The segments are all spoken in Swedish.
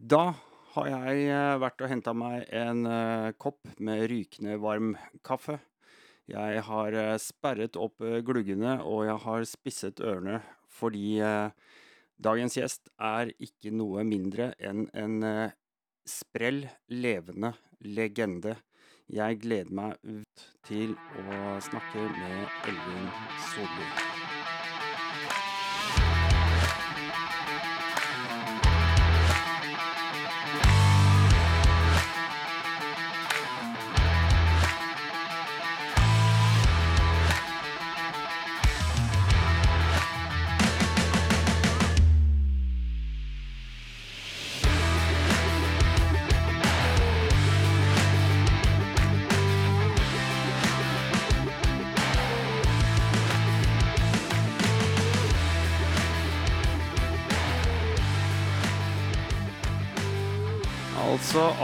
Da har jeg eh, vært og henta meg en eh, kopp med rykende varm kaffe. Jeg har eh, sperret opp gluggene, og jeg har spisset ørene fordi dagens gjest er ikke noe mindre enn en sprell, levende legende. Jeg gleder meg ut til å snakke med Elvin Solli.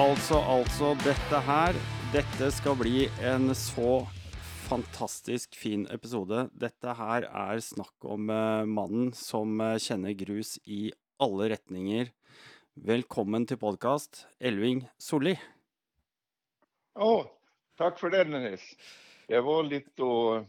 Altså, altså, dette her Dette skal bli en så fantastisk fin episode. Dette her er snakk om eh, mannen som eh, kjenner grus i alle retninger. Velkommen til podkast, Elving Solli. Ja, tack för det Nils. Jeg var lite, och,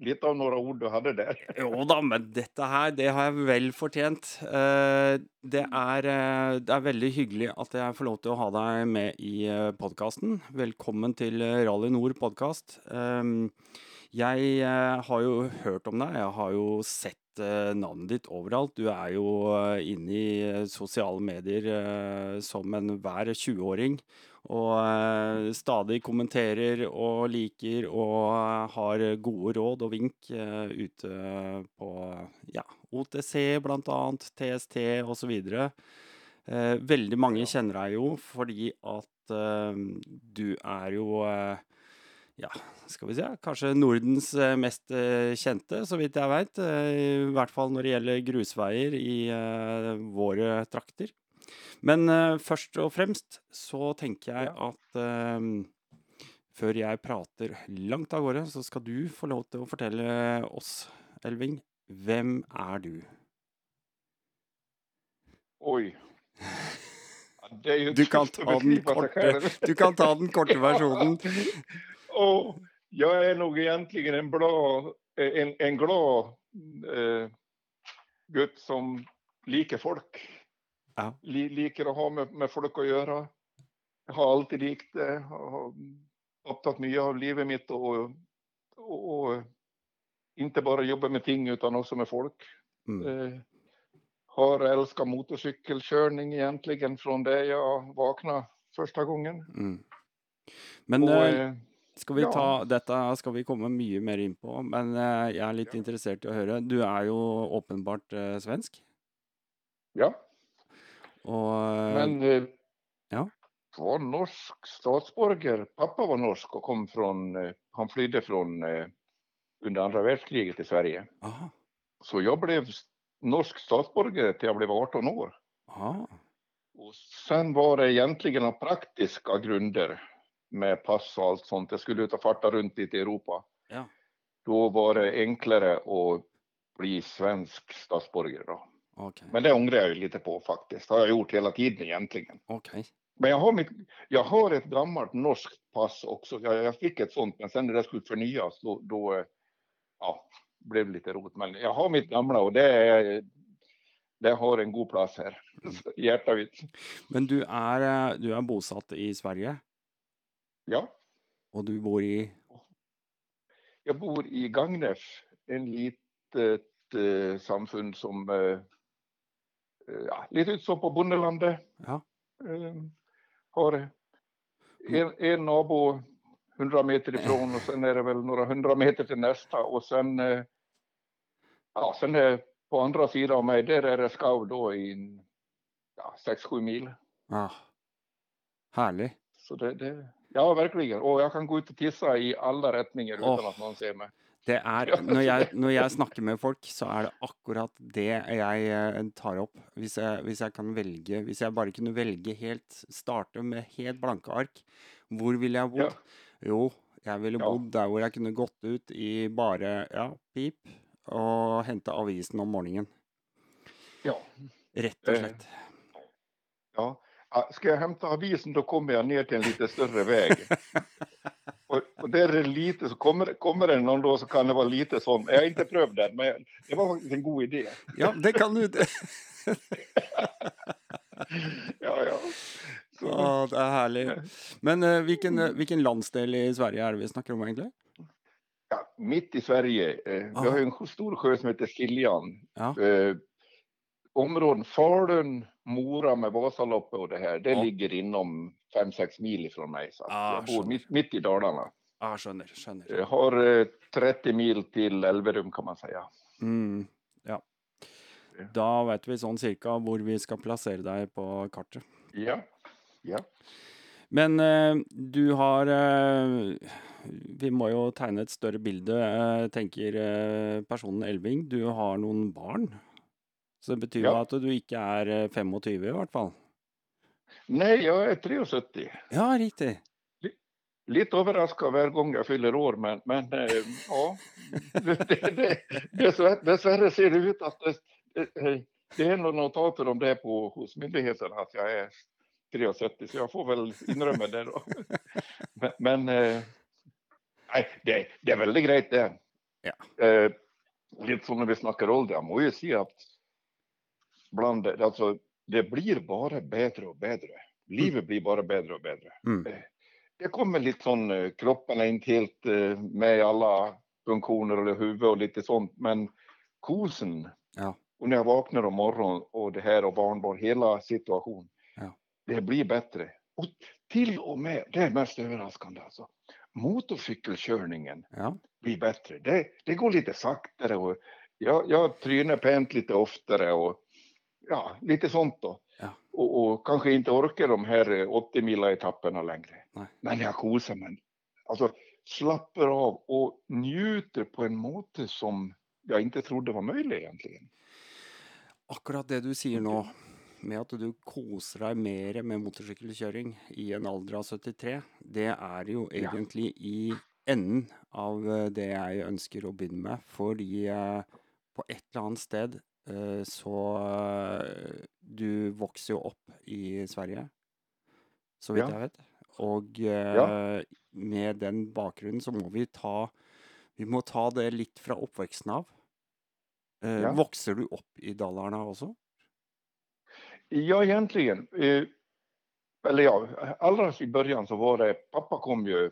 lite av några ord du hade där. Jo da, men detta här, det har jag väl fortjent. Eh, det är eh, det är väldigt hyggligt att jag får lov til ha dig med i eh, podcasten. Välkommen till Rally Nord podcast. Ehm, jag har ju hört om dig, jag har ju sett namnet ditt överallt. Du är ju inne i sociala medier som som enhver 20-åring. Og eh, stadig kommenterer og liker og har gode råd og vink eh, ute på ja, OTC annet, TST osv. Eh, veldig mange kjenner deg jo fordi at du er jo ja, skal vi se, kanskje Nordens mest kjente, så vidt jeg veit. I hvert fall når det gjelder grusveier i våre trakter. Men eh, først og fremst så tenker jeg Ja. at eh, før jeg prater langt av gårde, så skal du få lov til å fortelle oss, Elving, hvem er du? Oj. Ja, Det är ju Du kan tufft att ta den beskriva sig korte, själv. du kan ta den korte versjonen. Och jag är nog egentligen en, bra, en, en glad eh, gutt som liker folk. Ja. Li, liker att ha med, med folk att göra. Jag har alltid likt det. Har upptagit mycket av livet mitt och, och, och inte bara jobba med ting utan också med folk. Mm. Eh, har älskat motorcykelkörning egentligen från det jag vaknade första gången. Mm. Men och, eh, eh, Skal vi Ja. ta, dette skal vi komme mye mer inn på, men eh, jeg er litt Ja. interessert i å høre. Du er jo åpenbart eh, svensk, ja, og eh, men eh, ja. var norsk statsborger. Pappa var norsk och kom från, eh, han flydde från eh, under andra världskriget i Sverige. aha, Så jag blev norsk statsborgare till jag blev 18 år. aha, Och sen var det egentligen av praktiska grunder med pass och allt sånt. Jag skulle ut och farta runt lite i Europa. ja. Då var det enklare att bli svensk statsborgare då. Ok. Men det ångrar jag ju lite på faktiskt. Det har jag gjort hela tiden egentligen. ok. Men jag har, mitt, jag har ett gammalt norskt pass också. Jag, jag fick ett sånt, men sen när det skulle förnyas då, då ja, blev det lite rot. Men jag har mitt gamla och det, är, det har en god plats här. i Hjärtat mitt. Men du eh, du er bosatt i Sverige, Ja, og du bor i jag bor i Gagnef, en litet eh, samfund som eh, ja, lite ut som på bondelandet. Ja. Eh, har en, en nabo 100 meter ifrån och sen är det väl några hundra meter till nästa och sen, eh, ja, sen är på andra sidan av mig, där är det Skau då i ja, 6-7 mil. ah, Herlig. Så det, det, ja, verkligen. Och jag kan gå ut och tissa i alla rättningar utan Åh. att någon ser mig. Det er, når jeg, når jeg snakker med folk, så er det akkurat det jeg eh, tar opp. Hvis jeg, hvis jeg kan velge Hvis jeg bare kunne velge helt Starte med helt blanke ark. Hvor ville jeg bodd? Jo, jeg ville Ja. bodd der hvor jeg kunne gått ut i bare ja, pip og hente avisen om morgenen. Ja. Rett og Eh, slett. Ja, Ja, Ska jag hämta avisen då kommer jag ner till en lite större väg. Och, där är det lite, så kommer, kommer det någon då så kan det vara lite sån. Jag har inte prövat den, men det var faktiskt en god idé. Ja, det kan du. Ja, ja. Så, Ja, det er herlig. Men eh, hvilken, eh, hvilken landsdel i Sverige er det vi snakker om, egentlig? ja, mitt i Sverige, eh, vi har en stor sjö som heter Siljan. Ja. Eh, områden Falun, Mora med Vasaloppet och det här, det Ja. ligger inom 5-6 mil ifrån mig. Så Ah, jag bor mitt, mitt i Dalarna. Ja, skjønner. skjønner. Jag har eh, 30 mil till Elverum kan man säga. Mm, ja. Da vet vi sånn cirka hvor vi skal plassere deg på kartet. Ja, ja. Men eh, du har eh, Vi må jo tegne et større bilde, eh, tenker eh, personen Elving. Du har noen barn. Så det betyr jo Ja. at du ikke er eh, 25, i hvert fall. Nej, jag är 73. Ja, riktig. Lite överraskad varje gång jag fyller år, men, men eh, ja. Det, det, det, dessvärre, dessvärre ser det ut att det, det, det är något notater om det på, hos myndigheten att jag är 73, så jag får väl inrymma det då. Men, eh, nej, det, det är väldigt grejt det. Ja. Eh, lite som när vi snackar ålder, jag må ju säga att bland, alltså, det blir bara bättre och bättre. Livet blir bara bättre och bättre Mm. Det kommer lite sån, eh, kroppen är inte helt eh, med i alla funktioner eller huvud och lite sånt, men kosen Ja. och när jag vaknar om morgonen och det här och barnbarn, hela situationen, Ja. det blir bättre. Och till och med, det är mest överraskande alltså, motorcykelkörningen Ja. blir bättre. Det, det går lite saktare och jag, jag trynar pent lite oftare och ja, lite sånt då. Och, och kanske inte orkar de här eh, 80 mila etapperna längre. Nej. Men jag kosar mig. Alltså slappar av och njuter på en måte som jag inte trodde var möjlig egentligen. Akkurat det du sier nå, med at du koser deg mer med motorsykkelkjøring i en alder av 73, det er jo Ja. egentlig i enden av eh, det jeg ønsker å begynne med. Fordi eh, på et eller annet sted eh, så eh, Du vokser jo opp i Sverige, så vidt Ja. jeg vet. Og eh, med den bakgrunnen så må vi ta Vi må ta det litt fra oppveksten av. Eh, Ja. Vokser du opp i Dalarna også? Ja, egentligen. Eh, eller ja, allra i början så var det, pappa kom ju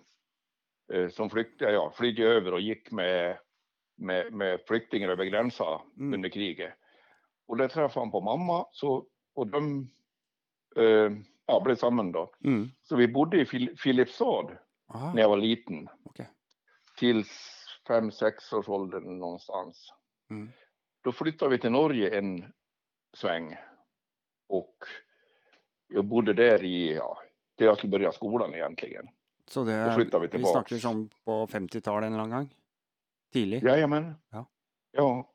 eh, som flykting, ja, flydde över och gick med, med, med flyktingar över gränsen Mm. under kriget. Och där träffade han på mamma så, och de eh, ja, blev samman då. Mm. Så vi bodde i Fil Filipstad Aha, när jag var liten. okej. Tills fem, sex års ålder någonstans. Mm. Då flyttade vi till Norge en sväng. Och jag bodde där i, ja, till jag skulle börja skolan egentligen. Så det, Då flyttar vi vi snakker sånn på 50-tallet en eller annen gang? Tidlig? Jajamän. Ja. Ja.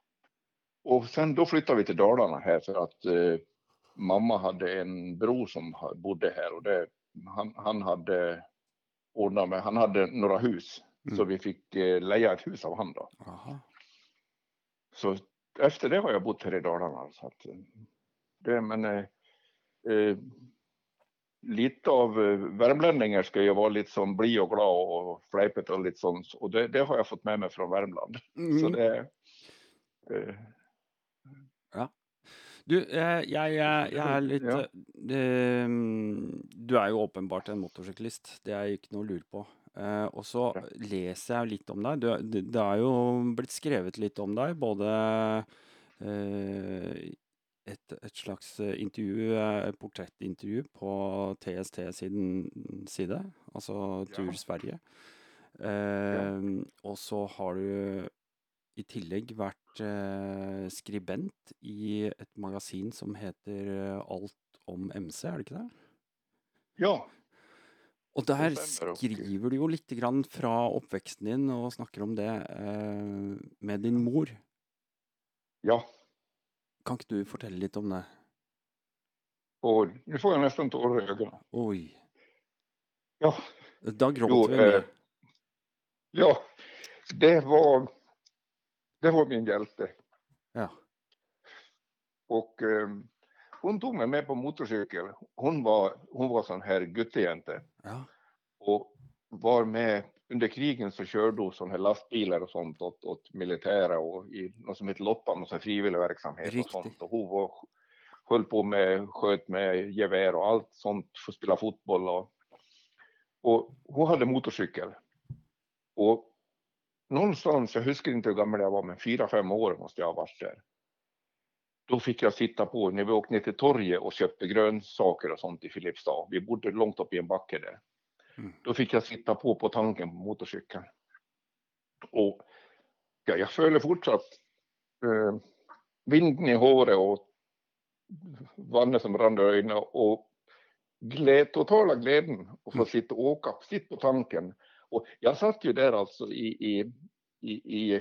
Och sen då flyttade vi till Dalarna här för att eh, mamma hade en bror som bodde här och det, han, han hade ordnat med, han hade några hus. Mm. Så vi fick eh, leja ett hus av han då. Aha. Så efter det har jag bott här i Dalarna. Så att, eh, det, men eh, eh, lite av eh, värmlänningar ska ju vara lite som bli och glad och fläpet och lite sånt. Och det, det har jag fått med mig från Värmland. Så Mm. det, eh, Du, eh, jeg, jeg, jeg er litt Ja. eh, eh, Du er jo åpenbart en motorsyklist, det er ikke noe å lure på. Eh, og så Ja. leser jeg litt om deg. Du, det, det er jo blitt skrevet litt om deg, både eh, et, et slags eh, intervju, eh, portrettintervju på TST sin side, altså Ja. Tur Sverige. Eh, Og så har du i tillegg vært eh, skribent i et magasin som heter eh, Alt om MC, er det ikke det? ja, Og der og- skriver du jo litt grann fra oppveksten din og snakker om det eh, med din mor. ja. Kan ikke du fortelle litt om det? Och nu får jag nästan tårar i ögonen. Oi. Ja, Da gråt Jo, vi eh, ja, det var, det var min hjälte. Ja. Och eh, hon tog mig med på motorcykel. Hon var, hon var sån här guttejänte. Ja. Och var med under krigen så körde hon sådana här lastbilar och sånt åt, åt militära och i något som heter Loppan, någon frivillig verksamhet Riktigt. och sånt. Och hon var, höll på med, sköt med gevär och allt sånt för att spela fotboll och, och hon hade motorcykel. Och någonstans, jag huskar inte hur gammal jag var, men fyra, fem år måste jag ha varit där. Då fick jag sitta på när vi åkte ner till torget och köpte grönsaker och sånt i Filipstad. Vi bodde långt upp i en backe där. Mm. Då fick jag sitta på på tanken på motorcykeln. Och ja, jag följer fortsatt eh, vinden i håret och vattnet som rann i ögonen och gled, totala glädjen att få Mm. sitta och åka, sitta på tanken. Och jag satt ju där alltså i, i, i, i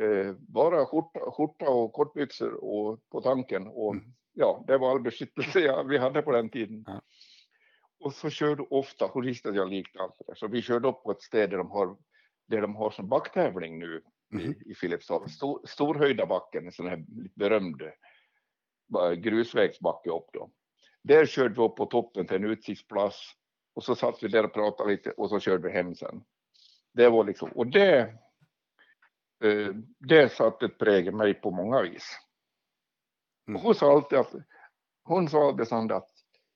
eh, bara skjorta, skjorta och kortbyxor och på tanken och Mm. ja, det var all beskyttelse vi hade på den tiden. Ja. Och så körde ofta, hon visste att jag likte allt det där, så vi körde upp på ett ställe där de har, där de har som backtävling nu Mhm. i, i Filipstad. Stor, Storhöjda backen, en sån här berömd bara grusvägsbacke upp då. Där körde vi upp på toppen till en utsiktsplats och så satt vi där och pratade lite och så körde vi hem sen. Det var liksom, och det, eh, det satte ett prägel mig på många vis. Mm. Hon sa alltid att, hon sa alltid att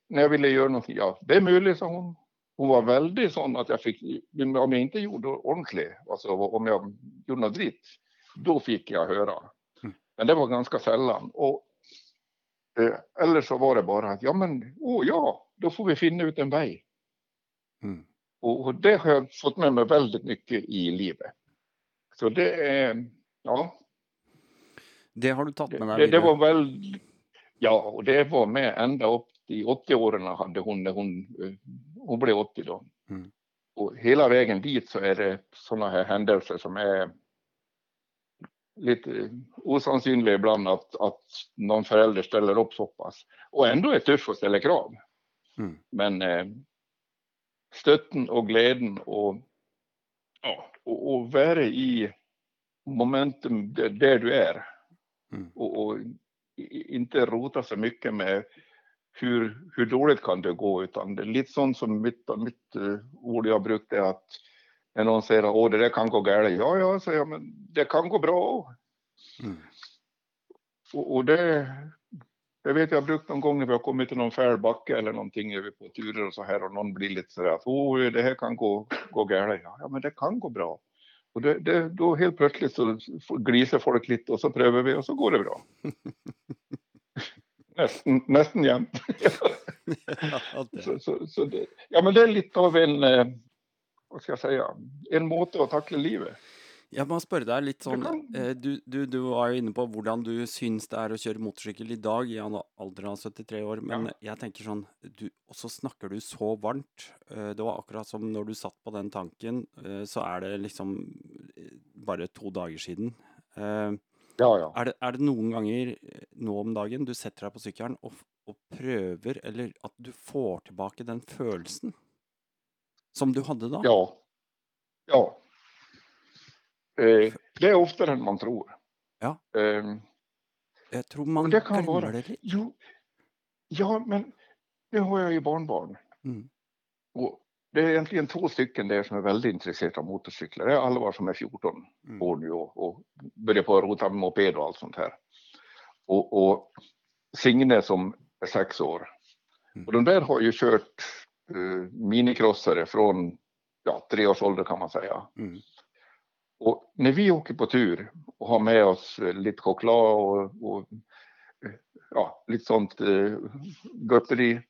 när jag ville göra någonting, ja det är möjligt sa hon. Hon var väldigt sån att jag fick, om jag inte gjorde ordentligt, alltså om jag gjorde något dritt, då fick jag höra. Mm. Men det var ganska sällan. Och, eh, eller så var det bara att, ja men, åh ja, då får vi finna ut en väg. Mm. Och, och det har jag fått med mig väldigt mycket i livet. Så det är, ja, Det har du tagit med dig det, det var väl, ja, och det var med ända upp i 80-åren hade hon när hon, eh, hon blev 80 då. Mm. Och hela vägen dit så är det sådana här händelser som är lite osannolikt ibland att, att någon förälder ställer upp så pass. Och ändå är tuff och ställer krav. Mm. Men eh, stötten och glädjen och, ja, och, och vara i momentum där, där du är. Mm. Och, och inte rota så mycket med hur, hur dåligt kan det gå, utan det är lite sånt som mitt, mitt uh, ord jag brukar är att när någon säger att det där kan gå galet, ja, ja, säger jag, men det kan gå bra. Mm. Och, och det, det vet jag brukt någon gång när vi har kommit till någon fäl backe eller någonting vi på turer och så här och någon blir lite sådär att oh, det här kan gå, gå galet. Ja, men det kan gå bra. Och det, det, då helt plötsligt så gliser folk lite och så prövar vi och så går det bra. nästan, nästan jämt. Ja, så, så, så det, ja, men det är lite av en, eh, vad ska jag säga, en måte att tackla livet. Jeg må spørre deg litt sånn eh, du, du, du var jo inne på hvordan du syns det er å kjøre motorsykkel i dag i en alder av 73 år, men jeg tenker sånn du, Og så snakker du så varmt. Eh, Det var akkurat som når du satt på den tanken, eh, så er det liksom bare to dager siden. Eh, Ja, ja. Er det, er det noen ganger nå om dagen du setter deg på sykkelen og, f- og prøver, eller at du får tilbake den følelsen som du hadde da? Ja. Ja. Eh, det är oftare än man tror. Ja. Eh, Jeg tror man det kan vara- det jo, ja, men nu har jag ju barnbarn. Mm. Och det är egentligen två stycken där som är väldigt intresserade av motorcyklar. Det är Alvar som är 14 Mm. år nu och, och börjar på att rota med moped och allt sånt här. Och, och Signe som är sex år. Mm. Och de där har ju kört eh, minikrossare från ja, tre års ålder kan man säga. Mm. Och när vi åker på tur och har med oss eh, lite choklad och, och eh, ja, lite sånt eh, gotteri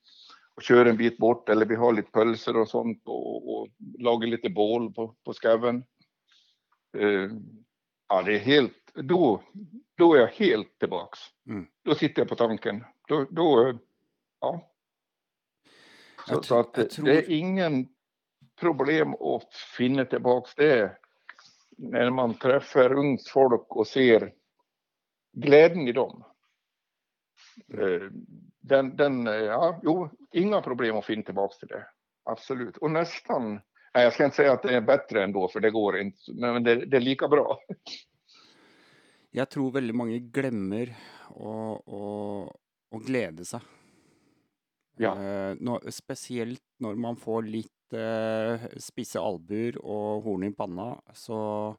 och kör en bit bort eller vi har lite pölser och sånt och, och lagar lite bål på, på skaven. Eh, ja, det är helt, då, då är jag helt tillbaks. Mm. Då sitter jag på tanken. Då, då eh, ja. Så, så att tror- det är ingen problem att finna tillbaks det när man träffar ungt folk och ser glädjen i dem. Eh, Den, den, eh, ja, jo, inga problem att finna tillbaks till det. Absolut. Och nästan, nej, jag ska inte säga att det är bättre ändå, för det går inte, men det, det är lika bra. Jeg tror veldig mange glemmer å, å å glede seg. Ja. Eh, når, spesielt når man får litt eh, spisse albuer og horn i panna, så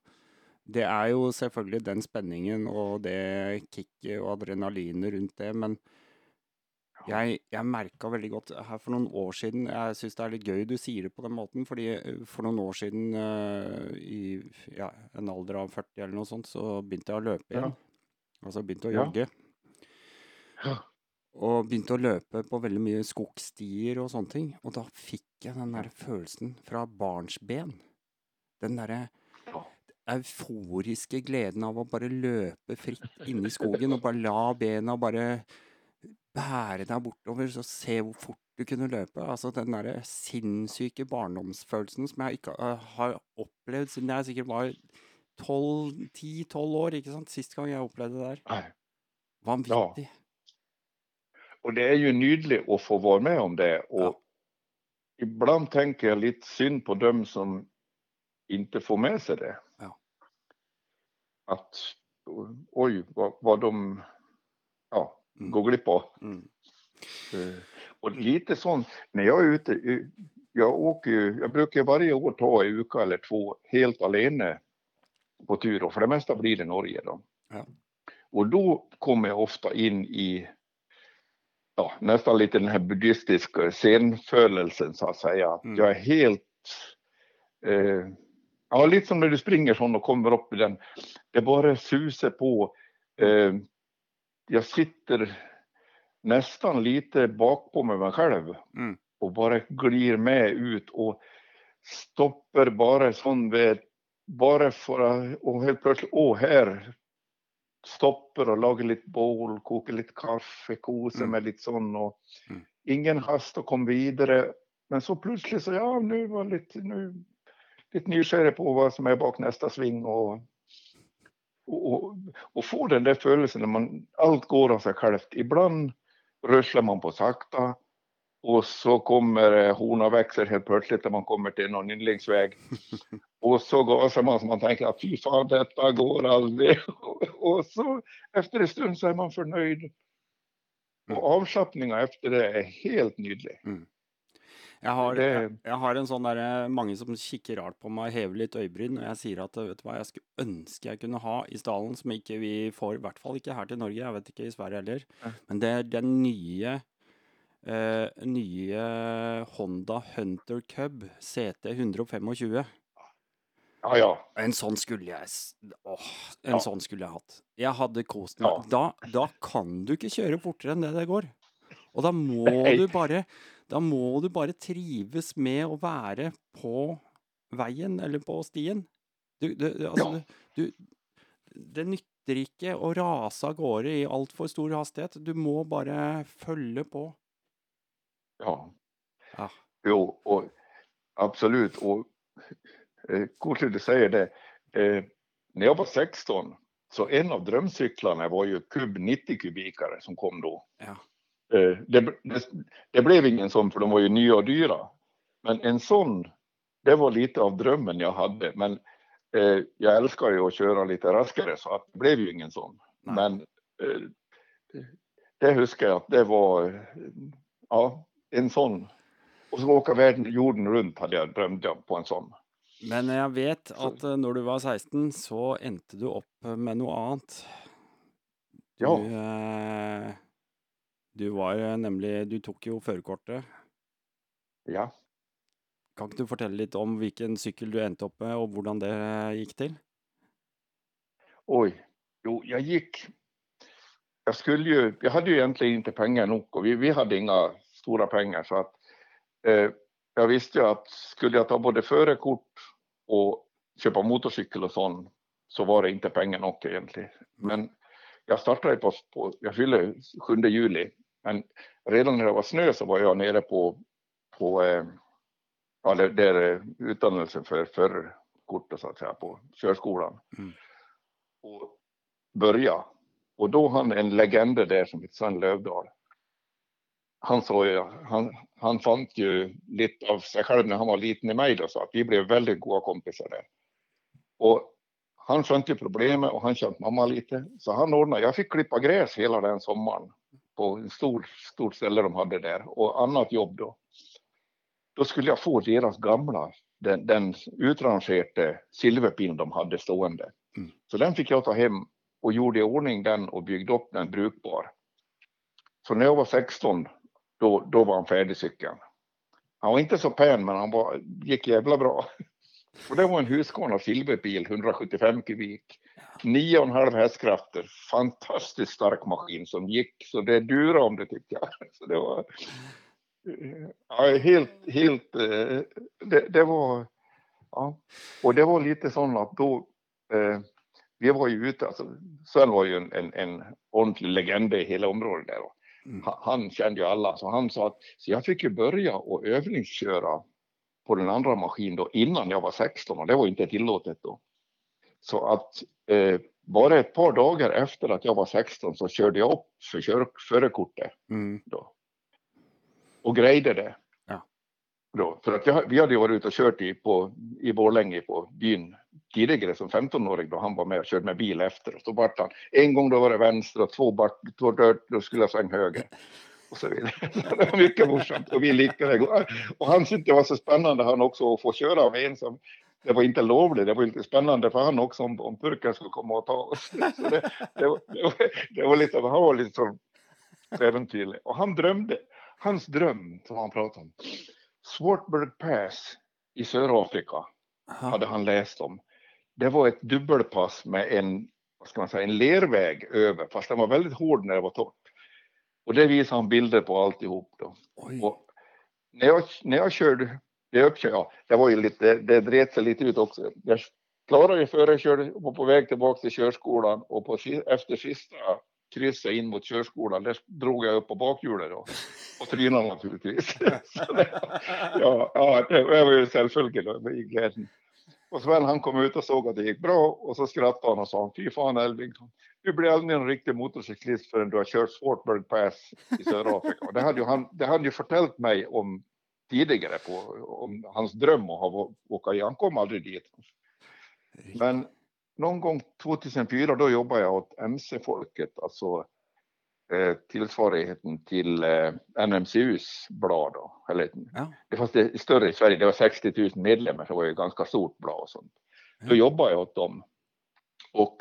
Det er jo selvfølgelig den spenningen og det kicket og adrenalinet rundt det, men jeg, jeg merka veldig godt her for noen år siden Jeg syns det er litt gøy du sier det på den måten, fordi eh, for noen år siden, eh, i ja, en alder av 40 eller noe sånt, så begynte jeg å løpe igjen. Altså begynte å Ja. jogge. Ja. Og begynte å løpe på veldig mye skogstier og sånne ting. Og da fikk jeg den der følelsen fra barnsben. Den derre Ja. euforiske gleden av å bare løpe fritt inne i skogen og bare la bena bare bære deg bortover, så se hvor fort du kunne løpe. Altså den derre sinnssyke barndomsfølelsen som jeg ikke øh, har opplevd siden jeg sikkert var 10-12 år, ikke sant? Sist gang jeg opplevde det der. Vanvittig. Och det är ju nydligt att få vara med om det. Och Ja. ibland tänker jag lite synd på dem som inte får med sig det. Ja. Att oj, vad, vad de ja, Mm. går glipp på. Mm. Eh, Och lite sånt, när jag är ute, eh, jag åker ju, jag brukar varje år ta en vecka eller två helt alene på tur och för det mesta blir det Norge då. Ja. Och då kommer jag ofta in i ja, nästan lite den här buddhistiska scenfölelsen så att säga. Mm. Jag är helt, eh, ja lite som när du springer sån och kommer upp i den, det bara susar på. Eh, jag sitter nästan lite bak på med mig själv Mm. och bara glir med ut och stoppar bara sån vid, bara för att, och helt plötsligt, åh här, stoppar och lagar lite bål, kokar lite kaffe, kosar Mm. med lite sån och Mm. ingen hast att komma vidare. Men så plötsligt så, ja nu var lite, nu, lite nysgjerrig på vad som är bak nästa sving och och, och, och få den där födelsen när man, allt går av sig självt. Ibland röslar man på sakta och så kommer eh, hornaväxer helt plötsligt när man kommer till någon inläggsväg. och så gasar man så man tänker att fy fan detta går aldrig. och så efter en stund så är man förnöjd. Och avslappningen efter det är helt nydelig. Jeg har, Det- jeg, jeg har en sånn derre Mange som kikker rart på meg, hever litt øyebryn når jeg sier at vet du hva, jeg skulle ønske jeg kunne ha i stallen, som ikke vi får, i hvert fall ikke her til Norge, jeg vet ikke i Sverige heller. Men det er den nye eh, nye Honda Hunter Cub CT 125. Ja, ja. En sånn skulle jeg Åh, en Ja. sånn skulle jeg hatt. Jeg hadde kost meg. Ja. Da, da kan du ikke kjøre fortere enn det det går. Og da må Nei. du bare Da må du bare trives med å være på veien eller på stien. Du, du, altså, Ja. du, du Det nytter ikke å rase av gårde i altfor stor hastighet. Du må bare følge på. Ja. Ja. Jo, och absolut. Och eh, att du säger det. Eh, när jag var 16 så en av drömcyklarna var ju Cub 90 kubikare som kom då. Ja. Eh, det, det, det blev ingen sån för de var ju nya och dyra. Men en sån, det var lite av drömmen jag hade. Men eh, jag älskar ju att köra lite raskare så att det blev ju ingen sån. Nej. Men eh, det huskar jag att det var ja, en sån. Och så åka världen, jorden runt hade jag drömt om på en sån. Men jeg vet Så- at eh, når du var 16, så endte du opp med noe annet. Du, Ja. eh, du var eh, nemlig Du tok jo førerkortet. Ja. Kan du fortelle litt om hvilken sykkel du endte opp med, og hvordan det gikk til? Oj, jo, jag gick. Jag skulle ju, jag hade ju egentligen inte pengar nog och vi, vi hade inga stora pengar så att eh, jag visste ju att skulle jag ta både förarkort och köpa motorcykel och sånt så var det inte pengar nog egentligen. Men jag startade på, på jag fyllde 7 juli, men redan när det var snö så var jag nere på, på eh, ja, där, där eh, utdannelsen för förarkortet så att säga på körskolan Mm. och börja. Och då han en legend där som heter Sven Lövdahl. Han sa ju, han, han fann ju lite av sig själv när han var liten i mig då, så att vi blev väldigt goda kompisar där. Och han skönte problemet och han kände mamma lite, så han ordnade, jag fick klippa gräs hela den sommaren på en stor, stort ställe de hade där och annat jobb då. Då skulle jag få deras gamla, den, den utrangerade silverpinn de hade stående. Mm. Så den fick jag ta hem och gjorde i ordning den och byggde upp den brukbar. Så när jag var 16, då, då var han färdig cykeln. Han var inte så pen, men han var, gick jävla bra. Och det var en Husqvarna silverbil, 175 kubik. 9,5 hästkrafter, fantastiskt stark maskin som gick så det durade om det tyckte jag. Så det var eh, ja, helt, helt, eh, det, det var, ja. Och det var lite sån att då, eh, vi var ju ute, alltså Sven var ju en, en, en ordentlig legend i hela området där. Mm. Han, han kände ju alla, så han sa att så jag fick ju börja och övningsköra på den andra maskinen då innan jag var 16 och det var inte tillåtet då. Så att eh, bara ett par dagar efter att jag var 16 så körde jag upp för kör, förarkortet Mm. då. Och grejde det. Ja. Då, för att jag, vi hade ju varit ute och kört i, på, i Borlänge på byn tidigare som 15-åring då han var med och körde med bil efter. Så vart han, en gång då var det vänster och två vart, två dört, då skulle jag svänga höger. Och så vidare. det var mycket morsamt och vi likade. Och han tyckte det var så spännande han också att få köra med en som det var inte lovligt, det var lite spännande för han också om, om purken skulle komma och ta oss. Så det, det, var, det, var, det var lite, han var lite så äventyrlig. Och han drömde, hans dröm som han pratade om, Swartberg Pass i Sörafrika Aha. hade han läst om. Det var ett dubbelpass med en, vad ska man säga, en lerväg över, fast den var väldigt hård när det var torrt. Och det visade han bilder på alltihop då. Och när jag, när jag körde, det uppkör, ja, det var ju lite, det dret sig lite ut också. Jag klarade ju före, körde, var på väg tillbaka till körskolan och på, efter sista krysset in mot körskolan, där drog jag upp på bakhjulet då. Och trynade naturligtvis. Så det, ja, ja, det var ju självföljd då, i glädjen. Och Sven han kom ut och såg att det gick bra och så skrattade han och sa fy fan Elving, du blir aldrig en riktig motorcyklist förrän du har kört Swartberg Pass i södra Afrika. Och det hade ju han, det hade ju förtält mig om tidigare på om hans dröm att ha åka i. Han kom aldrig dit. Men någon gång 2004 då jobbade jag åt MC-folket, alltså eh, tillsvarigheten till eh, NMCUs blad. Då, eller, Ja. det fanns det större i Sverige, det var 60 000 medlemmar, så det var ju ganska stort blad och sånt. Då Ja. jobbade jag åt dem och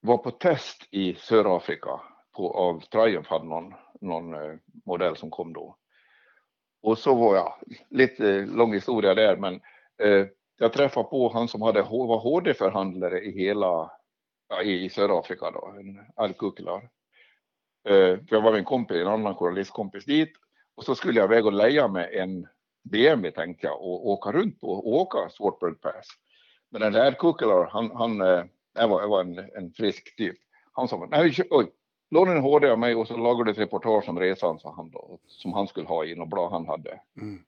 var på test i Sörafrika på, av Triumph hade någon, någon eh, modell som kom då. Och så var jag, lite lång historia där, men eh, jag träffade på han som hade, var HD-förhandlare i hela, ja, i, Sörafrika då, en Al Kuklar. Eh, för jag var med en kompis, en annan journalistkompis dit och så skulle jag iväg och leja med en BMW tänkte jag och åka runt och åka Swartberg Pass. Men den där Kuklar, han, han eh, det var, det var en, en frisk typ. Han sa, nej, oj, låna en HD av mig och så lagar du ett reportage om resan, sa han då, som han skulle ha i något blad han hade. Mm.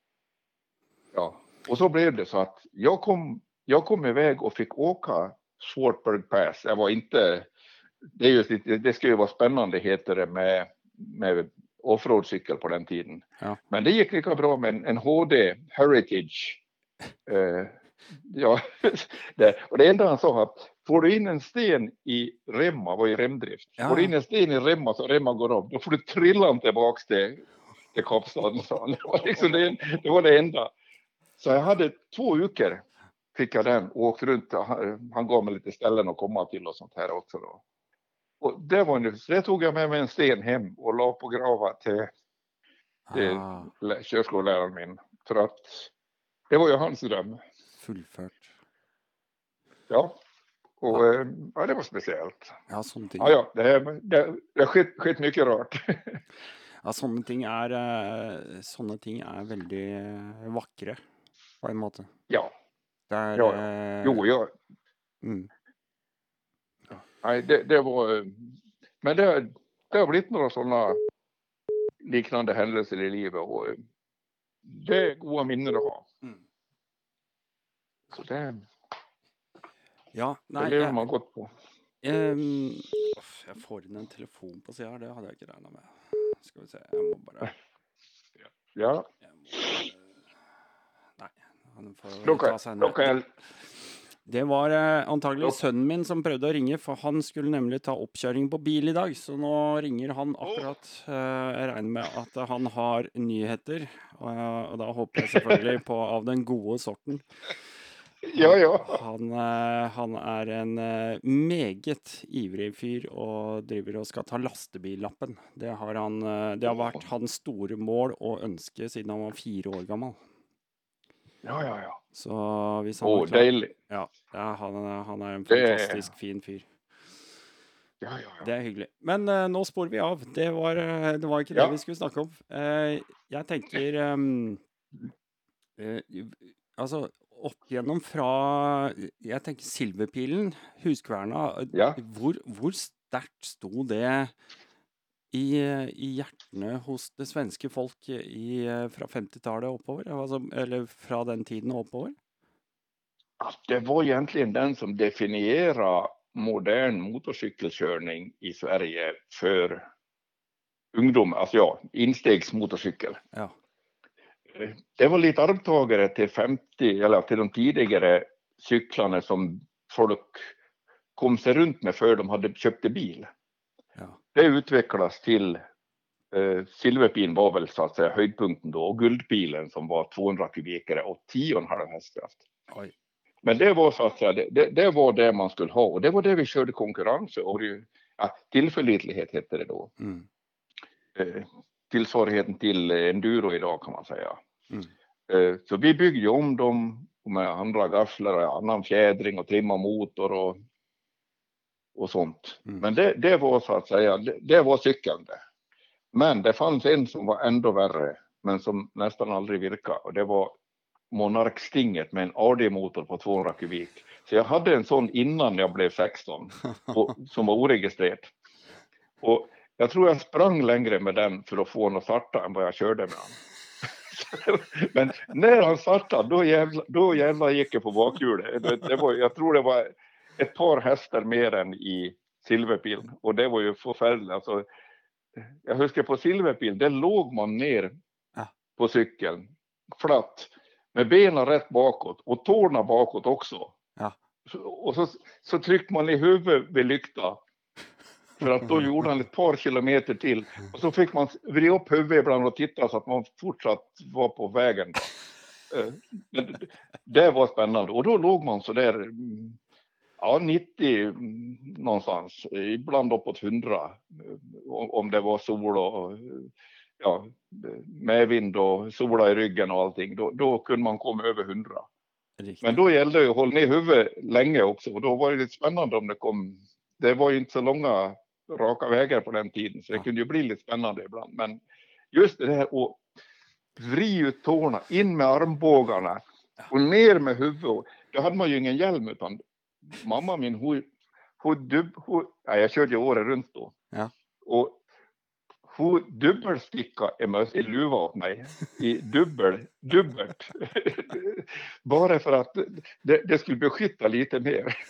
Ja, och så blev det så att jag kom, jag kom iväg och fick åka Swartberg Pass. Jag var inte, det, är just, lite- det ska ju vara spännande heter det med, med offroadcykel på den tiden. Ja. Men det gick lika bra med en, en HD Heritage. Eh, ja, det, och det enda han sa att får du in en sten i remma, var ju remdrift. Ja. Får du in en sten i remma så remma går av, då får du trilla tillbaks till, till Kapstaden. sa han. Det var, liksom det, det var det enda. Så jag hade två veckor fick jag den och åkte runt. Han han gav mig lite ställen att komma till och sånt här också då. Och det var nu, så det tog jag med mig en sten hem och la på grava till, till Ah, lä- körskolläraren min. För att det var ju hans dröm. fullfört. Ja. Och ja, ja det var speciellt. Ja, ting. Ja, ja, det, det, det har skett, skett mycket rart. Ja, sånne ting er eh, Sånne ting er veldig eh, vakre, på en måte. Ja, Det Ja, eh, jo, ja. Mm. Nej, det, det var... Men det, det har blivit några sådana liknande händelser i livet och det är goda minnen att ha. Mm. Så det, Ja, det nei lever man godt på. uff, jeg får inn en telefon på sida her, det hadde jeg ikke regna med. Skal vi se, jeg må bare Ja, må bare, Nei, han får ta seg en jag, Det var eh, antagelig sønnen min som prøvde å ringe, for han skulle nemlig ta oppkjøring på bil i dag. Så nå ringer han akkurat. Eh, jeg regner med at han har nyheter. Og, og da håper jeg selvfølgelig på av den gode sorten. Ja, ja. Han, eh, han er en eh, meget ivrig fyr og driver og skal ta lastebillappen. Det har, han, eh, det har vært hans store mål og ønske siden han var fire år gammel. Ja, ja, ja. Så hvis han Å, klart- deilig. ja, ja han, han er en Det- fantastisk fin fyr. Ja, ja, ja. Det er hyggelig. Men eh, nå sporer vi av. Det var, eh, det var ikke Ja. det vi skulle snakke om. Eh, jeg tenker ehm, eh, Altså, opp gjennom fra Jeg tenker Silverpilen, Huskverna. eh, Ja. Hvor, hvor sterkt sto det i, i hjertene hos det svenske folk i, fra 50-tallet oppover? Altså, eller fra den tiden oppover? Att det var egentligen den som definierar modern motorcykelkörning i Sverige för ungdom, alltså ja, instegsmotorcykel. Ja. Det var lite arvtagare till 50 eller till de tidigare cyklarna som folk kom sig runt med för de hade köpt bil. Det utvecklas till eh, Silverpin var väl så att säga höjdpunkten då och Guldpilen som var 200 kubikare och 10,5 hästkraft. Oj. Men det var så att säga, det, det, det var det man skulle ha och det var det vi körde konkurrens och det, ja, tillförlitlighet hette det då. Mm. Eh, tillsvarigheten till enduro idag kan man säga. Mm. Eh, så vi byggde om dem med andra gafflar och annan fjädring och trimma motor och, och sånt. Mm. Men det, det var så att säga, det, det var cykeln det. Men det fanns en som var ändå värre, men som nästan aldrig virkade och det var Monark Stinget med en AD-motor på 200 kubik. Så jag hade en sån innan jag blev 16 och, som var oregistrerad. Och jag tror jag sprang längre med den för att få den att starta än vad jag körde med den. Men när han startade, då jävlar, då jävlar gick jag på bakhjulet. Det, det var, jag tror det var ett par hästar mer än i Silverpil och det var ju förfärligt. Alltså, jag huskar på Silverpil, där låg man ner Ja. på cykeln flatt med benen rätt bakåt och tårna bakåt också. Ja. Och så, så tryckte man i huvudet vid lykta. För att då gjorde han ett par kilometer till. Och så fick man vrida upp huvudet ibland och titta så att man fortsatt var på vägen. Eh, Det var spännande. Och då låg man så där, mm, ja 90 mm, någonstans. Ibland uppåt 100. eh, om- det var sol och ja, medvind och sola i ryggen och allting. Då, då kunde man komma över 100. Riktig. Men då gällde det att hålla ner huvudet länge också och då var det lite spännande om det kom. Det var ju inte så långa raka vägar på den tiden så det Ja. kunde ju bli lite spännande ibland. Men just det här att vrida ut tårna, in med armbågarna och ner med huvudet. Då hade man ju ingen hjälm utan mamma min hon, hon, dubb, hon ja, jag körde året runt då. Ja. Och hon dubbelsticka en möss i luva åt mig. I dubbel, dubbelt. Bara för att det, det skulle beskytta lite mer.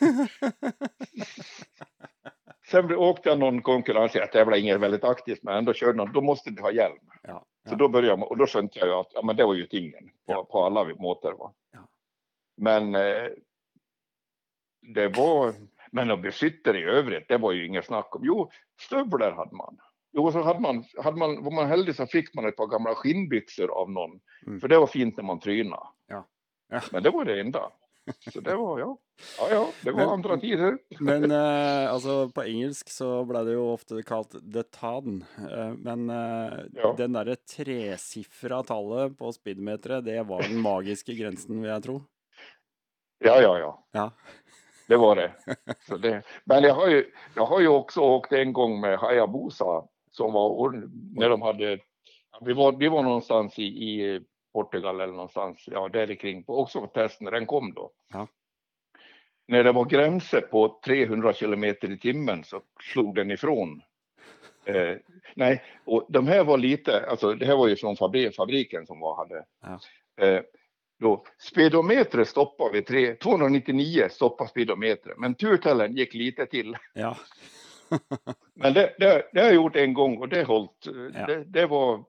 Sen åkte jag någon konkurrens, jag tävlade inget väldigt aktivt men ändå körde någon, då måste du ha hjälm. Ja, Så ja. då började jag, och då skönte jag ju att ja, men det var ju tingen på, Ja. på alla måter. Va? Men eh, det var, men att beskytta i övrigt, det var ju inget snack om. Jo, stövlar hade man. Jo, så hade man, hade man, var man heldig så fick man ett par gamla skinnbyxor av någon. Mm. För det var fint när man trynade. Ja. Ja. Men det var det enda. Så det var, ja, ja, ja det var Men- andra tider. Men eh, altså, på engelsk så ble det jo ofte kalt the ton. Eh, men eh, Ja. den derre tresifra tallet på speedometeret, det var den magiske grensen, vil jeg tro. Ja, ja, ja. Ja. Det var det. Det. Men jag har, ju, jag har ju också åkt en gång med Hayabusa som var när de hade, vi var, vi var någonstans i, i Portugal eller någonstans, ja där kring, på, också på test när den kom då. Ja. När det var gränser på 300 kilometer i timmen så slog den ifrån. Eh, nej, och de här var lite, alltså det här var ju från fabri- fabriken som var, hade. Ja. Eh, då, speedometret stoppade vid tre- 299 stoppade speedometret, men turtällen gick lite till. Ja. Men det, det, det har jag gjort en gång och det hållt. Ja. Det, det, var,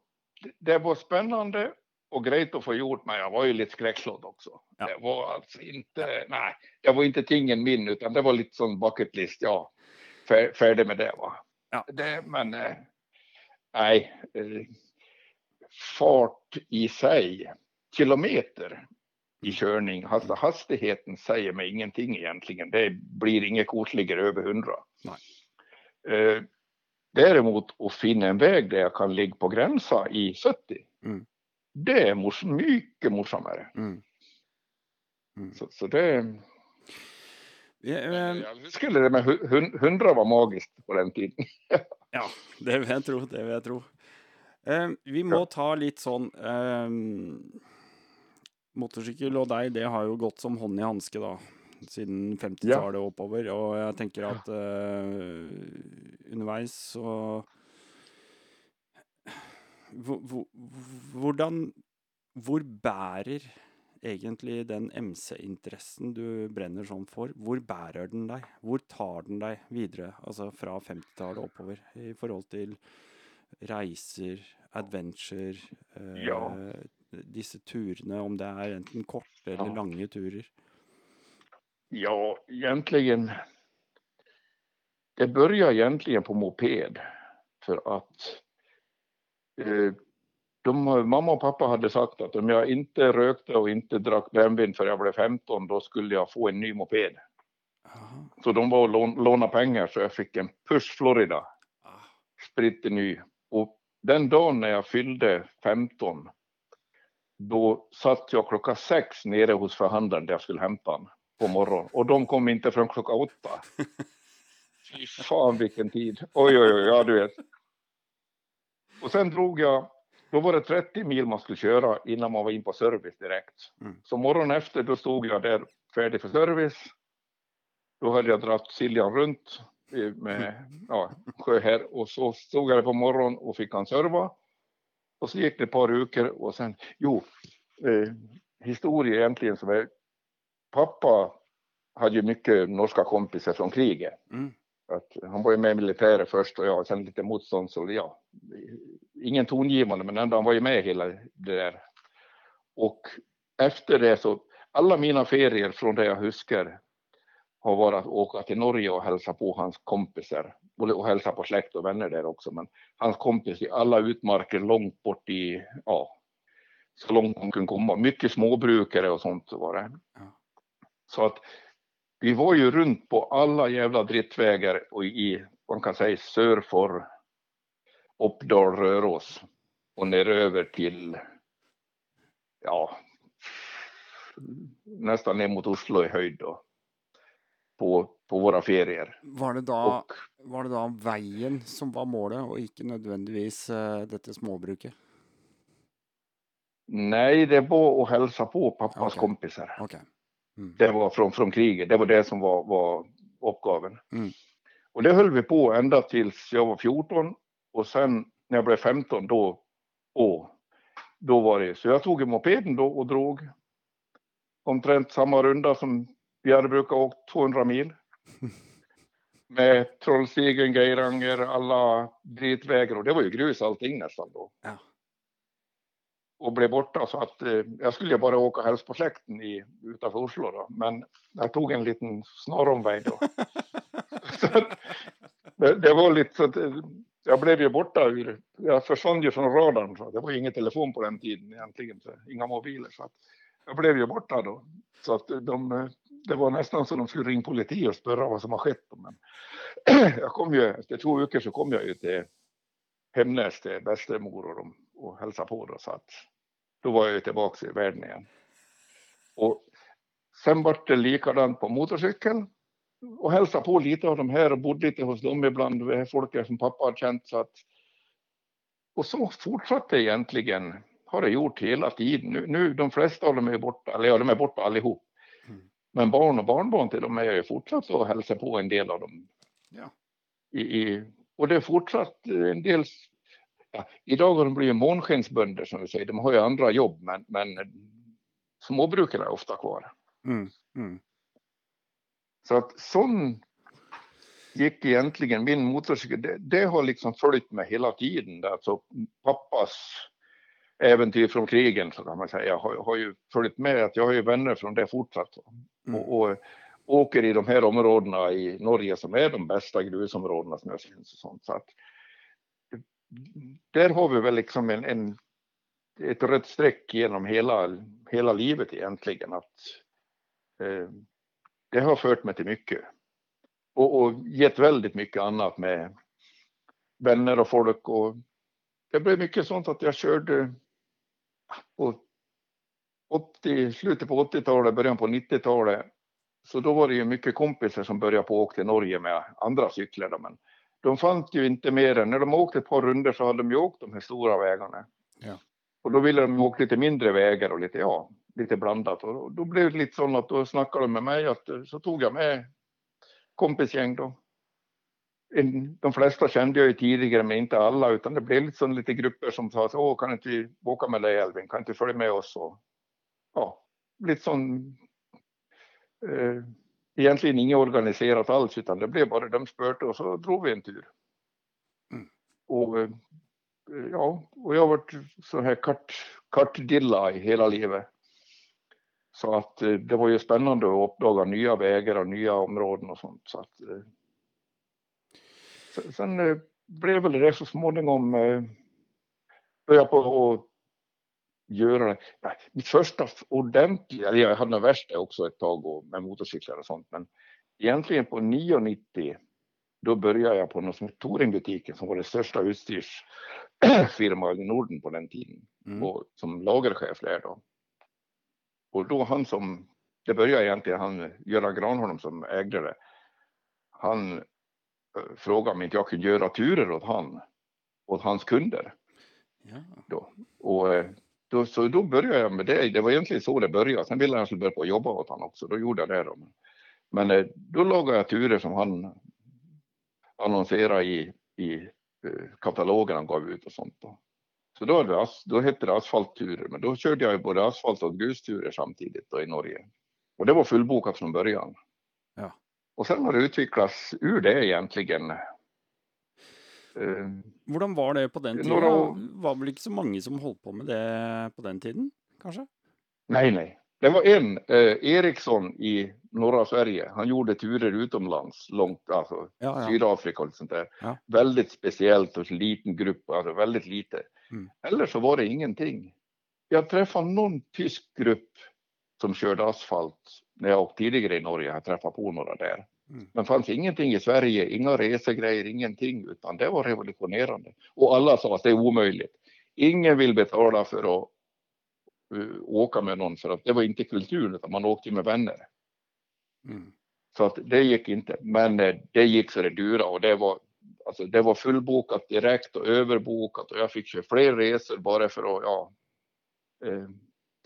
det var spännande och grejt att få gjort, men jag var ju lite skräcksladd också. Ja. Det var alltså inte, nej, det var inte tingen min, utan det var lite sån bucket list, ja, fär, färdig med det va. Ja. Det, men eh, nej, eh, fart i sig, kilometer i körning, alltså hastigheten säger mig ingenting egentligen. Det blir inget kort ligger över 100. Eh, däremot att finna en väg där jag kan ligga på gränsa i 70. Mm. Det är mors, mycket morsammare. Mm. Mm. Så, så det, Ja, jag skulle det med hu- hun- 100 var magiskt på den tiden. Ja, det vil jeg tro. Det vil jeg tro. Eh, vi må Ja. ta litt sånn eh, Motorsykkel og deg, det har jo gått som hånd i hanske, da. Siden 50-tallet og oppover. Og jeg tenker at eh, underveis så hvor, hvor, Hvordan Hvor bærer egentlig den MC-interessen du brenner sånn for, hvor bærer den deg? Hvor tar den deg videre, altså fra 50-tallet oppover, i forhold til reiser, adventure, eh, Ja. Disse turene, om det er enten korte eller Ja. lange turer? Ja, egentligen. Det började egentligen på moped för att eh, de, mamma och pappa hade sagt att om jag inte rökte och inte drack brännvin för jag blev 15 då skulle jag få en ny moped. Aha. Så de var och lån, lånade pengar så jag fick en Push Florida, Ah. spritter ny. Och den dagen när jag fyllde 15 då satt jag klockan sex nere hos förhandlaren där jag skulle hämta den på morgonen och de kom inte från klockan åtta. Fy fan vilken tid. Oj, oj, oj, ja du vet. Och sen drog jag, då var det 30 mil man skulle köra innan man var in på service direkt. Mm. Så morgonen efter då stod jag där färdig för service. Då hade jag dragit Siljan runt med ja, sjö här och så stod jag där på morgonen och fick han serva. Och så gick det ett par veckor och sen, jo, eh, historia egentligen som är, pappa hade ju mycket norska kompisar från kriget. Mm. Att han var ju med i militären först och jag sen lite motstånd så ja, ingen tongivande men ändå han var ju med hela det där. Och efter det så, alla mina ferier från det jag huskar har varit att åka till Norge och hälsa på hans kompisar och hälsa på släkt och vänner där också. Men hans kompis i alla utmarker långt bort i, ja, så långt man kunde komma. Mycket småbrukare och sånt var det. Så att vi var ju runt på alla jävla drittvägar och i, man kan säga Sörfor, Uppdal, Röros och ner över till, ja, nästan ner mot Oslo i höjd då. På, på våra ferier. Var det da Och var det da veien som var målet, og ikke nødvendigvis eh, dette småbruket? nej, det var att hälsa på pappas Okej. kompisar. OK. Mm. Det var från, från kriget, det var det som var, var uppgaven. Mm. Och det höll vi på ända tills jag var 14 och sen när jag blev 15 då, åh, då var det, så jag tog en mopeden då och drog omtrent samma runda som vi hade brukat åka 200 mil. Med Trollstigen, Geiranger, alla dritvägar och det var ju grus allting nästan då. Ja. Och blev borta så att eh, jag skulle bara åka och hälsa på släkten i, utanför Oslo då. Men jag tog en liten snaromväg då. så att, det, det var lite så att eh, jag blev ju borta ur, jag försvann ju från radarn. Så det var ju ingen telefon på den tiden egentligen, så inga mobiler. Så att jag blev ju borta då. Så att de, eh, det var nästan så de skulle ringa politi och spöra vad som har skett. Men jag kom ju, efter två veckor så kom jag ju till Hemnäs till bästemor och, de, och hälsade på då. Så att då var jag ju tillbaka i världen igen. Och sen var det likadant på motorcykel och hälsade på lite av de här och bodde lite hos dem ibland, det är folk som pappa har känt. Så att, och så fortsatte egentligen, har det gjort hela tiden. Nu, nu de flesta av dem är borta, eller ja, de är borta allihop. Men barn och barnbarn till dem är jag ju fortsatt att hälsa på en del av dem. Ja. I, i, och det är fortsatt en del, ja, idag har de blivit månskensbönder som vi säger, de har ju andra jobb men, men småbrukarna är ofta kvar. Mm. Mm. Så att sån gick egentligen min motorcykel, det, det har liksom följt mig hela tiden. Alltså pappas, äventyr från krigen så kan man säga. Jag har, har ju följt med att jag har ju vänner från det fortsatt. Mm. Och, och, åker i de här områdena i Norge som är de bästa grusområdena som jag syns och sånt. Så att, där har vi väl liksom en, en ett rött streck genom hela, hela livet egentligen. Att, eh, det har fört mig till mycket. Och, och gett väldigt mycket annat med vänner och folk. Och det blev mycket sånt att jag körde på 80, slutet på 80-talet, början på 90-talet. Så då var det ju mycket kompisar som började på åka till Norge med andra cyklar. Men de fanns ju inte mer än, när de åkte ett par runder så hade de ju åkt de här stora vägarna. Ja. Och då ville de åka lite mindre vägar och lite, ja, lite blandat. Och då blev det lite så att då snackade de med mig att så tog jag med kompisgäng då. De flesta kände jag ju tidigare, men inte alla, utan det blev lite, lite grupper som sa så, åh, kan inte vi åka med dig Elvin, kan inte följa med oss? Och, ja, lite sån, eh, egentligen inget organiserat alls, utan det blev bara de spurte och så drog vi en tur. Mm. Och eh, ja, och jag har varit så här kart, kartdilla i hela livet. Så att eh, det var ju spännande att uppdaga nya vägar och nya områden och sånt. Så att, eh, sen eh, blev väl det så småningom börja på att göra det. Mitt första ordentliga, eller jag hade något värsta också ett tag med motorcyklar och sånt, men egentligen på 990 då började jag på något som Touringbutiken som var det största utstyrsfirma i Norden på den tiden mm. och som lagerchef där då. Och då han som, det började egentligen han, Göran Granholm som ägde det, han frågade om inte jag kunde göra turer åt han, åt hans kunder. Ja. Då. Och äh, då, så då började jag med det, det var egentligen så det började. Sen ville han skulle börja på jobba åt han också, då gjorde jag det då. Men äh, då lagade jag turer som han annonsera i, i eh, katalogen han gav ut och sånt. Då. Så då, det, då hette det asfaltturer, men då körde jag både asfalt och grusturer samtidigt då i Norge. Och det var fullbokat från början. Och sen har det utvecklats ur det egentligen. Eh, Hur var det på den tiden? Några... Var väl inte så många som höll på med det på den tiden, kanske? Nej, nej. Det var en, eh, Eriksson i norra Sverige. Han gjorde turer utomlands, långt, alltså ja, ja. Sydafrika och sånt där. Ja. Väldigt speciellt och liten grupp, alltså väldigt lite. Mm. Eller så var det ingenting. Jag träffade någon tysk grupp som körde asfalt när jag åkte tidigare i Norge. Jag träffade på några där. Mm. Men fanns ingenting i Sverige, inga resegrejer, ingenting, utan det var revolutionerande. Och alla sa att det är omöjligt. Ingen vill betala för att uh, åka med någon för att det var inte kulturen utan man åkte med vänner. Mm. Så att det gick inte, men eh, det gick så det dura och det var, alltså det var fullbokat direkt och överbokat och jag fick köra fler resor bara för att, ja, eh,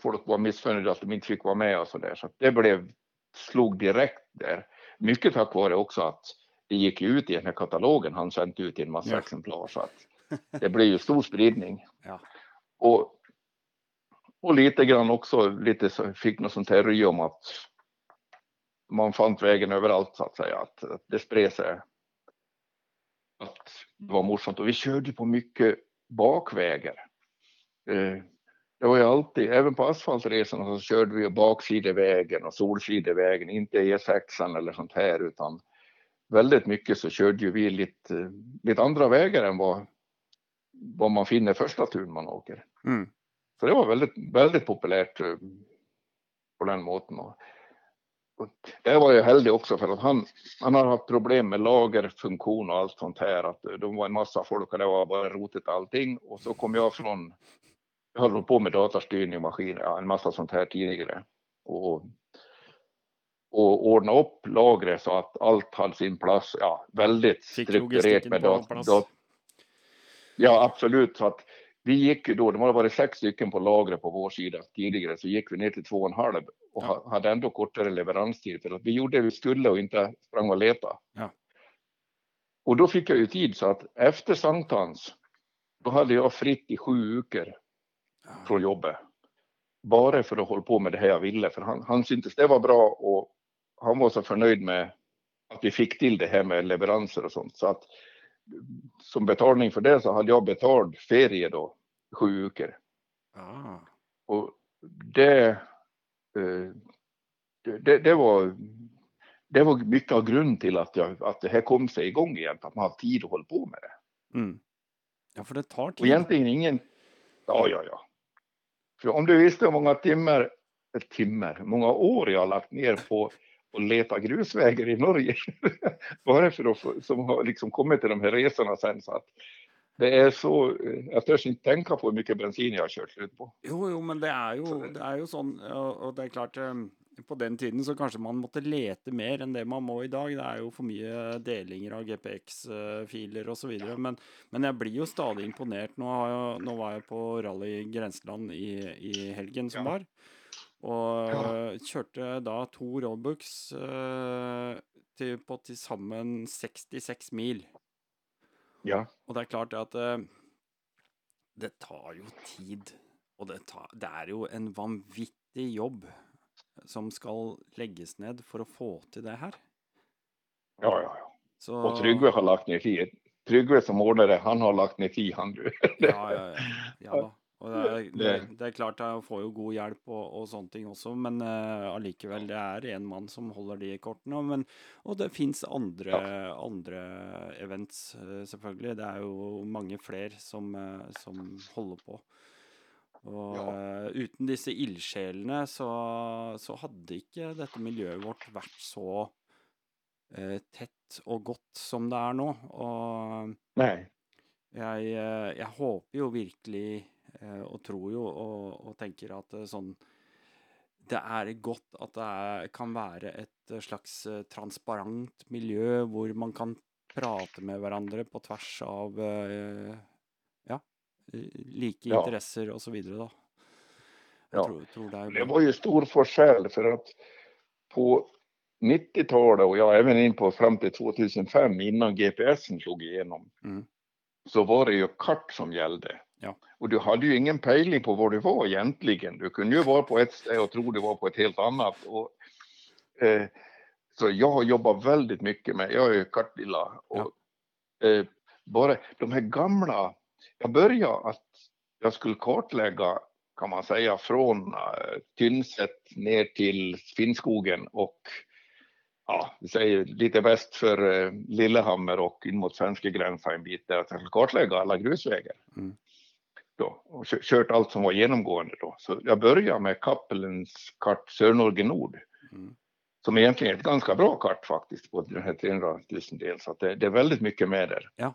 folk var missnöjda att de inte fick vara med och så där. Så det blev, slog direkt där. Mycket tack vare också att det gick ut i den här katalogen han sände ut i en massa ja. exemplar så att det blev ju stor spridning. Ja. Och och lite grann också lite fick något sånt här ry om att man fann vägen överallt så att säga, att, att det spred sig. Att det var morsamt och vi körde på mycket bakvägar. Eh, det var ju alltid, även på asfaltresorna så körde vi baksidevägen och solsidevägen, inte E6 eller sånt här utan väldigt mycket så körde vi lite, lite andra vägar än vad, vad man finner första turen man åker. Mm. Så det var väldigt, väldigt populärt eh, på den måten. Och, det var ju heldig också för att han, han har haft problem med lagerfunktion och allt sånt här. Att de var en massa folk och det var bara rotigt allting. Och så kom jag från, jag höll på med datorstyrning och maskiner, en massa sånt här tidigare. Och, och ordna upp lagret så att allt hade sin plats. Ja, väldigt strukturerat med dator. Ja, absolut. Så att vi gick ju då, det har varit sex stycken på lagret på vår sida tidigare, så gick vi ner till två och en halv och ja. hade ändå kortare leveranstid för att vi gjorde det vi skulle och inte sprang och leta. Ja. Och då fick jag ju tid så att efter Sanktans, då hade jag fritt i sju veckor från jobbet. Bara för att hålla på med det här jag ville, för han, han syntes det var bra och han var så förnöjd med att vi fick till det här med leveranser och sånt. Så att som betalning för det så hade jag betalt ferie då, sju veckor. Ah. Och det, eh, det, det, det var det var mycket av grund till att, jag, att det här kom sig igång igen, att man har tid att hålla på med det. Mm. Ja, för det tar tid. Och egentligen ingen, ja, ja, ja. För om du visste hur många timmar, eller timmar, många år jag har lagt ner på att leta grusvägar i Norge. Bara för att som har liksom kommit till de här resorna sen så att det är så, eh, jag törs inte tänka på hur mycket bensin jag har kört slut på. Jo, jo, men det är ju, det är ju sånn, og og det är klart eh, På den tiden så kanske man måtte lete mer än det man må i dag. Det är ju för mycket delningar av GPX-filer och så vidare. Men, men jag blir ju stadig imponert. Nu, nu var jag på Rally Grenseland i, i helgen som Ja. var. Och Ja. kjørte da to roadbooks eh, til, på til sammen 66 mil. Ja, Och det är klart att eh, det tar ju tid. Och det, tar, det är ju en vanvittig jobb som ska läggas ned för att få till det här. ja, ja. ja. Så, Och Tryggve har lagt ner tid. Tryggve som ordnar det, han har lagt ner tid han du. Ja, ja, ja. ja det, är, det, Det- är klart jag får ju god hjälp och, och sånt också, men uh, allikevel, det är en man som håller de korten. Men, och det finns andra, andra events, uh, selvfølgelig. Det är ju många fler som, eh, som håller på. Og Ja. eh, uten disse ildsjelene så, så hadde ikke dette miljøet vårt vært så eh, tett og godt som det er nå. Og Nej, jeg, eh, jeg håper jo virkelig eh, og tror jo og, og tenker at sånn Det er godt at det er, kan være et slags transparent miljø hvor man kan prate med hverandre på tvers av eh, like Ja. interesser og så videre, da. Jeg Ja. tror, tror det er det var ju stor forskel för att på 90-talet och ja, även in på fram till 2005 innan GPSen slog igenom Mm. så var det ju kart som gällde. Ja. Och du hade ju ingen pejling på var du var egentligen. Du kunde ju vara på ett ställe och tro du var på ett helt annat. Och, eh, så jag har jobbat väldigt mycket med, jag är ju kartdilla och eh, bara de här gamla, jag började att jag skulle kartlägga kan man säga från uh, Tynset ner till Finnskogen och ja, vi säger lite väst för eh, Lillehammer och in mot svenska gränsen en bit där att jag skulle kartlägga alla grusvägar. Mm. Då, och kö- kört allt som var genomgående då. Så jag började med Kappelens kart Sörnorge Nord Mm. som egentligen är ett ganska bra kart faktiskt på den här 300 000 del så det, det är väldigt mycket med där. Ja.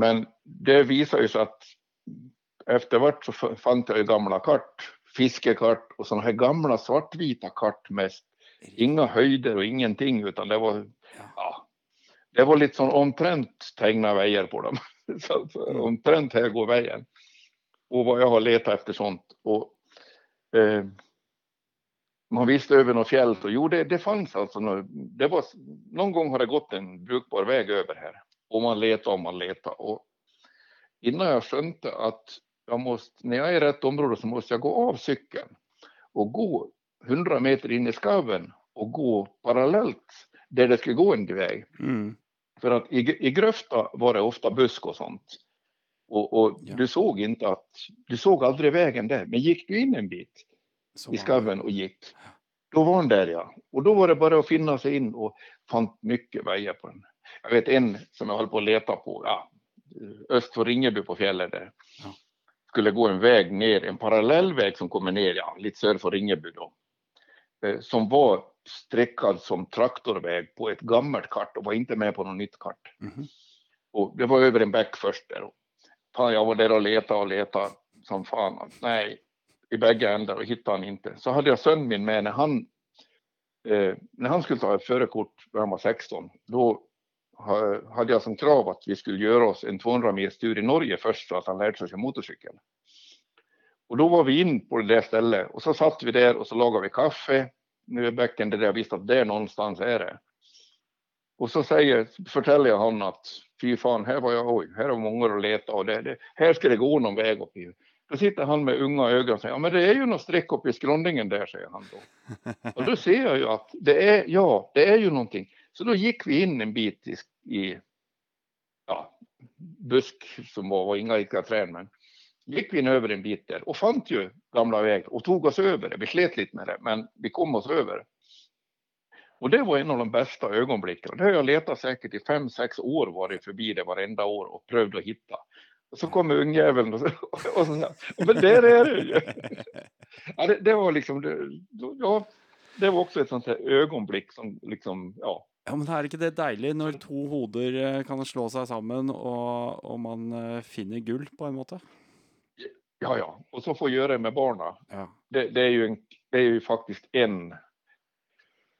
Men det visar ju sig att eftervart så fann jag ju gamla kart, fiskekart och sådana här gamla svartvita kart med inga höjder och ingenting utan det var, Ja. ja, det var lite som omtrent tegna vägar på dem. så, Mm. omtrent här går vägen. Och vad jag har letat efter sånt. Och, eh, man visste över något fjäll så jo det, det fanns alltså det var, någon gång har det gått en brukbar väg över här och man letade och man letade och innan jag skönte att jag måste, när jag är i rätt område så måste jag gå av cykeln och gå 100 meter in i skaven och gå parallellt där det skulle gå en väg. Mm. För att i, i gröfta var det ofta busk och sånt. Och, och Ja. du såg inte att, du såg aldrig vägen där, men gick du in en bit Så i skaven och gick, då var den där ja. Och då var det bara att finna sig in och fann mycket vägar på den. Jag vet en som jag höll på att leta på, ja, öst för Ringerby på fjället där. Ja. Skulle gå en väg ner, en parallell väg som kommer ner, ja, lite söder för Ringerby då. Eh, Som var streckad som traktorväg på ett gammalt kart och var inte med på något nytt kart. Mhm. Och det var över en bäck först där. Och fan, jag var där och letade och letade som fan. Nej, i bägge ändar och hittade han inte. Så hade jag sönnen min med när han, eh, när han skulle ta ett förarkort när han var 16. Då hade jag som krav att vi skulle göra oss en 200 mils tur i Norge först så att han lärde sig köra motorcykel. Och då var vi in på det där stället och så satt vi där och så lagade vi kaffe nu i bäcken där jag visste att där någonstans är det. Och så säger, förtäller jag honom att fy fan, här var jag, oj, här har många att leta och det, det, här ska det gå någon väg upp i. Då sitter han med unga ögon och säger, ja men det är ju något streck upp i Skrondingen där, säger han då. Och då ser jag ju att det är, ja, det är ju någonting. Så då gick vi in en bit i, i ja, busk som var, var inga riktiga träd men. gick vi in över en bit där och fann ju gamla vägen och tog oss över det. Vi slet lite med det, men vi kom oss över. Och det var en av de bästa ögonblicken. Det har jag letat säkert i fem, sex år varit förbi det varenda år och prövt att hitta. Och så kommer ungjäveln och, så, och så, men där är det ju. Ja, det, det var liksom, det, ja, det var också ett sånt här ögonblick som liksom, ja. Ja, men er ikke det deilig når to hoder eh, kan slå seg sammen, og, og man eh, finner gull, på en måte? Ja, ja. Och så få göra det med barna. Ja. Det, det, ju en, det är ju faktiskt en,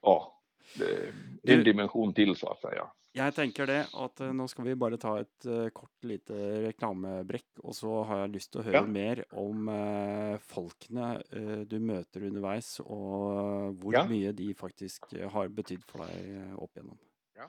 ja, det, en dimension till så att säga. Jeg tenker det, at eh, nå skal vi bare ta et eh, kort lite reklamebrekk, og så har jeg lyst til å høre Ja. mer om eh, folkene du møter underveis, og hvor Ja. mye de faktisk eh, har betydd for deg eh, opp igjennom. Ja.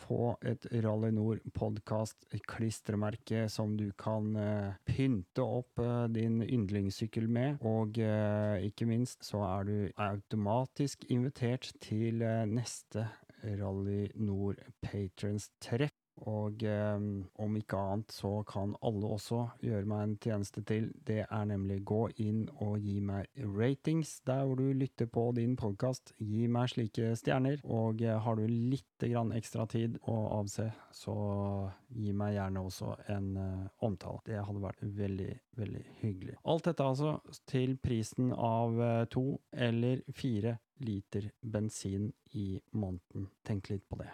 få et Rally Nord podkast-klistremerke som du kan eh, pynte opp eh, din yndlingssykkel med, og eh, ikke minst så er du automatisk invitert til eh, neste Rally Nord Patrons treff. Og eh, om ikke annet så kan alle også gjøre meg en tjeneste til. Det er nemlig gå inn og gi meg ratings der hvor du lytter på din podkast. Gi meg slike stjerner. Og eh, har du litt grann ekstra tid å avse, så gi meg gjerne også en eh, omtale. Det hadde vært veldig, veldig hyggelig. Alt dette altså til prisen av eh, to eller fire liter bensin i måneden. Tenk litt på det.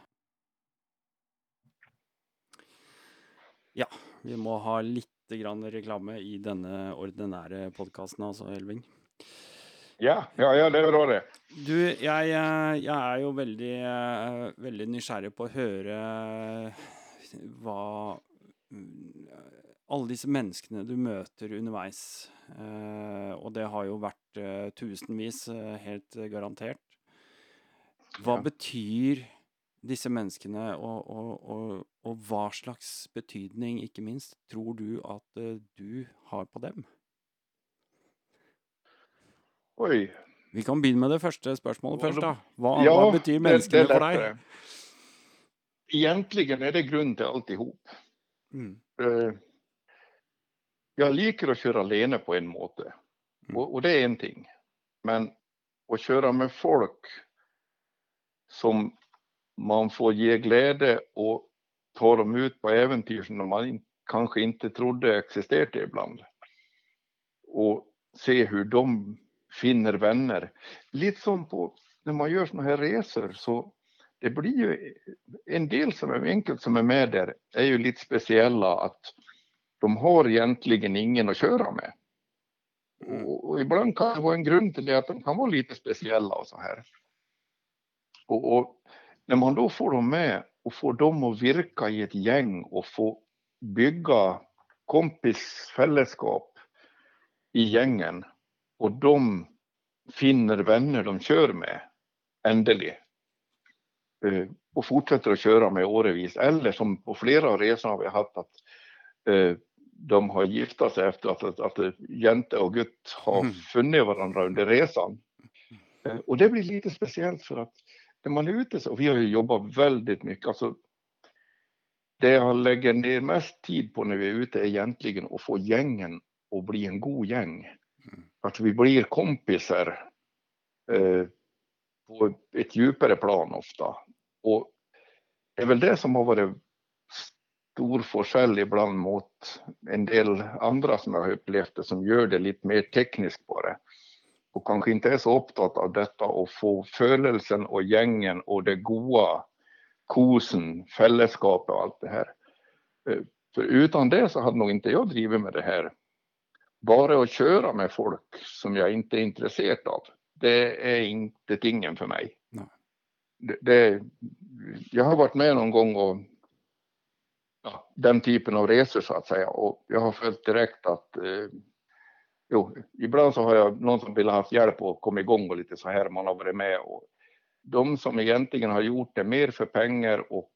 Ja, vi må ha litt grann reklame i denne ordinære podkasten, altså, Elving. Ja, ja, ja, det är bra det. Du, jeg, eh, jeg er jo veldig, eh, veldig nysgjerrig på å høre hva mm, Alle disse menneskene du møter underveis. eh, Og det har jo vært eh, tusenvis, eh, helt garantert. Hva Ja. betyr disse menneskene, og, og, og, og hva slags betydning, ikke minst, tror du at eh, du har på dem? Oj. Vi kan begynne med det første spørsmålet Ja, først, det- da. Hva, Ja, hva betyr det- det menneskene for deg? lättare. Egentligen är det grund till alltihop. Mm. Eh, Jag liker att köra alene på en måte. Mm. Och, och det är en ting. Men att köra med folk som man får ge glädje och ta dem ut på äventyr som man kanske inte trodde existerade ibland. Och se hur de finner vänner. Lite som på när man gör såna här resor så det blir ju en del som är enkelt som är med där är ju lite speciella att de har egentligen ingen att köra med. Och, och ibland kan det vara en grund till det att de kan vara lite speciella och så här. Och, och när man då får dem med och får dem att virka i ett gäng och få bygga kompisfällskap i gängen och de finner vänner de kör med ändelig eh, och fortsätter att köra med årevis eller som på flera av resorna vi haft att eh, de har gifta sig efter att, att, att Jente och Gutt har Mm. funnit varandra under resan. Eh, och det blir lite speciellt för att när man är ute så, och vi har ju jobbat väldigt mycket, alltså det jag lägger ner mest tid på när vi är ute är egentligen att få gängen att bli en god gäng. Att vi blir kompisar eh, på ett djupare plan ofta. Och det är väl det som har varit stor forskel ibland mot en del andra som jag har upplevt det som gör det lite mer tekniskt bara. Och kanske inte är så upptatt av detta och få födelsen och gängen och det goa, kosen, fällskapet och allt det här. Eh, För utan det så hade nog inte jag drivit med det här. Bara att köra med folk som jag inte är intresserad av, det är inte tingen för mig. Det, det, jag har varit med någon gång och ja, den typen av resor så att säga. Och jag har följt direkt att eh, jo, ibland så har jag någon som vill ha haft hjälp och komma igång och lite så här, man har varit med. Och de som egentligen har gjort det mer för pengar och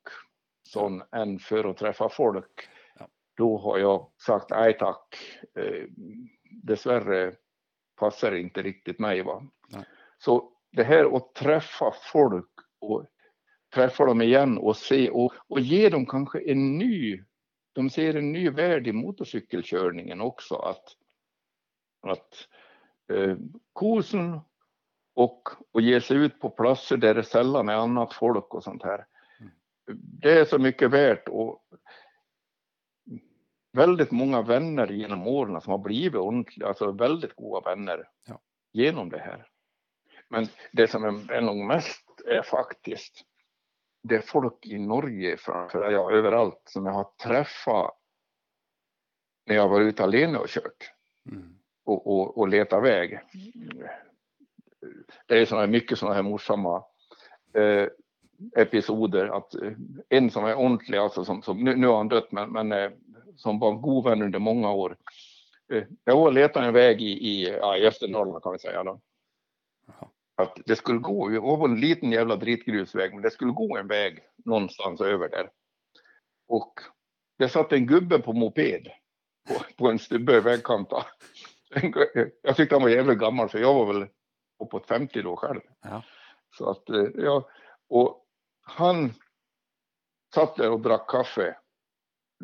sån än för att träffa folk, ja. då har jag sagt nej tack. Eh, dessvärre passar inte riktigt mig. Va? Så det här att träffa folk och träffa dem igen och se och, och ge dem kanske en ny, de ser en ny värld i motorcykelkörningen också. Att, att eh, kosen och, och ge sig ut på platser där det sällan är annat folk och sånt här. Mm. Det är så mycket värt och väldigt många vänner genom åren som har blivit ordentliga, alltså väldigt goda vänner ja. genom det här. Men det som är, är nog mest är faktiskt det är folk i Norge framför ja, överallt som jag har träffat när jag var ute alene och kört mm. Och, och, och letat väg. Det är såna, mycket sådana här morsamma eh, episoder. Att, eh, en som är ordentlig, alltså som, som, nu, nu har han dött, men, men eh, som var en god vän under många år. Eh, jag letade en väg i, i, ja, i Östernorrland kan vi säga. Då. Att det skulle gå, det var en liten jävla dritgrusväg, men det skulle gå en väg någonstans över där. Och det satt en gubbe på moped på, på en stubbe i vägkanten. Jag tyckte han var jävligt gammal, för jag var väl uppåt 50 då själv. Ja. Så att, eh, ja, och han satt där och drack kaffe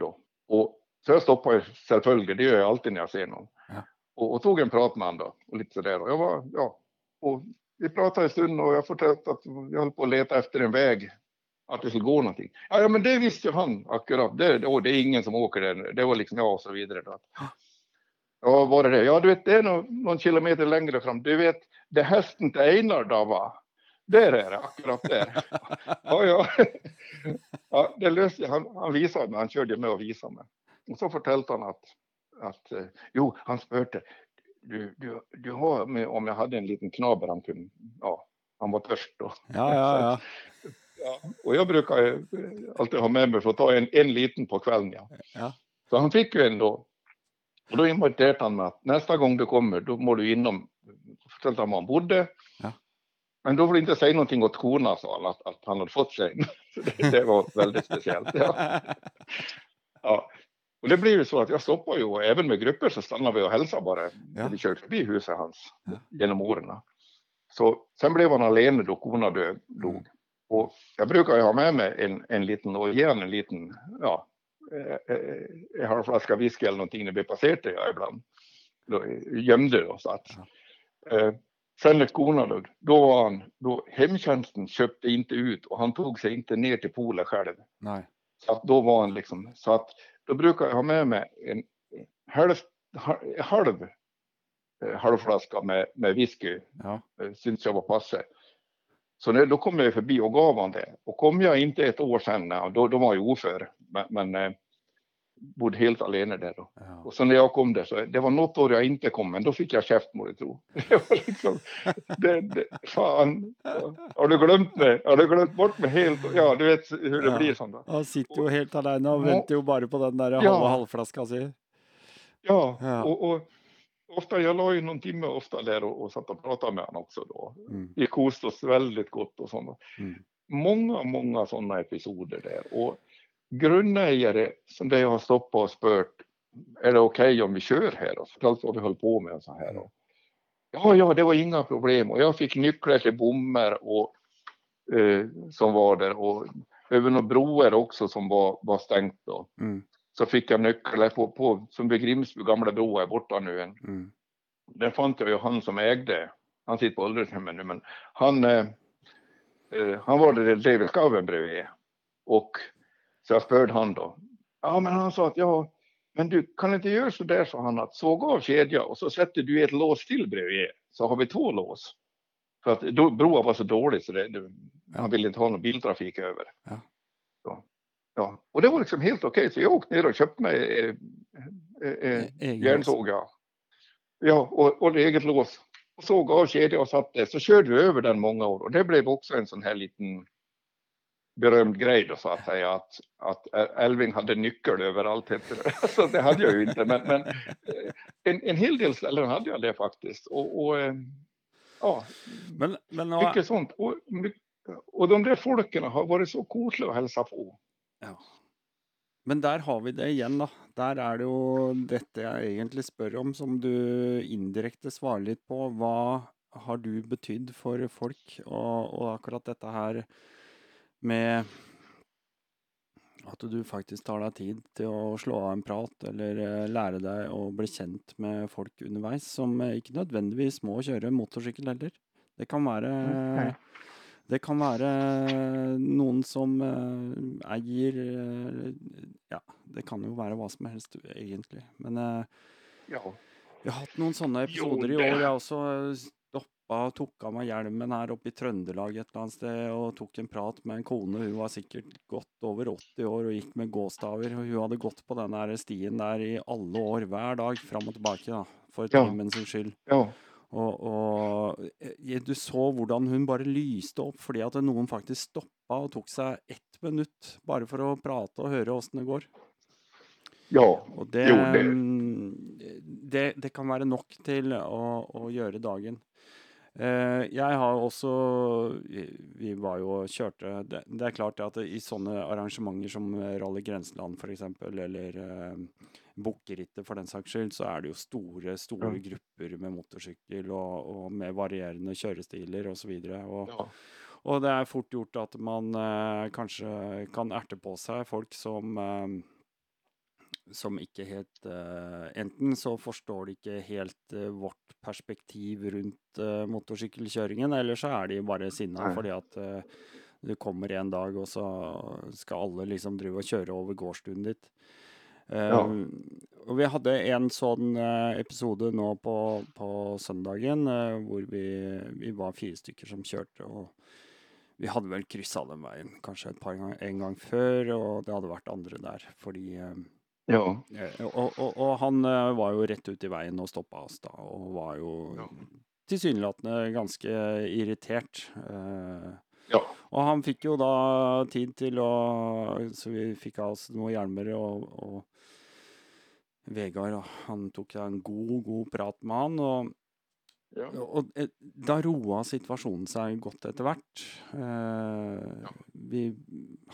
då. Och så jag stoppade självföljd, det gör jag alltid när jag ser någon. Ja. Och, och, tog en prat med honom då, och lite sådär. Och jag var, ja, och vi pratade en stund och jag fortsatte att jag höll på att leta efter en väg, att det skulle gå någonting. Ja, ja men det visste ju han akkurat. Det, oh, det är ingen som åker där. Det var liksom jag och så vidare. Då. Ja, var är det? Ja, du vet, det är någon, någon kilometer längre fram. Du vet, det hästen till Einar då va? Där är det, akkurat där. ja, ja. ja det löste han, han visade mig, han körde med och visade mig. Och så fortällde han att, att eh, jo, han spörte, du, du, du har med, om jag hade en liten knaber han kunde, ja, han var törst då. Ja, ja, ja. ja. Och jag brukar alltid ha med mig för att ta en, en liten på kvällen. Ja. ja. Så han fick ju en då. Och då inviterade han mig att nästa gång du kommer, då må du inom, förtällde han var han bodde. Ja. Men då får du inte säga någonting åt korna, sa han, att, att han hade fått sig. det, det var väldigt speciellt. Ja. ja. Och det blir ju så att jag stoppar ju och även med grupper så stannar vi och hälsar bara. Ja. Vi kör förbi huset hans ja. genom åren. Så sen blev han alene då korna dog. Mm. Och jag brukar ju ha med mig en, en liten och ge en liten, ja, eh, eh, en halv flaska whisky eller någonting när vi passerade jag ibland. Då, gömde då så att. Eh, sen när korna dog, då var han, då hemtjänsten köpte inte ut och han tog sig inte ner till poolen själv. Nej. Så att då var han liksom, så att då brukar jag ha med mig en halv, halv eh, halvflaska med, med whisky. Ja. Eh, syns jag var passe. Så när, då kom jag förbi och gav honom det. Och kom jag inte ett år sen, då, då var jag oför. Men, men eh, bodde helt alene där då. Ja. Och så när jag kom där så det var något år jag inte kom, men då fick jag käft må du tro. Det var liksom, det, det, fan, har du glömt mig? Har du glömt bort mig helt? Ja, du vet hur det ja. blir sånt. Han sitter ju helt alene och väntar ju bara på den där ja. halva halvflaskan sin. Ja, ja. Och, och, ofta, jag la ju någon timme ofta där och, och satt och pratade med honom också då. Mm. Vi kostade oss väldigt gott och sånt. Mm. Många, många sådana episoder där. Och grundägare som det jag har stoppat och spurt, är det okej okay om vi kör här? Och förtalat vad vi höll på med och så här. Och, ja, ja, det var inga problem och jag fick nycklar till bommar och eh, som var där och över några broar också som var, var stängt då. Mm. Så fick jag nycklar på, på som vid Grimsby gamla bro är borta nu. En. Mm. Den fann jag ju han som ägde. Han sitter på ålderdomshemmet nu, men han, eh, eh han var där David Skaven bredvid. Och så jag spörde han då. Ja, men han sa att ja, men du kan inte göra så där, sa han, att såga av kedja och så sätter du ett lås till bredvid så har vi två lås. För att då, broa var så dåligt så det, det, han ville inte ha någon biltrafik över. Ja. Ja. Och det var liksom helt okej, okay. så jag åkte ner och köpte mig eh, eh, eh järnsåg. Ja, ja och, och eget lås. Och såg av kedja och satte, så körde vi över den många år och det blev också en sån här liten berömd grej då så att säga att, att Elving hade nyckel överallt. Så det hade jag ju inte men, men eh, en, en hel del ställen hade jag det faktiskt. Och, och eh, ja, men, men, mycket sånt. Och, och de där folken har varit så kosliga att hälsa på. Ja. Men der har vi det igjen, da. Der er det jo dette jeg egentlig spør om, som du indirekte svarer litt på. Hva har du betydd for folk? Og, og akkurat dette her med at du faktisk tar deg tid til å slå av en prat, eller eh, lære deg å bli kjent med folk underveis, som ikke nødvendigvis må kjøre motorsykkel heller. Det kan være mm, okay. Det kan være noen som uh, eier uh, Ja, det kan jo være hva som helst, egentlig. Men uh, ja. vi har hatt noen sånne episoder jo, i år. Jeg også stoppa og tok av meg hjelmen her oppe i Trøndelag et eller annet sted og tok en prat med en kone. Hun var sikkert godt over 80 år og gikk med gåstaver. og Hun hadde gått på den stien der i alle år, hver dag, fram og tilbake, da, for ja. timen sin skyld. Ja. Og, og, eh, du så hvordan hun bare lyste opp fordi at noen faktisk stoppa og tok seg ett minutt bare for å prate og høre åssen det går. Ja, og det, jo, det. Det, det kan være nok til å, å gjøre dagen. Uh, jeg har også Vi var jo og kjørte det, det, er klart at i sånne arrangementer som Rally Grenseland f.eks., eller uh, Bukkerittet for den saks skyld, så er det jo store store ja. grupper med motorsykkel og, og, med varierende kjørestiler osv. Og, ja. og det er fort gjort at man eh, kanskje kan erte på seg folk som eh, som ikke helt eh, Enten så forstår de ikke helt eh, vårt perspektiv rundt eh, motorsykkelkjøringen, eller så er de bare sinna fordi at du kommer en dag, og så skal alle liksom drive og kjøre over gårdstuen ditt. Ja. Og vi hadde en sånn uh, episode nå på, på søndagen uh, hvor vi, vi, var fire stykker som kjørte. og Vi hadde vel kryssa den veien kanskje et par ganger en gang før, og det hadde vært andre der. Fordi ja. og, og, og, han var jo rett ut i veien og stoppa oss da, og var jo ja. tilsynelatende ganske irritert. Ja. Og han fikk jo da tid til å Så vi fikk av oss noen hjelmer, og, og Vegard han tok en god, god prat med han. og ja. Og eh, da roa situasjonen seg godt etter hvert. Eh, ja. vi,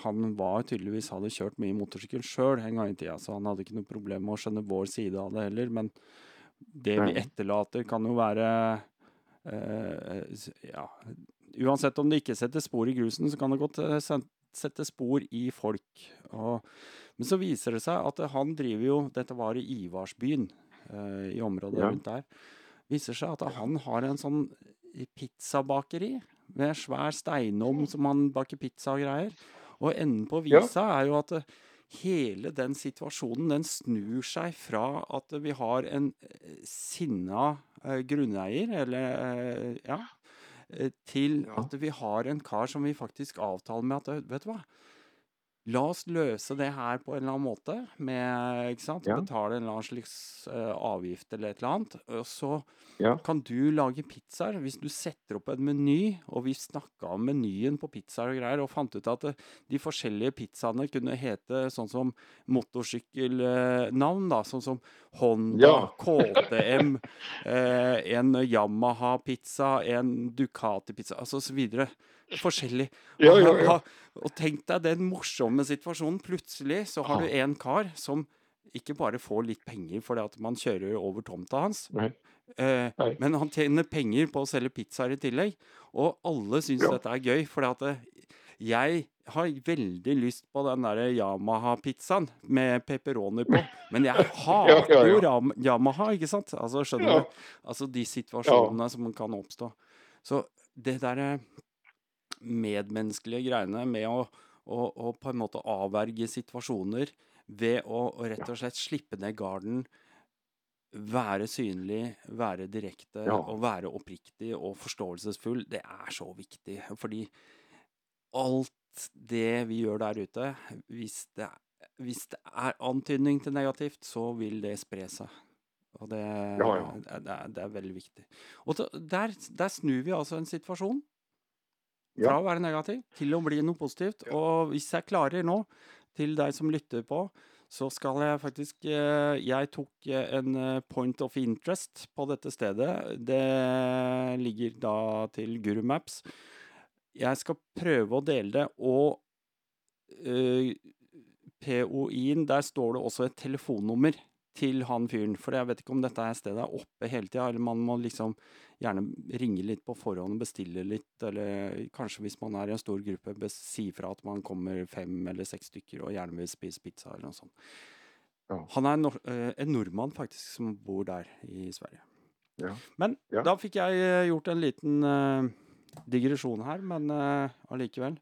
han var tydeligvis hadde kjørt mye motorsykkel sjøl en gang i tida, så han hadde ikke noe problem med å skjønne vår side av det heller. Men det vi etterlater, kan jo være eh, Ja, uansett om det ikke setter spor i grusen, så kan det godt eh, sette spor i folk. Og men så viser det seg at han driver jo Dette var i Ivarsbyen, uh, i området ja. rundt der. viser seg at han har en sånn pizzabakeri med svær steinom som han baker pizza og greier. Og enden på visa ja. er jo at uh, hele den situasjonen den snur seg fra at vi har en uh, sinna grunneier, eller ja, til at vi har en kar som vi faktisk avtaler med at Vet du hva? La oss løse det her på en eller annen måte, med ikke sant? Ja. betale en eller annen slags uh, avgift eller et eller annet. Og så ja. kan du lage pizzaer. Hvis du setter opp en meny, og vi snakka om menyen på pizzaer og greier, og fant ut at uh, de forskjellige pizzaene kunne hete sånn som motorsykkelnavn, uh, da. Sånn som Honda, ja. KTM, eh, en Yamaha-pizza, en Ducati-pizza, altså så videre forskjellig. Ja, ja, ja. Og tenk deg den morsomme situasjonen. Plutselig så har du en kar som ikke bare får litt penger fordi at man kjører over tomta hans, Nei. Eh, Nei. men han tjener penger på å selge pizzaer i tillegg. Og alle syns dette er gøy, fordi at eh, jeg har veldig lyst på den der Yamaha-pizzaen med pepperoni på. Men jeg hater jo Yamaha, ikke sant? Altså, skjønner du? Altså de situasjonene som kan oppstå. Så det derre medmenneskelige greiene med å, å, å, på en måte avverge situasjoner ved å, å, rett og slett slippe ned garden, være synlig, være direkte ja. og være oppriktig og forståelsesfull, det er så viktig. Fordi alt det vi gjør der ute, hvis det, hvis det er antydning til negativt, så vil det spre seg. Og det, ja, ja. det, er, det er, veldig viktig. Og der, der snur vi altså en situasjon Fra å være negativ til å bli noe positivt. Og hvis jeg klarer nå, til deg som lytter på, så skal jeg faktisk eh, Jeg tok eh, en eh, point of interest på dette stedet. Det ligger da til Guru Maps. Jeg skal prøve å dele det, og eh, POI-en, der står det også et telefonnummer til han fyren. For jeg vet ikke om dette her stedet er oppe hele tida, eller man må liksom gjerne ringe litt på forhånd og bestille litt, eller kanskje hvis man er i en stor gruppe, si fra at man kommer fem eller seks stykker og gjerne vil spise pizza eller noe sånt. Ja. Han er nor eh, en nordmann faktisk som bor der i Sverige. Ja. Men Ja. da fikk jeg eh, gjort en liten eh, digresjon her, men eh, allikevel.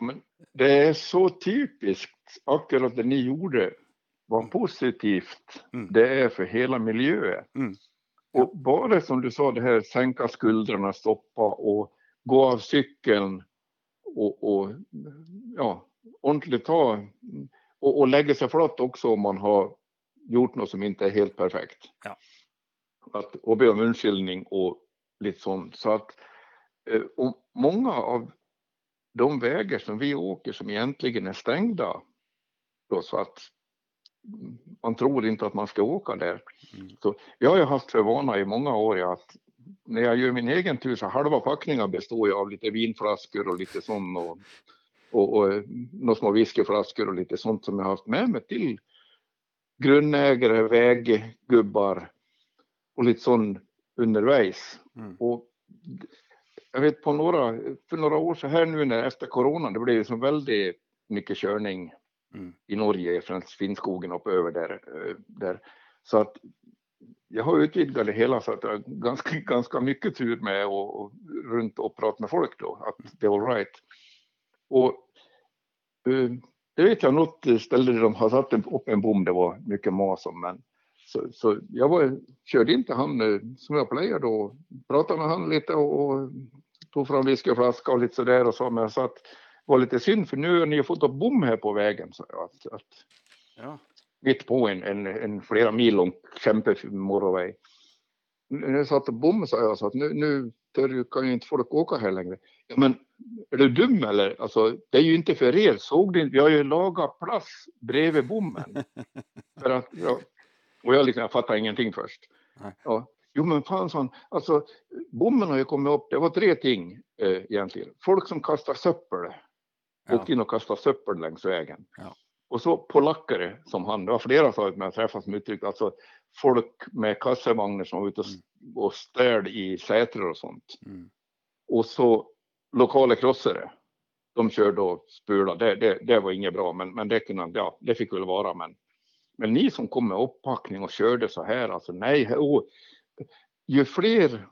Men det är så typiskt akkurat det ni gjorde. Vad positivt Mm. det är för hela miljön. Mm. Och bara som du sa det här sänka skuldrorna, stoppa och gå av cykeln och, och ja, ordentligt ta och, och lägga sig flat också om man har gjort något som inte är helt perfekt. Ja. Att, och be om urskiljning och lite sånt. Så att, eh, och många av de vägar som vi åker som egentligen är stängda då, så att man tror inte att man ska åka där. Mm. Så jag har ju haft för vana i många år att när jag gör min egen tur så halva packningen består ju av lite vinflaskor och lite sånt och, och, och några små whiskyflaskor och lite sånt som jag har haft med mig till grundägare, väggubbar och lite sånt undervägs. Mm. Och jag vet på några, för några år så här nu när efter coronan, det blev ju så väldigt mycket körning Mm. i Norge från Finnskogen upp över där, eh, där. Så att jag har utvidgat det hela så att jag har ganska, ganska mycket tur med och, och runt och prata med folk då, att det är all right. Och eh, det vet jag något ställe där de har satt en- upp en bom, det var mycket mas om, men så, så jag var, körde inte han eh, som jag plöjer då, pratade med han lite och, och tog fram whiskyflaska och lite sådär och så, men jag sa att det var lite synd för nu har ni fått upp bom här på vägen, så att, att Ja. mitt på en, en, en flera mil lång kämpemotorväg. När jag satt och bom sa jag så att nu, nu kan ju inte folk åka här längre. Ja, men är du dum eller? Alltså, det är ju inte för er. Såg du inte? Vi har ju lagat plats bredvid bommen. för att, ja. Och jag, liksom, jag fattade ingenting först. Nej. Ja. Jo men fan sa han, alltså bommen har ju kommit upp, det var tre ting eh, egentligen. Folk som kastar söppel, Ja. åkte in och kastade söppel längs vägen. Ja. Och så polackare som han, det var flera att jag träffat som uttryckte, alltså folk med kassavagnar som var ute och, och städ i säter och sånt. Mm. Och så lokala krossare. De körde och spulade, det, det, det var inget bra, men, men det, kunde, ja, det fick väl vara. Men, men ni som kom med upppackning och körde så här, alltså nej, och, ju fler,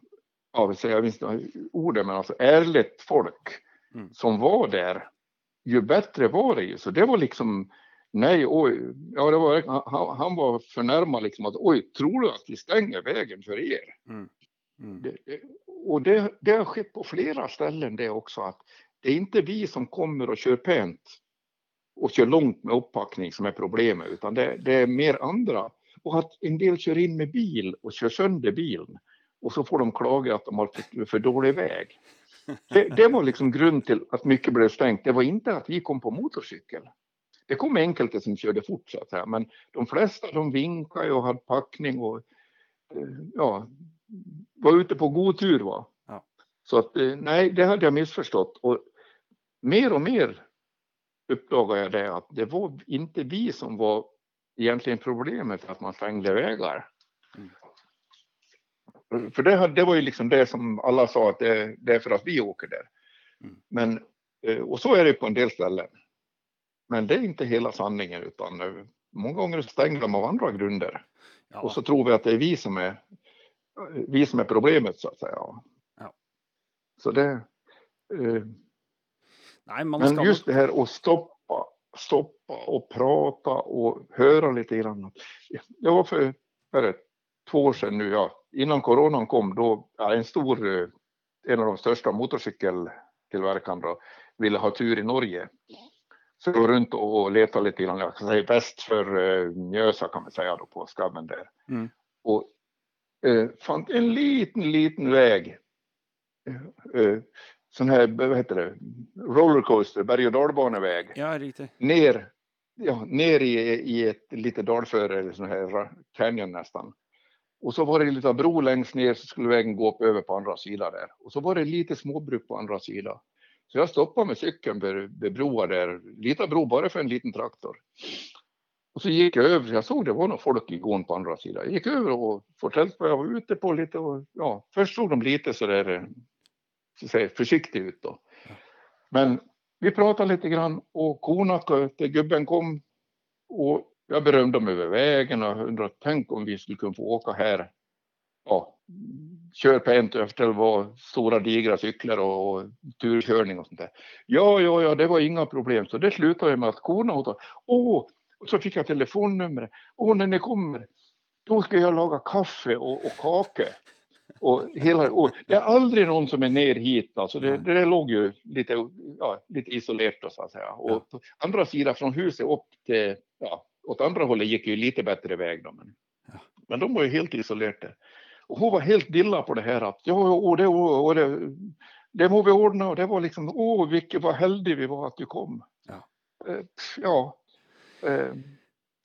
ja, jag minns inte ordet, men alltså ärligt folk Mm. som var där, ju bättre var det ju. Så det var liksom, nej, oj, ja, det var, han, han var förnärmad liksom att oj, tror du att vi stänger vägen för er? Mm. Mm. Det, och det, det har skett på flera ställen det också att det är inte vi som kommer och kör pent och kör långt med upppackning som är problemet utan det, det är mer andra. Och att en del kör in med bil och kör sönder bilen och så får de klaga att de har för, för dålig väg. Det, det var liksom grund till att mycket blev stängt. Det var inte att vi kom på motorcykel. Det kom enkelte som körde fort så att säga, men de flesta de vinkade och hade packning och eh, ja, var ute på god tur. Va? Ja. Så att eh, nej, det hade jag missförstått. Och mer och mer uppdagade jag det att det var inte vi som var egentligen problemet att man stängde vägar. För det, det var ju liksom det som alla sa att det, det är för att vi åker där. Mm. Men, eh, och så är det på en del ställen. Men det är inte hela sanningen utan eh, många gånger stänger de av andra grunder. Ja. Och så tror vi att det är vi som är, vi som är problemet så att säga. Ja. Så det, eh, man men skal just det här att stoppa, stoppa och prata och höra lite grann. Jag var för, är det, två år sedan nu, ja, innan coronan kom, då ja, en stor, eh, en av de största motorcykeltillverkarna ville ha tur i Norge. Så jag runt och letade lite grann, jag ska säga väst för eh, Mjösa kan man säga då på skabben där. Mm. Och eh, fann en liten, liten väg eh, eh, sån här, vad heter det, rollercoaster, berg och dalbaneväg. Ja, riktigt. Ner, ja, ner i, i ett litet dalföre, eller sån här canyon nästan. Och så var det en liten bro längst ner så skulle vägen gå upp över på andra sidan där. Och så var det lite småbruk på andra sidan. Så jag stoppade med cykeln vid, broar där, liten bro bara för en liten traktor. Och så gick jag över, jag såg det var några folk i gården på andra sidan. Jag gick över och fortällde vad jag var ute på lite och ja, först såg de lite så där så säga, försiktigt ut då. Men vi pratade lite grann och korna till gubben kom och jag berömde dem över vägen och undrade, tänk om vi skulle kunna få åka här. Ja, kör på en efter det var stora digra cyklar och, och turkörning och sånt där. Ja, ja, ja, det var inga problem. Så det slutade med att korna åt. Åh, och så fick jag telefonnumret. Åh, när ni kommer, då ska jag laga kaffe och, och kakor. Och hela, och det är aldrig någon som är ner hit. Alltså det, det, låg ju lite, ja, lite isolerat så att säga. Och på andra sidan från huset upp till, ja, åt andra hållet gick ju lite bättre väg då. Men, ja. men de var ju helt isolerade. Och hon var helt dilla på det här att ja, och det, och det, det må vi ordna och det var liksom, åh, vilket vad heldig vi var att du kom. Ja. Eh, ja. Eh,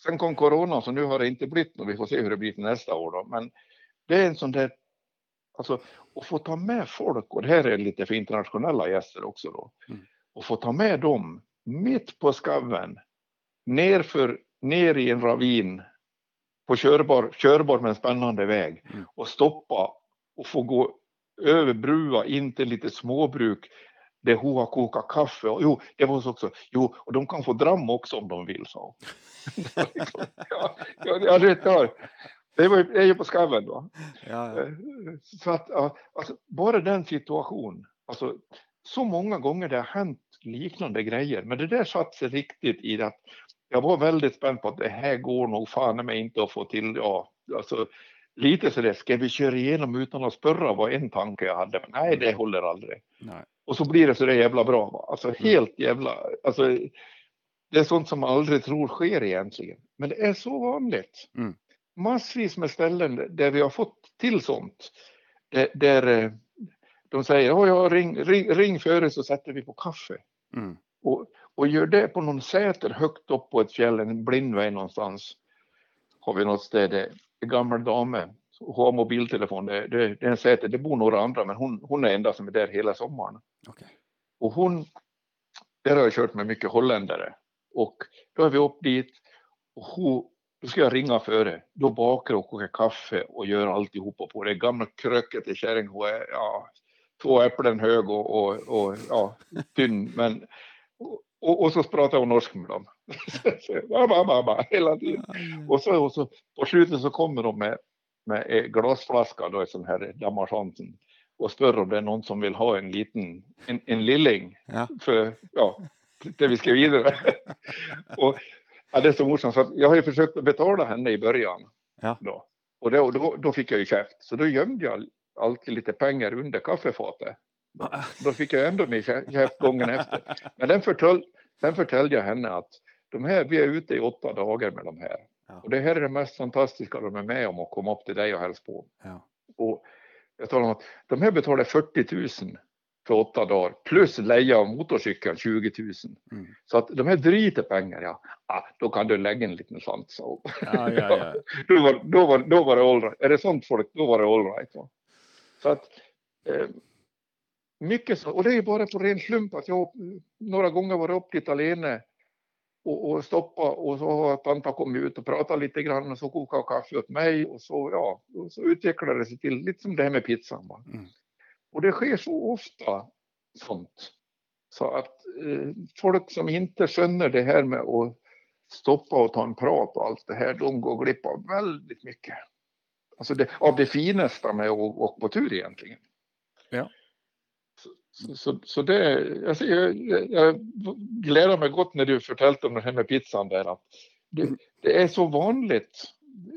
sen kom corona så nu har det inte blivit något. Vi får se hur det blir till nästa år då. Men det är en sån där, alltså att få ta med folk och det här är lite för internationella gäster också då. Mm. Och få ta med dem mitt på skaven nerför ner i en ravin på körbar, körbar men spännande väg mm. och stoppa och få gå över brua in till lite småbruk där har kokat kaffe. Och, jo, det var så också. Jo, och de kan få dram också om de vill, sa ja, ja, det, ja, det var det är ju på skaven då. Ja, ja. Eh, så att, alltså, bara den situationen, alltså, så många gånger det har hänt liknande grejer, men det där satt sig riktigt i att jag var väldigt spänd på att det här går nog fan mig inte att få till. Ja, alltså, lite så det ska vi köra igenom utan att spörra var en tanke jag hade. Men nej, det håller aldrig. Nej. Och så blir det så det jävla bra. Va? Alltså mm. helt jävla, alltså det är sånt som man aldrig tror sker egentligen. Men det är så vanligt. Mm. Massvis med ställen där vi har fått till sånt. Där, där eh, de säger, oh, ja, ring, ring, ring före så sätter vi på kaffe. Mm. Och och gör det på någon säter högt upp på ett fjäll, en blindväg någonstans. Har vi något ställe, en gammal dame, hon har mobiltelefon, det, det, det, är en säter, det bor några andra men hon, hon är enda som är där hela sommaren. Okay. Och hon, där har jag kört med mycket holländare och då är vi upp dit och hon, då ska jag ringa före, då bakar och kokar kaffe och gör alltihopa på det gamla kröket i kärring, hon är ja, två äpplen hög och, och, och ja, tunn men och, och så pratar hon norska med dem. mamma, mamma, hela tiden. Och så, och så på slutet så kommer de med, med glasflaska, då, sån här damarsansen och spör om det är någon som vill ha en liten, en, en lilling ja. för, ja, det vi ska vidare. och ja, det är så morsamt, så jag har ju försökt betala henne i början. Ja. Då. Och då, då, då, fick jag ju käft, så då gömde jag alltid lite pengar under kaffefatet. Då fick jag ändå min käft gången efter. Men den förtöll, sen förtällde jag henne att de här, vi är ute i åtta dagar med de här. Ja. Och det här är det mest fantastiska de är med om att komma upp till dig och hälsa på. Ja. Och jag talar om att de här betalar 40 000 för åtta dagar plus leja av motorcykeln 20 000. Mm. Så att de här driter pengar, ja, ah, då kan du lägga en liten slant. Ja, ja, ja. då, var, då, var, då var det all right. Är det sånt folk, då var det all right. Va? Så att eh, mycket så, och det är bara på ren slump att jag några gånger var upp dit alene och, och stoppa och så har tanten kommit ut och pratat lite grann och så kokade kaffe åt mig och så, ja, och så utvecklade det sig till lite som det här med pizzan. Mm. Och det sker så ofta sånt. Så att eh, folk som inte skönner det här med att stoppa och ta en prat och allt det här, de går glipp av väldigt mycket. Alltså det, av det finaste med att åka på tur egentligen. Ja. Så, så det, alltså jag, jag gläder mig gott när du förtalte om det här med pizzan där. Att det, det är så vanligt,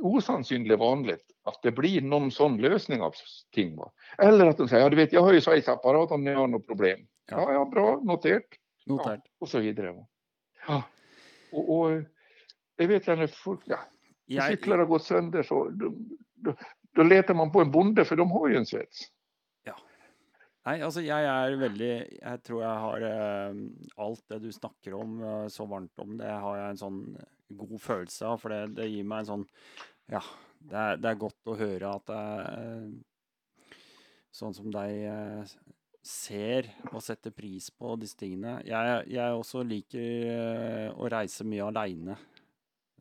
osannsynligt vanligt att det blir någon sån lösning av ting. Va? Eller att de säger, ja du vet jag har ju svejsapparat om ni har något problem. Ja, ja, ja bra, noterat. Ja, och så vidare. Va? Ja. Och, och det vet jag när folk, ja, cyklar har gått sönder så då, då, då letar man på en bonde för de har ju en svets. Nei, altså jeg er veldig Jeg tror jeg har eh, alt det du snakker om eh, så varmt om, det har jeg en sånn god følelse av. For det, det gir meg en sånn Ja, det er, det er godt å høre at er eh, sånn som deg eh, ser og setter pris på disse tingene. Jeg, jeg også liker eh, å reise mye aleine.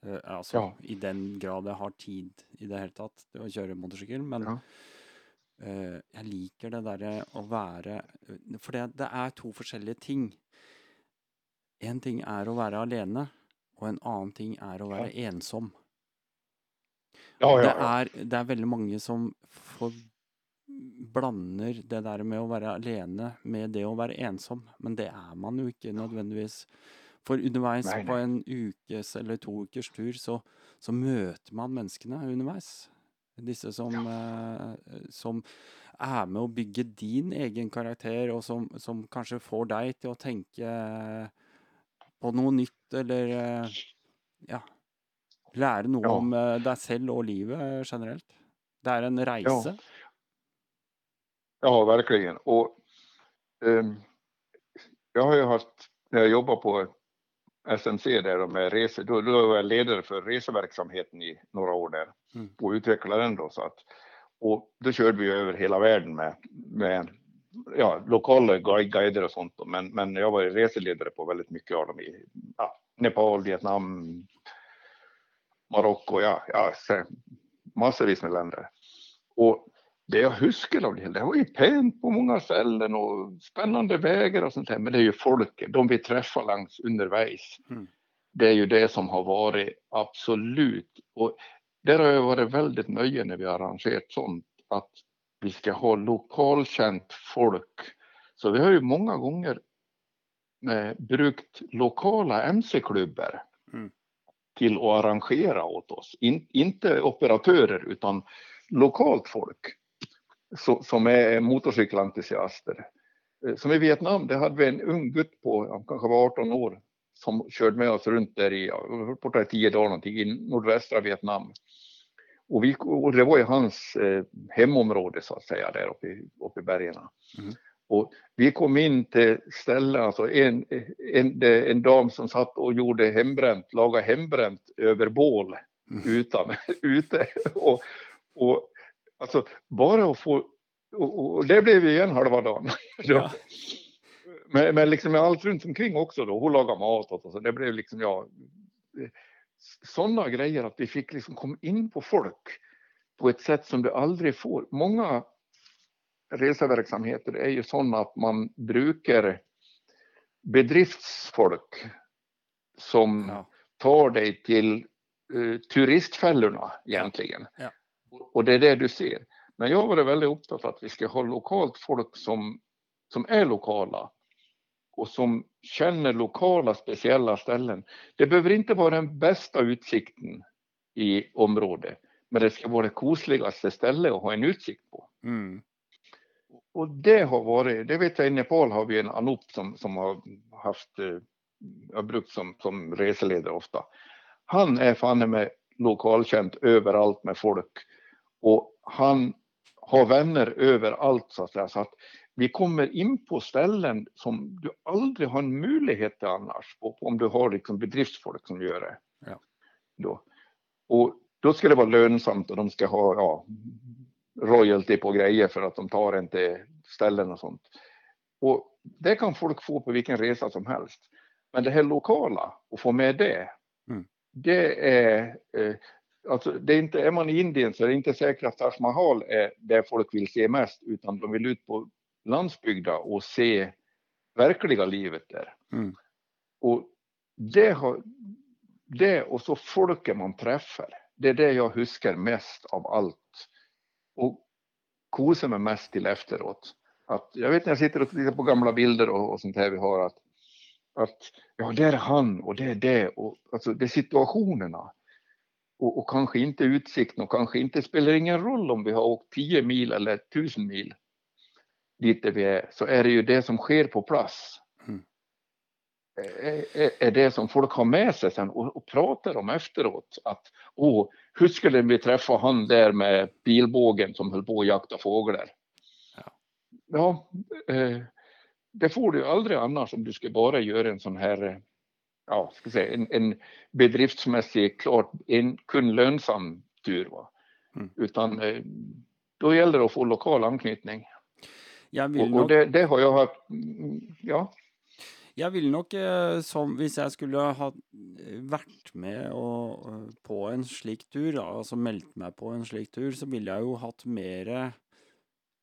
Eh, altså Ja. i den grad jeg har tid i det hele tatt til å kjøre motorsykkel. Men Ja. Eh, jeg liker det derre å være For det, det er to forskjellige ting. En ting er å være alene, og en annen ting er å være ensom. Ja, Det ja, ja. er, det er veldig mange som for, blander det der med å være alene med det å være ensom, men det er man jo ikke nødvendigvis. For underveis Nei, på nei. en ukes eller to ukers tur, så, så møter man menneskene underveis. Disse som, eh, som er med å bygge din egen karakter, og som, som kanskje får deg til å tenke på noe nytt, eller eh, ja, lære noe Ja. om eh, deg selv og livet generelt. Det er en reise. Ja, verkligen. Och, ehm, jag har ju haft, när jag jobbar på SMC där och med resor, då, då var jag ledare för reseverksamheten i några år där Mm. och utvecklade den då. Så att, och då körde vi över hela världen med, med ja, lokala guide- guider och sånt. Då. Men, men jag var reseledare på väldigt mycket av dem i ja, Nepal, Vietnam, Marocko, ja, ja massvis med länder. Och det jag huskar av det, det var ju pent på många ställen och spännande vägar och sånt där. Men det är ju folket, de vi träffar längs undervägs. Mm. Det är ju det som har varit absolut. Och där har jag varit väldigt nöjd när vi har arrangerat sånt. Att vi ska ha lokalkänt folk. Så vi har ju många gånger eh, brukt lokala mc-klubbar Mm. till att arrangera åt oss. In, inte operatörer utan lokalt folk så, som är motorcykelentusiaster. Eh, Som i Vietnam, där hade vi en ung gutt på, han kanske var 18 år, som körde med oss runt där i, borta i tio dagar någonting, i nordvästra Vietnam. Och, vi, och det var ju hans eh, hemområde så att säga, där uppe i, uppe i bergen. Mm. Och vi kom in till ställen, alltså en, en, en dam som satt och gjorde hembränt, lagade hembränt över bål Mm. utan, ute. Och, och alltså bara att få, och, och det blev ju igen halva dagen. Ja. Men, men liksom allt runt omkring också då, hon lagade mat och så, det blev liksom, ja, sådana grejer att vi fick liksom komma in på folk på ett sätt som du aldrig får. Många reseverksamheter är ju sådana att man brukar bedriftsfolk som Ja. tar dig till eh, turistfällorna egentligen. Ja. Och- det är det du ser. Men jag har varit väldigt upptagen att vi ska ha lokalt folk som, som är lokala och som känner lokala speciella ställen. Det behöver inte vara den bästa utsikten i området, men det ska vara det kosligaste stället att ha en utsikt på. Mm. Och det har varit, det vet jag i Nepal har vi en Anup som, som har haft, eh, har brukt som, som reseledare ofta. Han är fan med lokalkänt överallt med folk och han har vänner överallt så att säga. Så att vi kommer in på ställen som du aldrig har en möjlighet till annars om du har liksom bedriftsfolk som gör det. Ja. Då. Och då ska det vara lönsamt och de ska ha ja, royalty på grejer för att de tar en till ställen och sånt. Och det kan folk få på vilken resa som helst. Men det här lokala och få med det. Mm. Det är eh, alltså det är inte, är man i Indien så är det inte säkert att Taj Mahal är det folk vill se mest utan de vill ut på landsbygden och se verkliga livet där. Mm. Och det, har, det och så folket man träffar, det är det jag huskar mest av allt. Och kosar mig mest till efteråt. Att, jag vet när jag sitter och tittar på gamla bilder och, och sånt här vi har att, att ja, det är han och det är det och alltså det är situationerna. Och, och kanske inte utsikten och kanske inte spelar ingen roll om vi har åkt 10 mil eller 1000 mil dit där vi är så är det ju det som sker på plats. Mm. Är, är- är det som folk har med sig sen och, och pratar om efteråt. Att åh, hur skulle vi träffa han där med pilbågen som höll på att jakta fåglar? Ja. ja, eh, det får du aldrig annars om du ska bara göra en sån här, ja, ska säga, en, en bedriftsmässig, klart en, kun lönsam tur. Va? Mm. Utan eh, då gäller det att få lokal anknytning. Och, och det, det, har jag haft, ja. Jeg vil nok, eh, som hvis jeg skulle ha vært med og, på en slik tur, altså meldt meg på en slik tur, så ville jeg jo hatt mer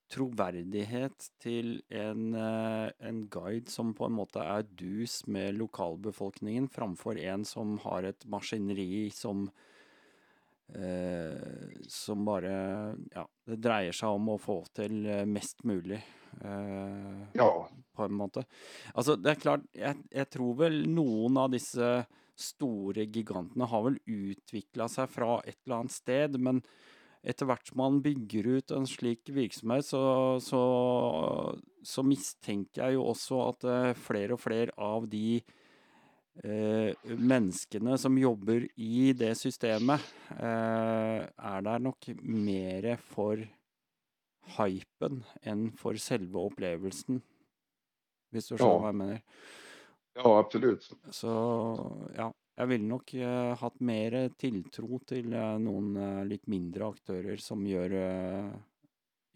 troverdighet til en, eh, en, guide som på en måte er dus med lokalbefolkningen, framfor en som har et maskineri som eh, Som bare Ja, det dreier seg om å få til eh, mest mulig. Eh, ja. På en måte. Altså, det er klart, jeg, jeg tror vel noen av disse store gigantene har vel utvikla seg fra et eller annet sted, men etter hvert som man bygger ut en slik virksomhet, så, så, så mistenker jeg jo også at uh, flere og flere av de uh, menneskene som jobber i det systemet, uh, er der nok mer for hypen enn for selve opplevelsen. Hvis du skjønner ja. hva jeg mener. Ja, absolutt. Så ja. Jeg ville nok uh, hatt mer tiltro til uh, noen uh, litt mindre aktører som gjør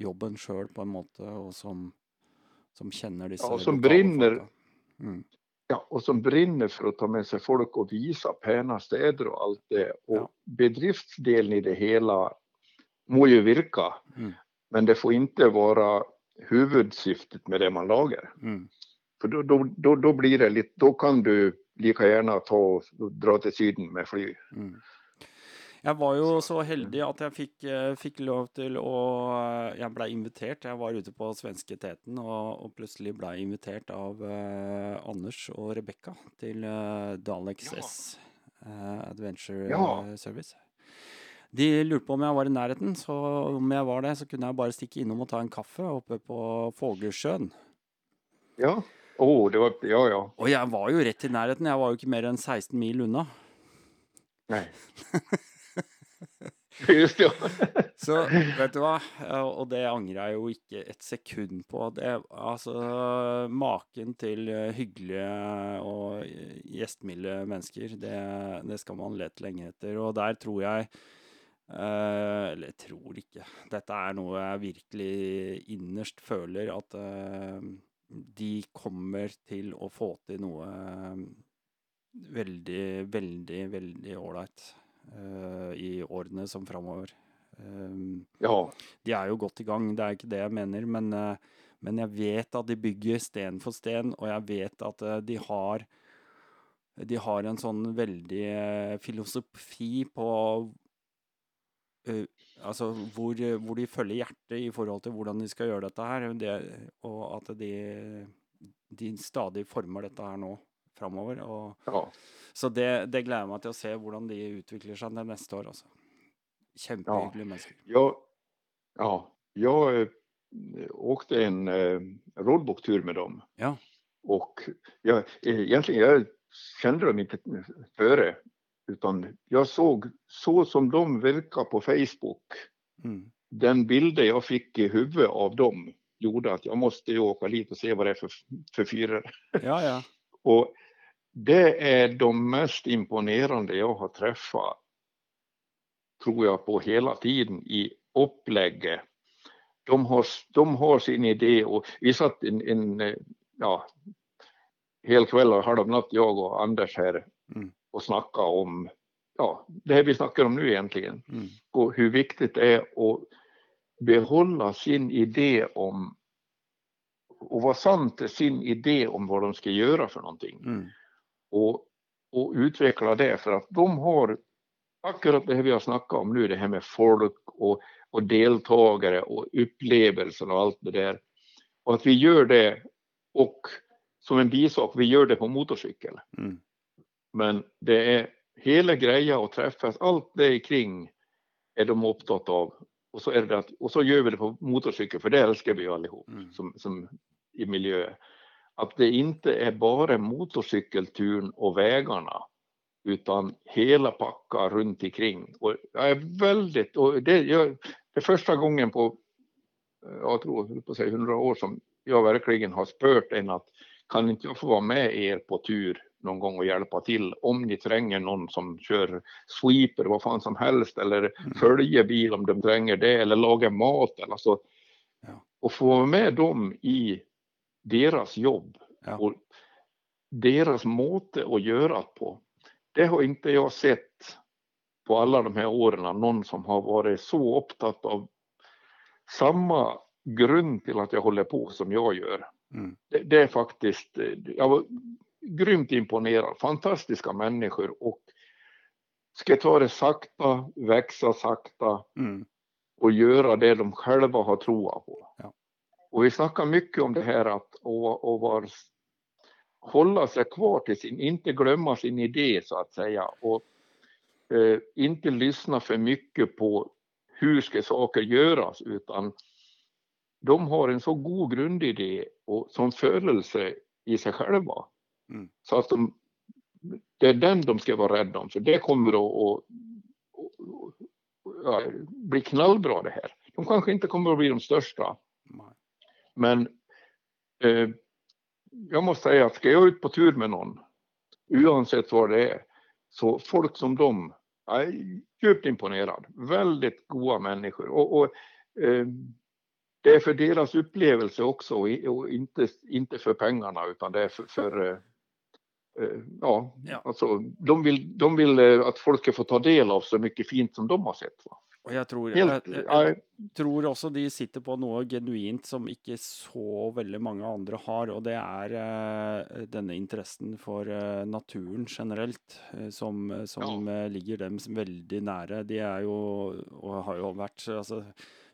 jobben sjøl, på en måte, og som, som kjenner disse ja, som brinner, mm. Ja, og som brinner for å ta med seg folk og vise pene steder og alt det. Og ja. bedriftsdelen i det hele må jo virke. Mm. Men det får inte vara huvudsyftet med det man lagar. Mm. För då, då, då, då, blir det lite, då kan du lika gärna ta och dra till Syden med fly. Mm. Jeg var jo så heldig at jeg fikk, eh, fikk, lov til å eh, Jeg blei invitert. Jeg var ute på svensketeten og, og plutselig blei invitert av uh, Anders og Rebekka til uh, Dalex. S uh, Adventure ja. Service. De lurte på om jeg var i nærheten, så om jeg var det, så kunne jeg bare stikke innom og ta en kaffe oppe på Fågelsjøen. Ja. Oh, det var, ja, ja. Og jeg var jo rett i nærheten. Jeg var jo ikke mer enn 16 mil unna. Nei. Just det. så vet du hva, eh, og det angrer jeg jo ikke et sekund på. Det, altså, maken til eh, hyggelige og eh, gjestmilde mennesker, det, det skal man lete lenge etter. Og der tror jeg eller tror ikke. Dette er noe jeg virkelig innerst føler at uh, de kommer til å få til noe väldigt, veldig, veldig, veldig ålreit i årene som framover. ja. De er jo godt i gang, det er ikke det jeg mener, men, men jeg vet at de bygger sten for sten, og jeg vet at de har de har en sånn veldig filosofi på Uh, altså hvor, hvor, de følger hjertet i forhold til hvordan de skal gjøre dette her. Det, og at de, de, stadig former dette her nå framover. Ja. Så det, det, gleder jeg meg til å se hvordan de utvikler seg det neste år. Altså. Kjempehyggelige ja. mennesker. Ja, ja. Jag åkte en eh, roadbooktur med dem. Ja. Och jag, egentligen, jag kände dem inte före utan jag såg så som de verkar på Facebook. Mm. Den bilden jag fick i huvudet av dem gjorde att jag måste åka dit och se vad det är för, för fyror. Ja, ja. och det är de mest imponerande jag har träffat, tror jag, på hela tiden i upplägget. De har, de har sin idé och vi satt en, en ja, hel kväll och halv natt, jag och Anders här, mm och snacka om ja, det här vi snackar om nu egentligen. Mm. Och hur viktigt det är att behålla sin idé om och vara sant sin idé om vad de ska göra för någonting. Mm. Och, och utveckla det för att de har akkurat det vi har snackat om nu, det här med folk och, och deltagare och upplevelser och allt det där. Och att vi gör det och som en bisak, vi gör det på motorcykel. Mm. Men det är hela grejen att träffas, allt det kring är de upptatt av. Och så, är det att, och så gör vi det på motorcykel, för det älskar vi ju allihop mm. som, som i miljö. Att det inte är bara motorcykelturen och vägarna utan hela packa runt omkring. Och jag är väldigt, och det, jag, det är första gången på jag tror på sig hundra år som jag verkligen har spört en att kan inte jag få vara med er på tur någon gång och hjälpa till om ni tränger någon som kör sweeper, vad fan som helst, eller mm. följer bil om de tränger det, eller lagar mat. Eller så. Ja. Och få vara med dem i deras jobb ja. och deras måte att göra på. Det har inte jag sett på alla de här åren, någon som har varit så upptatt av samma grund till att jag håller på som jag gör. Mm. Det, det, är faktiskt, jag var grymt imponerad, fantastiska människor och ska ta det sakta, växa sakta mm. och göra det de själva har troat på. Ja. Och vi snackar mycket om det här att och, och var, hålla sig kvar till sin, inte glömma sin idé så att säga och eh, inte lyssna för mycket på hur ska saker göras utan de har en så god grundidé och som födelse i sig själva. Mm. Så att de, det är den de ska vara rädda om, för det kommer att, att bli knallbra det här. De kanske inte kommer att bli de största. Men eh, jag måste säga att ska jag ut på tur med någon, oavsett vad det är, så folk som de, jag är djupt imponerad. Väldigt goda människor. Och, och eh, det är för deras upplevelse också och inte, inte för pengarna utan det är för, för eh, eh, ja, ja, alltså de vill, de vill eh, att folk ska få ta del av så mycket fint som de har sett. Va? Och jag tror, Helt, jag, jag, jag tror också de sitter på något genuint som inte så väldigt många andra har och det är uh, denna intressen för uh, naturen generellt uh, som, som ja. ligger dem väldigt nära. De är ju och har ju varit alltså,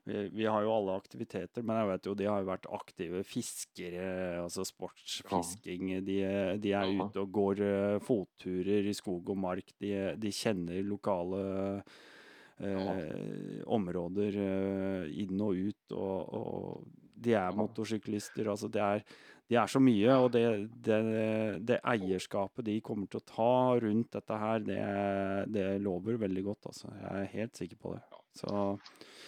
vi, vi, har ju alla aktiviteter, men jag vet ju de har ju varit aktiva fiskare, alltså sportsfisking. Ja. De, de, är ja. ute och går uh, fotturer i skog och mark. De, de känner lokala uh, områden uh, in och ut, och, och de är ja. motorcyklister. Alltså det är, de är så mycket och det, det, det ägarskapet de kommer att ta runt detta här, det, det lovar väldigt gott. Alltså. Jag är helt säker på det. Så,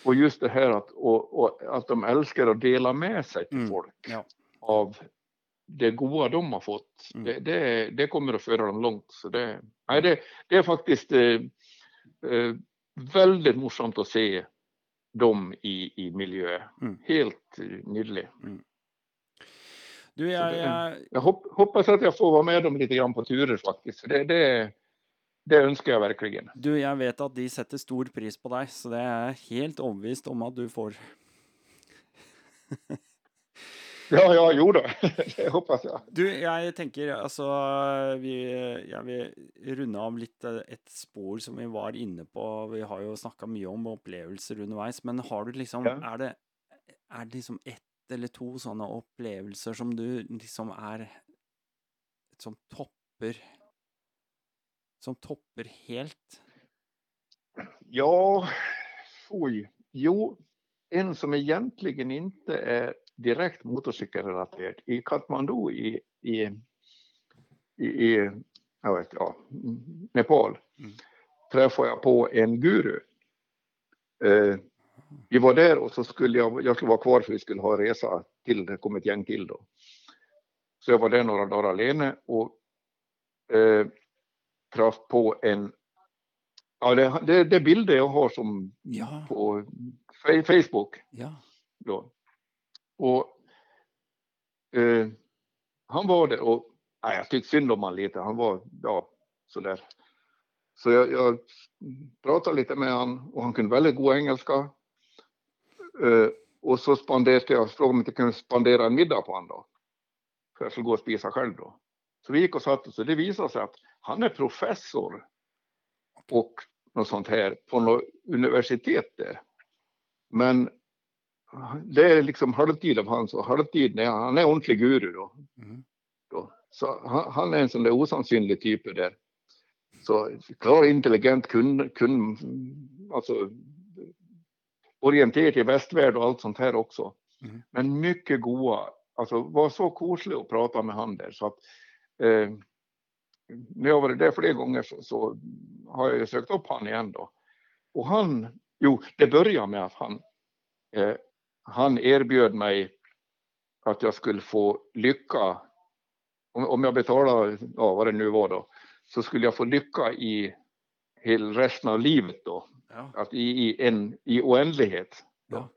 och just det här att, och, och, att de älskar att dela med sig till mm, folk ja. av det goda de har fått. Mm. Det, det, det, kommer att föra dem långt. Så det, nej, det, det är faktiskt eh, eh, väldigt morsamt att se dem i, i miljö. Mm. Helt eh, nylig. Mm. Du, jag, jag... jag hoppas att jag får vara med dem lite grann på turer faktiskt. Det, det, det önskar jag verkligen. Du, jag vet att de sätter stor pris på dig, så det är helt omvist om att du får. ja, ja, jo då. det hoppas jag. Du, jag tänker alltså, vi, jag vill runda av lite ett spår som vi var inne på. Vi har ju snackat mycket om upplevelser underveis, men har du liksom, ja. är det, är det liksom ett eller två sådana upplevelser som du liksom är som toppar som toppar helt? Ja, oj. Jo, en som egentligen inte är direkt motorcykelrelaterad. I Kathmandu i, i, i, i jag vet, ja, Nepal mm. träffade jag på en guru. Eh, vi var där och så skulle jag, jag skulle vara kvar för vi skulle ha resa till, det kom ett gäng till då. Så jag var där några dagar alene och eh, träff på en Ja, det, det, det bilder jag har som ja. på Facebook. Ja. Då. Och eh, han var det och nej, jag tyckte synd om honom lite. Han var ja, sådär. Så jag, jag pratade lite med honom och han kunde väldigt god engelska. Eh, och så spenderade jag, frågade om jag inte kunde spendera en middag på honom då. För jag skulle gå och spisa själv då. Så vi gick och satte oss och det visade sig att han är professor och något sånt här på något universitet där. Men det är liksom halvtid av hans och halvtid, nej, han är ordentlig guru då. Mm. då. Så han, han, är en sån där osannsynlig typ där. Så klar, intelligent, kun, kun, alltså orienterad i västvärld och allt sånt här också. Mm. Men mycket goa, alltså var så koselig att prata med han där så att eh, när jag varit där flera gånger så, så har jag sökt upp han igen då. Och han, jo, det börjar med att han, eh, han erbjöd mig att jag skulle få lycka. Om, om jag betalar, ja, vad det nu var då, så skulle jag få lycka i hela resten av livet då. Ja. Att i, i, en, i oändlighet. Ja.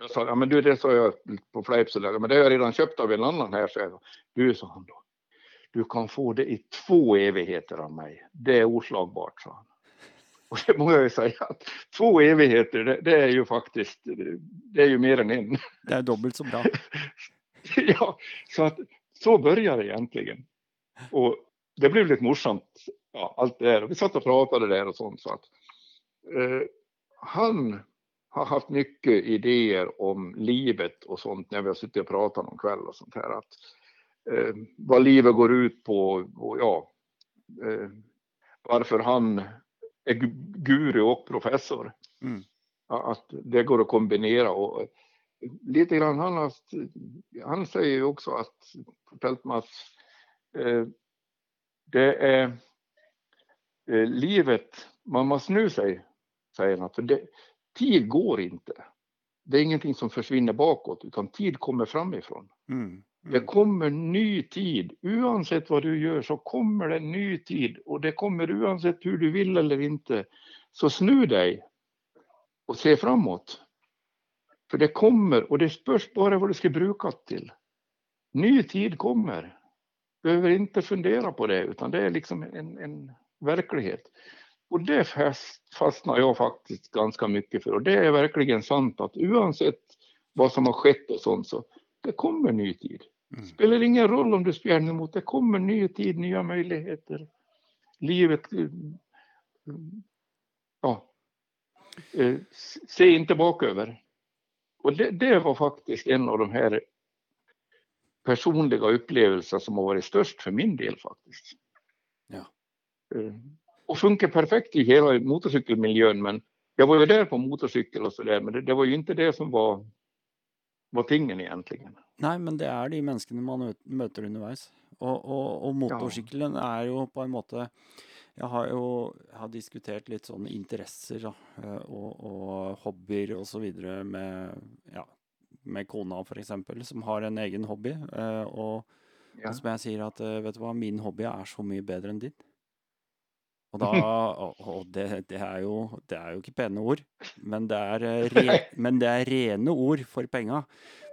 Jag sa, ja men du det sa jag på sådär, men det har jag redan köpt av en annan här, så jag. Du, sa han då, du kan få det i två evigheter av mig. Det är oslagbart, sa han. Och det må jag ju säga att två evigheter, det, det, är ju faktiskt, det är ju mer än en. Det är dubbelt så bra. ja, så att så började det egentligen. Och det blev lite morsamt, ja, allt det där. Vi satt och pratade där och sånt så att eh, han har haft mycket idéer om livet och sånt när vi har suttit och pratat någon kväll och sånt här. Att, eh, vad livet går ut på och ja, eh, varför han är guru och professor. Mm. Att det går att kombinera och lite grann han, har, han säger ju också att Peltmas, eh, det är eh, livet, man måste nu sig, säger han, för det, tid går inte. Det är ingenting som försvinner bakåt utan tid kommer framifrån. Mm. Mm. Det kommer ny tid. Oavsett vad du gör så kommer det ny tid och det kommer oavsett hur du vill eller inte. Så snu dig och se framåt. För det kommer och det spörs bara vad du ska bruka till. Ny tid kommer. Du behöver inte fundera på det utan det är liksom en, en verklighet. Och det fastnar jag faktiskt ganska mycket för och det är verkligen sant att oavsett vad som har skett och sånt så det kommer ny tid. Mm. Spelar ingen roll om du spjärnar emot, det kommer ny tid, nya möjligheter. Livet, eh, ja, eh, se inte baköver. Och det, det, var faktiskt en av de här personliga upplevelser som har varit störst för min del faktiskt. Ja. Eh, och funkar perfekt i hela motorcykelmiljön men jag var ju där på motorcykel och sådär men det, det var ju inte det som var var tingen egentligen. Nej, men det är de människorna man möter underveis. Och, och, och motorcykeln ja. är ju på en måte Jag har ju har diskuterat lite sådana intressen eh, och, och hobbyer och så vidare med, ja, med kona för exempel som har en egen hobby. Eh, och, ja. och som jag säger att eh, vet du vad, min hobby är så mycket bättre än din. Och, da, og det, det, er jo, det er jo ikke pene ord, men det er, eh, re, men det er rene ord for penga.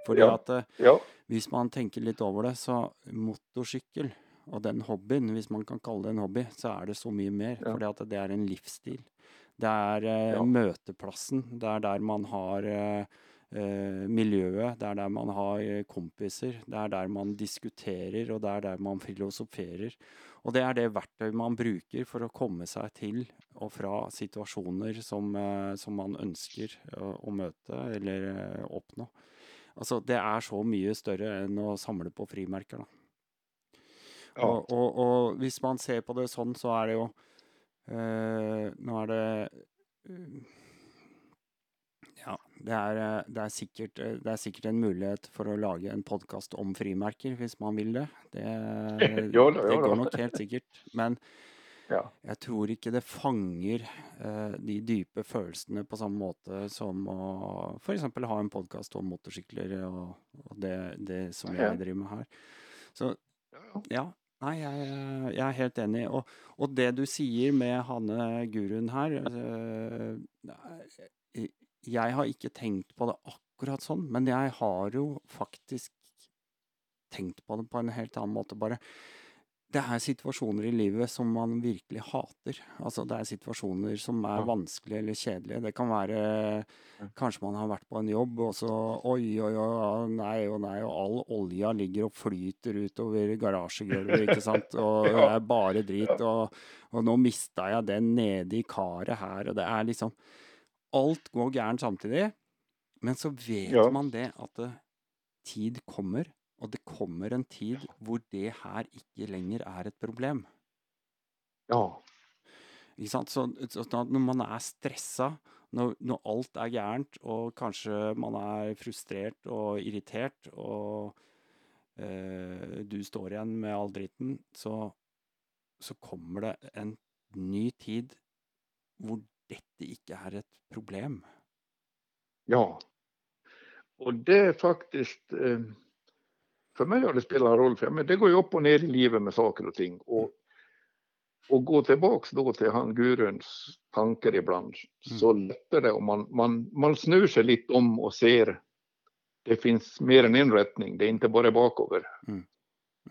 Fordi ja. at eh, ja. hvis man tenker litt over det, så motorsykkel og den hobbyen, hvis man kan kalle det en hobby, så er det så mye mer. Ja. Fordi at det er en livsstil. Det er eh, møteplassen. Det er der man har eh, eh, miljøet. Det er der man har kompiser. Det er der man diskuterer, og det er der man filosoferer. Og det er det verktøyet man bruker for å komme seg til og fra situasjoner som, eh, som man ønsker å, å møte eller eh, oppnå. Altså, det er så mye større enn å samle på frimerker, da. Ja. Og, og, og, hvis man ser på det sånn, så er det jo øh, Nå er det øh, ja, det er, eh, det, er sikkert, eh, det er, sikkert, en mulighet for å lage en podkast om frimerker, hvis man vil det. Det, jo, det, det går nok helt sikkert. Men ja. jeg tror ikke det fanger uh, de dype følelsene på samme måte som å f.eks. ha en podkast om motorsykler og, og det, det, som jeg driver med her. Så ja. Nei, jeg, jeg, er helt enig. Og, og, det du sier med Hanne Guruen her jeg har ikke tenkt på det akkurat sånn, men jeg har jo faktisk tenkt på det på en helt annen måte. Bare det er situasjoner i livet som man virkelig hater. Altså det er situasjoner som er vanskelige eller kjedelige. Det kan være Kanskje man har vært på en jobb, og så oi, oi, oi, nei og nei, og all olja ligger og flyter utover garasjegulvet, ikke sant, og det er bare drit, og, og nå mista jeg den nede i karet her, og det er liksom alt går gærent samtidig. Men så vet ja. man det at det, tid kommer, og det kommer en tid hvor det her ikke lenger er et problem. Ja. Ikke sant? Så, så når man er stressa, når, når, alt er gærent, og kanskje man er frustrert og irritert, og eh, du står igjen med all dritten, så, så kommer det en ny tid hvor dette ikke er et problem. Ja. Och det är faktiskt, eh, för mig har det spelat roll, för men det går ju upp och ner i livet med saker och ting. Och, och gå tillbaks då till han Guruns tankar ibland, mm. så lättar det om man, man, man snur sig lite om och ser det finns mer än en rättning, det är inte bara bakover. Mm.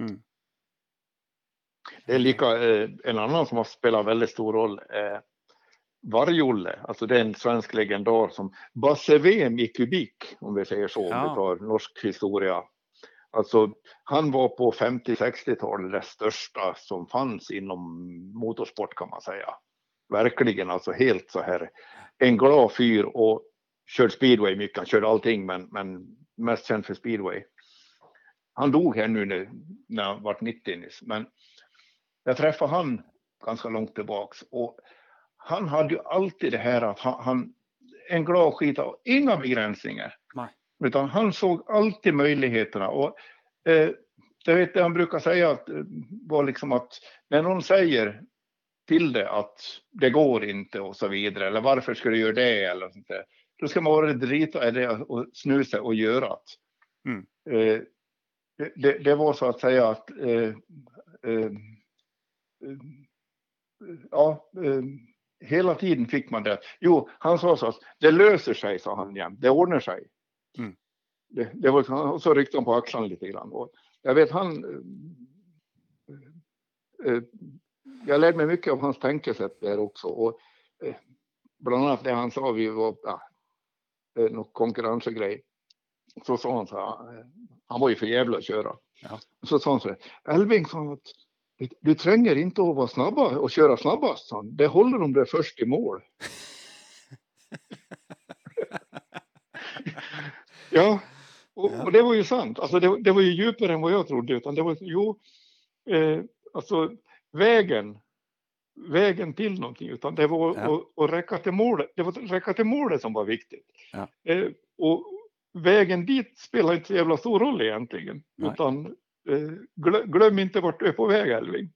Mm. Det är lika, eh, en annan som har spelat väldigt stor roll, eh, Varjolle, alltså det är en svensk legendar som Basse VM i kubik, om vi säger så, ja. om vi tar norsk historia. Alltså, han var på 50-60-talet det största som fanns inom motorsport kan man säga. Verkligen alltså helt så här en glad fyr och körde speedway mycket, han körde allting men, men mest känd för speedway. Han dog här nu när han var 90 nyss, men jag träffade han ganska långt tillbaks och han hade ju alltid det här att han, han en glad skit och inga begränsningar. Nej. Utan han såg alltid möjligheterna. Och, eh, jag vet det han brukar säga att, eh, var liksom att när någon säger till det att det går inte och så vidare, eller varför ska du göra det eller sånt där, då ska man vara drita i det och snusa och göra det. Mm. Eh, det, det, var så att säga att eh, eh, eh ja, hela tiden fick man det. Jo, han sa så att det löser sig, sa han igen. Det ordnar sig. Mm. Det, det var, och så ryckte han på axlarna lite grann. Och jag vet han... Eh, eh, jag lärde mig mycket av hans tänkesätt där också. Och, eh, bland annat det han sa, vi var ja, någon konkurrensgrej. Så sa han så här, eh, han var ju för jävla att köra. Ja. Så sa han så här, Elving sa att du tränger inte att vara snabba och köra snabbast. Han. Det håller du är först i mål. ja, och, och, det var ju sant. Alltså det, det, var ju djupare än vad jag trodde. Utan det var, jo, eh, alltså vägen, vägen till någonting. Utan det var ja. att, att räcka till målet. Det var räcka till målet som var viktigt. Ja. Eh, och vägen dit spelar inte så jävla stor roll egentligen. Nej. Utan glöm inte vart du är på väg Elving.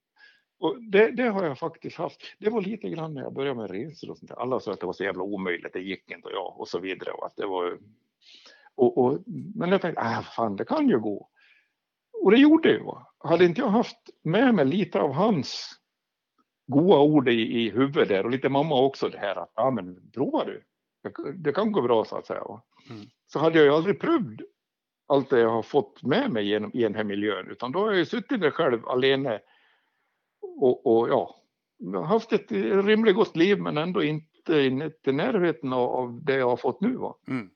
Och det, det, har jag faktiskt haft. Det var lite grann när jag började med resor och sånt där. Alla sa att det var så jävla omöjligt, det gick inte och ja, och så vidare. Och att det var, och, och, men jag tänkte, äh, fan det kan ju gå. Och det gjorde ju. Hade inte jag haft med mig lite av hans goda ord i, i huvudet där och lite mamma också det här att ja men prova du. Det kan gå bra så att säga. Mm. Så hade jag ju aldrig prövat allt det jag har fått med mig genom, i den här miljön, utan då har jag ju suttit där själv alene och, och ja, haft ett rimligt gott liv men ändå inte i närheten av det jag har fått nu. Va? Mm.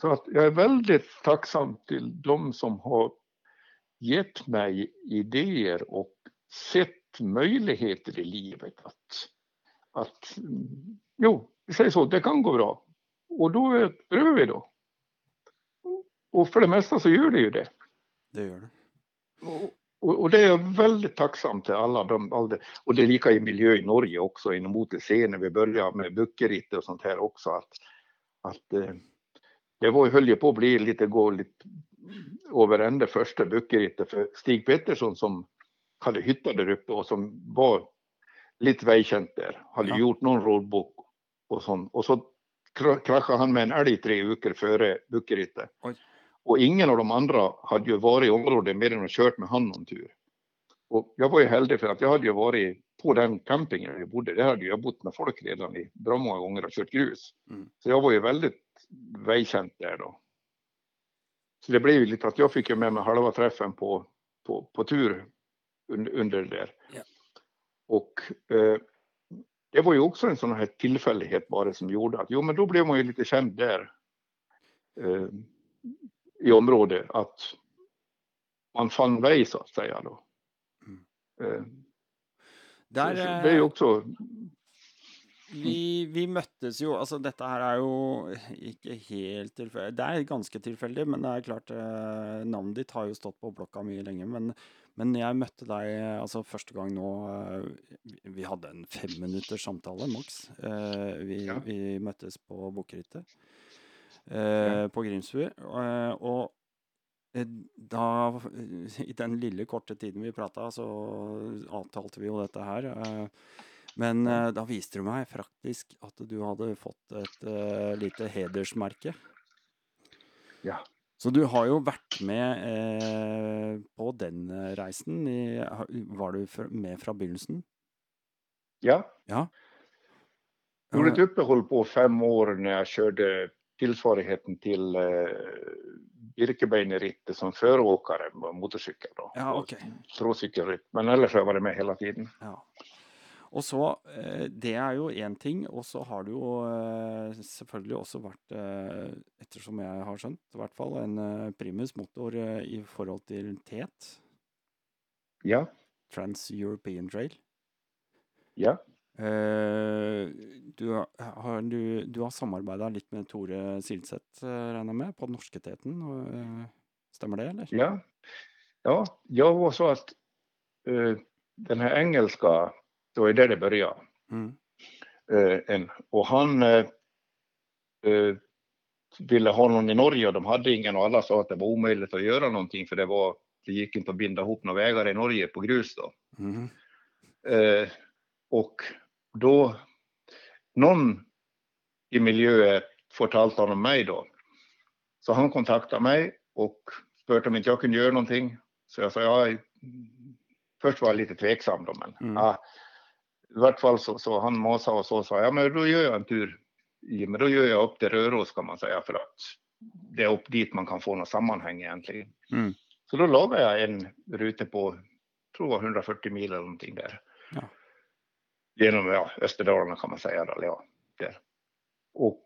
Så att jag är väldigt tacksam till de som har gett mig idéer och sett möjligheter i livet att, att jo, vi säger så, det kan gå bra. Och då prövar vi då. Och för det mesta så gör det ju det. Det gör det. Och, och, och det är jag väldigt tacksam till alla de, all det, och det är lika i miljö i Norge också inom OTC när vi började med buckeritt och sånt här också att, att eh, det var, höll ju på att bli lite, gå lite över ända första buckerittet för Stig Pettersson som hade hytta där uppe och som var lite välkänt där, hade ja. gjort någon roadbook och sånt och så kraschade han med en älg tre veckor före buckerittet. Och ingen av de andra hade ju varit i området mer än att kört med han någon tur. Och jag var ju heldig för att jag hade ju varit på den campingen vi bodde. Där hade jag bott med folk redan i bra många gånger och kört grus. Mm. Så jag var ju väldigt välkänt där då. Så det blev ju lite att jag fick ju med mig halva träffen på, på, på tur under, under det där. Yeah. Och eh, det var ju också en sån här tillfällighet bara som gjorde att jo men då blev man ju lite känd där. Eh, i området att man fann väg så att säga då. Mm. Eh, Där, det är ju också vi, vi møttes jo Altså, dette her er jo ikke helt tilfeldig. Det er ganske tilfeldig, men det er klart eh, Navnet ditt har jo stått på blokka mye lenge. Men, men jeg møtte deg altså første gang nå eh, Vi hadde en femminutters samtale, maks. Eh, vi, ja. vi, møttes på Bukkerittet eh, på Grimsby. Eh, og eh, da, i den lille, korte tiden vi prata, så avtalte vi jo dette her. Men da viste du meg faktisk at du hadde fått et lite hedersmerke. Ja. Så du har jo vært med eh, på den reisen. I, har- var du med fra begynnelsen? Ja, Ja. gjorde ett Eh, uppehåll på fem år när jag körde tillsvarigheten till eh, Birkebeinerittet som föråkare på motorcykel. Då. Ja, Och okej. Trocykelritt. Men ellers har jag varit med hela tiden. Ja. Og så, eh, Det er jo én ting, og så har du jo eh, selvfølgelig også vært, eh, ettersom jeg har skjønt, i hvert fall en eh, primus motor eh, i forhold til TET, Ja, Trans-European Trail. ja. Eh, Du har, du, du har samarbeida litt med Tore Silseth, eh, regner jeg med, på den norske teten. og, eh, Stemmer det, eller? Ja, ja jag var så att eh, den här engelska, det var ju där det började. Mm. Eh, en, och han eh, ville ha någon i Norge och de hade ingen och alla sa att det var omöjligt att göra någonting för det var det gick inte att binda ihop några vägar i Norge på grus då. Eh, och då någon i miljön fortalte honom mig då. Så han kontaktade mig och frågade om inte jag kunde göra någonting. Så jag sa ja. Först var jag lite tveksam då, men Mm. ja, i vart fall så, så han masade och så sa ja men då gör jag en tur. i- Men då gör jag upp till Röros kan man säga för att det är upp dit man kan få något sammanhang egentligen. Mm. Så då lagade jag en ruta på, tror jag 140 mil eller någonting där. Ja. Genom ja, Österdalarna kan man säga. Eller, ja, där. Och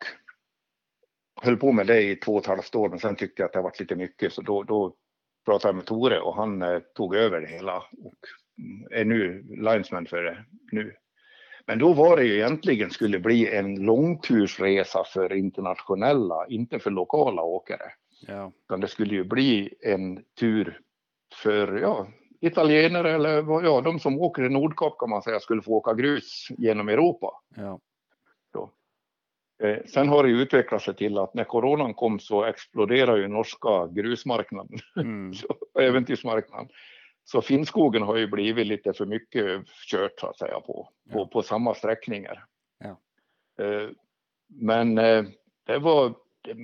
höll på med det i två och ett halvt år, men sen tyckte jag att det varit lite mycket, så då, då pratade jag med Tore och han eh, tog över det hela och mm, är nu linesman för det nu. Men då var det ju egentligen skulle bli en långtursresa för internationella, inte för lokala åkare. Ja. Utan det skulle ju bli en tur för ja, italienare eller ja, de som åker i Nordkap kan man säga skulle få åka grus genom Europa. ja. Eh, sen har det utvecklat sig till att när coronan kom så exploderade ju norska grusmarknaden, Mm. äventyrsmarknaden. Så Finnskogen har ju blivit lite för mycket kört så att säga på, på, Ja. på samma sträckningar. Ja. Eh, Men eh, det var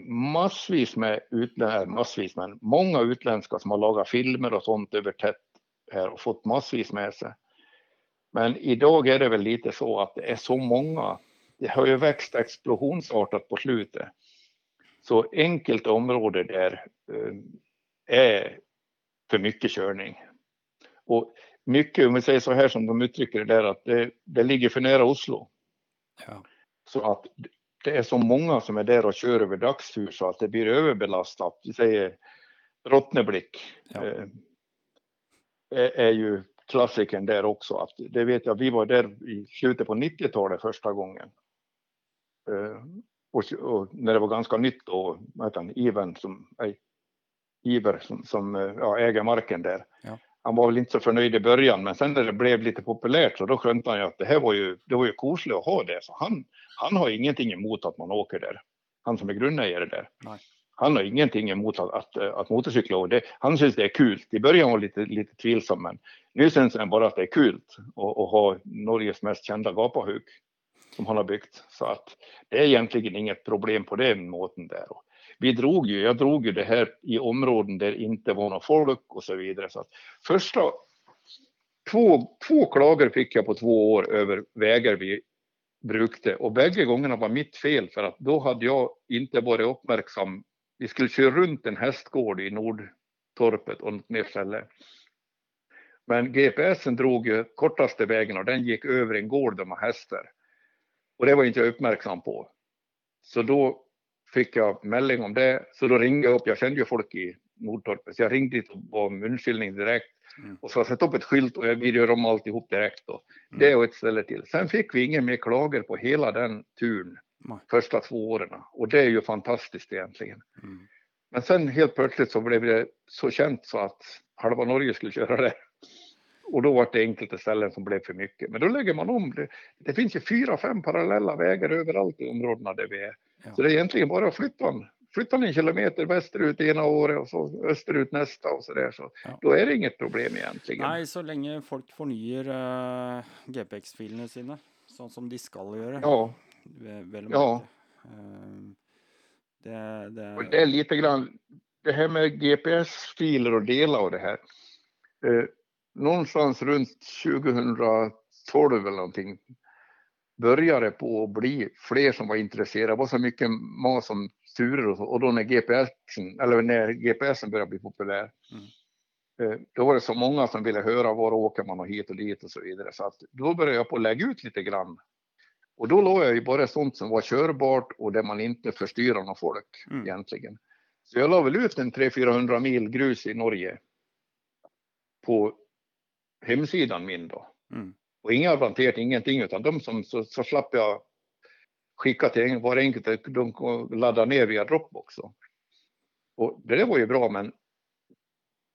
massvis med utländska, massvis, men många utländska som har lagat filmer och sånt över tätt här och fått massvis med sig. Men idag är det väl lite så att det är så många. Det har ju växt explosionsartat på slutet. Så enkelt område där eh, är för mycket körning. Och mycket, om vi säger så här som de uttrycker det där, att det, det ligger för nära Oslo. ja. Så att det är så många som är där och kör över dagstur så att det blir överbelastat. Vi säger Rottneblick Ja. Är, är ju klassikern där också. Att det vet jag, vi var där i slutet på 90-talet första gången. Eh, och, och när det var ganska nytt då, han, Ivan som, nej, Iver som, som eh, ja, äger marken där. Ja. Han var väl inte så förnöjd i början, men sen när det blev lite populärt så då skönte han ju att det här var ju, det var ju kosligt att ha det. Så han, han har ingenting emot att man åker där. Han som är grundägare där. Nej. Han har ingenting emot att, att, eh, att motorcykla och det, han syns det är kul. I början var lite, lite tvilsam, men nu syns det bara att det är kul att, ha Norges mest kända gapahuk som han har byggt. Så att det är egentligen inget problem på den måten där. Och vi drog ju, jag drog ju det här i områden där inte var någon folk och så vidare. Så att första två, två klagor fick jag på två år över vägar vi brukte och bägge gångerna var mitt fel för att då hade jag inte varit uppmärksam. Vi skulle köra runt en hästgård i Nordtorpet och något mer ställe. Men GPSen drog ju kortaste vägen och den gick över en gård där man har hästar. Och det var inte jag uppmärksam på. Så då fick jag melding om det. Så då ringde jag upp. Jag kände ju folk i Nordtorpet. Så jag ringde dit och bad om munskylning direkt. Mm. Och så sätt upp ett skylt och jag vi gör om alltihop direkt. Då. Mm. Det och ett ställe till. Sen fick vi ingen mer klager på hela den turen. Nej. Första två åren. Och det är ju fantastiskt egentligen. Mm. Men sen helt plötsligt så blev det så känt så att halva Norge skulle köra det. Och då var det enkelte ställen som blev för mycket. Men då lägger man om. Det, det finns ju fyra, fem parallella vägar överallt i områdena där vi är. Ja. Så det är egentligen bara att flytta den. Flytta en kilometer västerut ena året och så österut nästa och så där. Så Ja. då är det inget problem egentligen. Nei, så lenge folk fornyer uh, GPX-filene sine, sånn som de skal gjøre, Ja, å Ja. merke. Eh, Det, det... Och det är lite grann det här med GPS-filer och delar och det här. Eh, någonstans runt 2012 eller någonting började på att bli fler som var intresserade. Det var så mycket mat som turer och, så, och då när GPSen, eller när GPSen började bli populär. Mm. Eh, då var det så många som ville höra var åker man och hit och dit och så vidare. Så att då började jag på att lägga ut lite grann. Och då låg jag ju bara sånt som var körbart och där man inte förstyrrar någon folk mm. egentligen. Så jag la väl ut en 300-400 mil grus i Norge på hemsidan min då. Mm. Och inga avanterat, ingenting, utan de som så, så slapp jag skicka till var enkelt, de laddar ner via Dropbox. Och det där var ju bra, men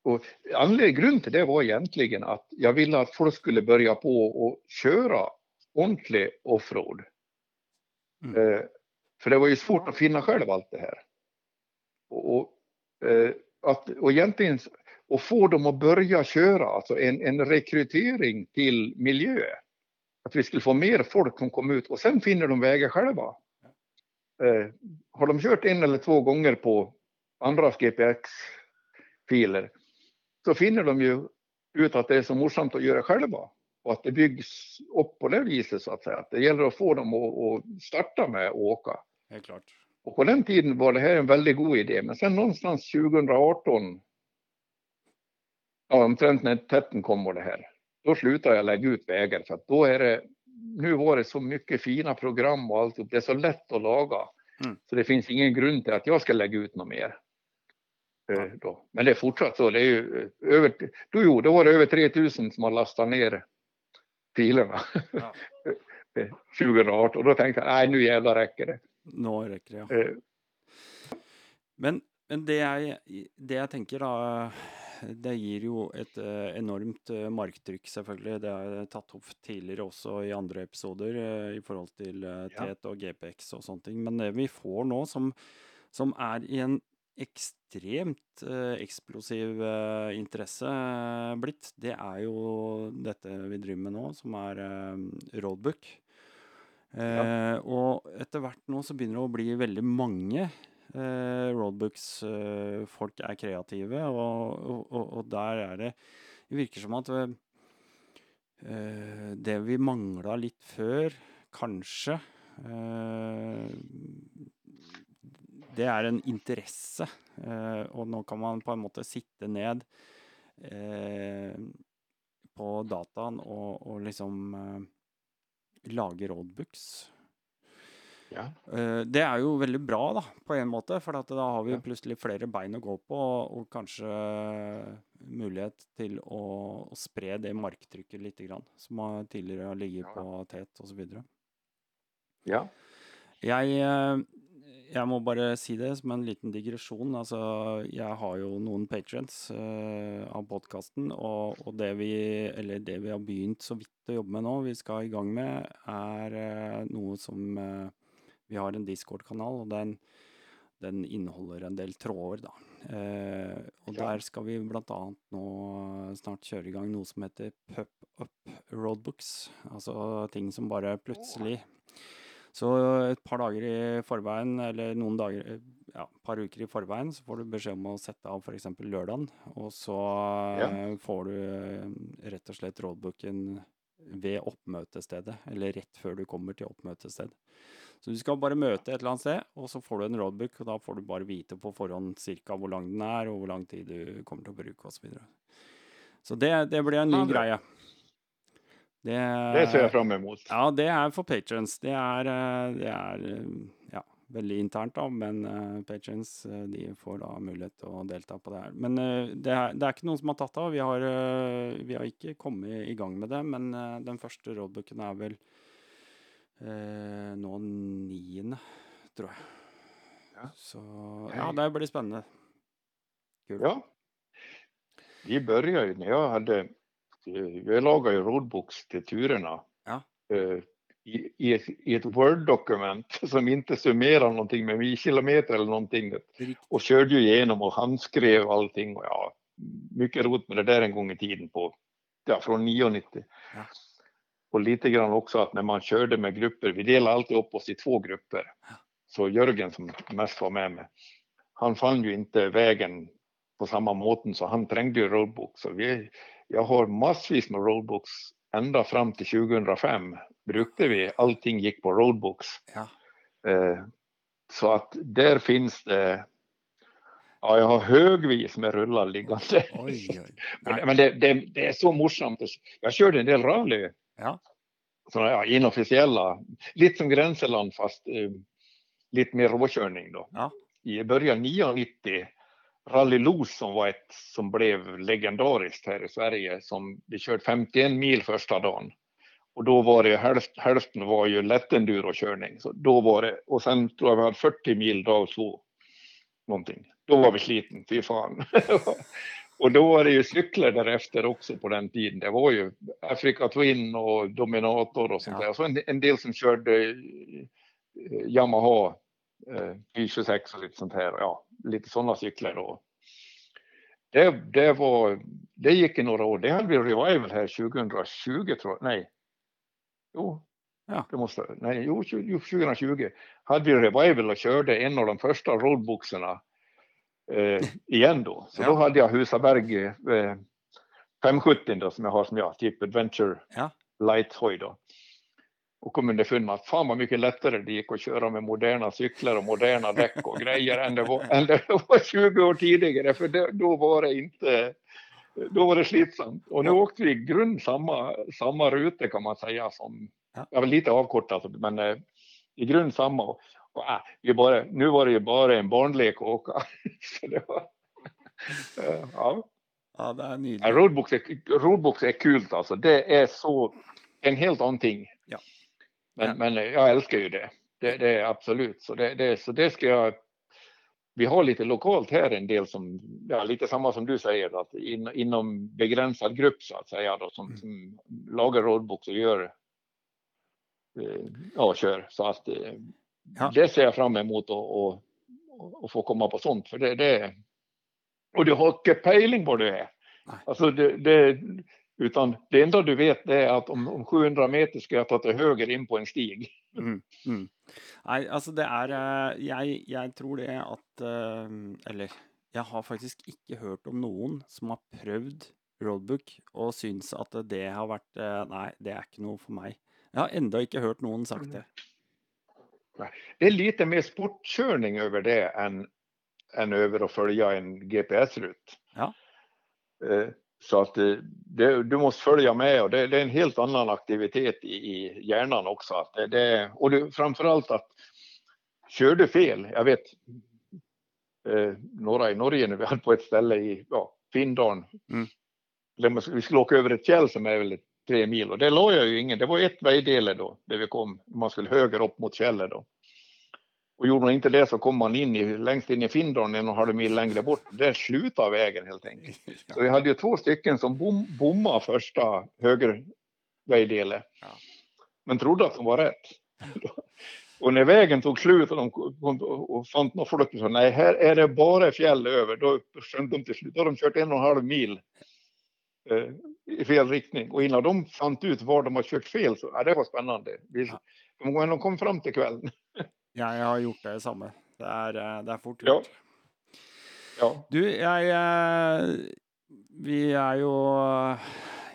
och anledningen, till det var egentligen att jag ville att folk skulle börja på och köra ordentlig offroad. Mm. Eh, för det var ju svårt att finna själv allt det här. Och, och, eh, att, och egentligen och få dem att börja köra, alltså en, en rekrytering till miljö. Att vi skulle få mer folk som kom ut och sen finner de vägar själva. Eh, har de kört en eller två gånger på andras GPX-filer så finner de ju ut att det är så morsamt att göra själva och att det byggs upp på det viset så att säga. Det gäller att få dem att, att starta med att åka. Helt klart. Och på den tiden var det här en väldigt god idé, men sen någonstans 2018 ja, omtrent när tätten kom och det här, då slutade jag lägga ut vägar för att då är det, nu var det så mycket fina program och allt, det är så lätt att laga. Mm. Så det finns ingen grund till att jag ska lägga ut något mer. Ja. Eh, då. Men det är fortsatt så, det är ju eh, över, då, jo, då var det över 3000 som har lastat ner filerna. Ja. 2018 och då tänkte jag, nej nu jävlar räcker det. Nu räcker det, ja. Eh. Men, men det, jag, det jag tänker då, det gir jo et uh, enormt marktrykk, selvfølgelig. Det er tatt opp tidligere også i andre episoder i forhold til TET og GPX sånne ting. Men det vi får nå, som, som er i en ekstremt eksplosiv interesse blitt, det er jo dette vi driver med nå, som er roadbook. Ja. og etter hvert nå så begynner det å bli veldig mange Eh, roadbooks eh, folk er kreative, og, og, og, der er det Det virker som at eh, det vi mangla litt før, kanskje Det er en interesse, og nå kan man på en måte sitte ned på dataen og, og liksom lage roadbooks. Ja. Eh, det er jo veldig bra, da, på en måte. For da har vi ja. plutselig flere bein å gå på, og kanskje mulighet til å, å spre det marktrykket litt, grann, som har tidligere har ligget på tet osv. Ja. Jeg, eh, jeg må bare si det som en liten digresjon. Altså, jeg har jo noen patrients uh, av podkasten, og, og, det, vi, det vi har begynt så vidt å jobbe med nå, vi skal i gang med, er uh, noe som uh, vi har en Discord-kanal, og den, den, inneholder en del tråder, da. Eh, og ja. der skal vi bl.a. nå snart kjøre i gang noe som heter Pup-up roadbooks. Altså ting som bare plutselig Så et par dager i forveien, eller noen dager ja, et par uker i forveien, så får du beskjed om å sette av f.eks. lørdagen. Og så ja. får du eh, rett og slett roadbooken ved oppmøtestedet, eller rett før du kommer til oppmøtested. Så du skal bare møte et eller annet sted, og så får du en roadbook, og da får du bare vite på forhånd cirka hvor lang den er, og hvor lang tid du kommer til å bruke, osv. Så, videre. så det, det blir en ny ja, greie. Det, det, ser jeg fram emot. Ja, det er for patrons. Det er, eh, det er eh, ja, veldig internt, da, men uh, patrons de får da mulighet til å delta på det her. Men det, er, det, er, ikke noen som har tatt av. Vi har, vi har ikke kommet i gang med det, men den første roadbooken er vel eh, nå niende, tror jeg. Ja. Så ja, det blir spennende. Kul. Ja. Vi började ju när jag hade, jag lagade ju roadbooks till turerna. Ja. Eh, i, i, ett, ett Word-dokument som inte summerar någonting med milkilometer eller någonting. Och körde ju igenom och handskrev allting. Och ja, mycket roligt med det där en gång i tiden på, ja, från 990. Ja. Och lite grann också att när man körde med grupper, vi delade alltid upp oss i två grupper. så Jörgen som mest var med mig, han fann ju inte vägen på samma måten så han trängde ju roadbook. Så vi, jag har massvis med roadbooks ända fram till 2005 brukade vi, allting gick på roadbooks. Ja. Eh, så att där finns det, ja jag har högvis med rullar liggande. Oj, oj. men men det, det, det är så morsamt. Jag körde en del rally. Ja. Sådana ja, inofficiella, lite som Gränseland fast eh, lite mer råkörning då. Ja. I början 99 Rally Los som var ett som blev legendariskt här i Sverige som vi kört 51 mil första dagen. Och då var det hälft, hälften var ju lättendurokörning. Så då var det, och sen tror jag vi hade 40 mil dag två. Någonting. Då var vi sliten, fy fan. och då var det ju cyklar därefter också på den tiden. Det var ju Africa Twin och Dominator och sånt Ja. där. Så en, en del som körde eh, Yamaha Y26 och lite sånt här. Ja, lite sådana cyklar då. Det, det var, det gick i några år. Det hade vi revival här 2020 tror jag. Nej. Jo. Ja. Det måste, nej, jo, 20 jo, 2020 hade vi revival och körde en av de första roadbookserna eh, igen då. Så Ja. då hade jag Husaberg eh, 570 då, som jag har som jag, typ Adventure Ja. light hoj då. Och kom underfund med att fan vad mycket lättare det gick att köra med moderna cyklar och moderna däck och grejer än det var, än det var 20 år tidigare. För det, då var det inte, då var det slitsamt. Och nu Ja. åkte vi i grund samma, samma rute kan man säga som, Ja. ja. lite avkortat men eh, i grund samma. Och, och, äh, vi bara, nu var det ju bara en barnlek att åka. Så det var, eh, ja. ja, det är nydelig. roadbooks, är, roadbooks är kul alltså. Det är så en helt annan ting. Ja. Men, Ja. men jag älskar ju det. Det, det är absolut så. Det, det, så det ska jag. Vi har lite lokalt här en del som, ja, lite samma som du säger, att in, inom begränsad grupp så att säga då, som, Mm. som lagar roadbooks och gör, eh, ja, kör. Så att eh, Ja. det ser jag fram emot att och, och, få komma på sånt, för det, det och du har inte pejling vad det. Alltså det, det, utan det enda du vet är att om, om 700 meter ska jag ta till höger in på en stig. Mm, mm. Nei, altså det er eh, jeg, jeg tror det at eh, Eller jeg har faktisk ikke hørt om noen som har prøvd roadbook og syns at det har vært eh, Nei, det er ikke noe for meg. Jeg har enda ikke hørt noen sagt det. Det är lite mer sportkörning över det än, än över att följa en GPS-rut. Ja. Så att eh, det, du måste följa med och det, det är en helt annan aktivitet i, i hjärnan också. Att det, det, och det, framförallt att kör du fel, jag vet eh, några i Norge när vi hade på ett ställe i ja, Finndalen. Mm. Vi skulle åka över ett fjäll som är väl tre mil och det la jag ju ingen. Det var ett vägdele då där vi kom. Man skulle höger upp mot fjället då. Och gjorde man inte det så kom man in i, längst in i Finndalen en och en halv mil längre bort. Där slutade vägen helt enkelt. Så vi hade ju två stycken som bom, bommade första höger vägdelen. Ja. Men trodde att de var rätt. Och när vägen tog slut och de kom och fann något folk sa nej här är det bara fjäll över. Då skönte de till slut. Då har de kört en och en halv mil eh, i fel riktning. Och innan de fann ut var de har kört fel så ja, det var spännande. Vi, Ja. de kom fram till kvällen. Jeg har gjort det samme. Det er, eh, det er fort Ja. gjort. Ja. Du, jeg eh, Vi er jo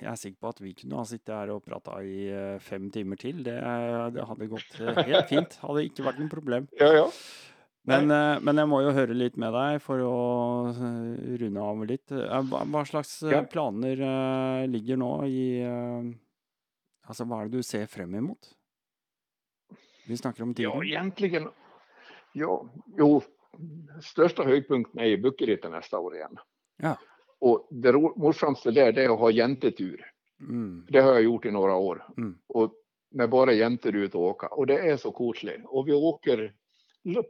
Jeg er sikker på at vi kunne ha sittet her og prata i eh, fem timer til. Det, det hadde gått helt fint. Hadde ikke vært noe problem. ja, ja. Men, men jeg må jo høre litt med deg for å eh, runde av litt. Hva, hva slags Ja. planer ligger nå i Altså, hva er det du ser frem imot? Vi snakker om Ja, tiden. egentligen. Ja, jo, största höjdpunkten är ju Buckerittet nästa år igen. Ja. Och det morsamste där det är att ha jäntetur. Mm, Det har jag gjort i några år. mm, Och med bara jäntor ut och åka. Och det är så kosligt. Och vi åker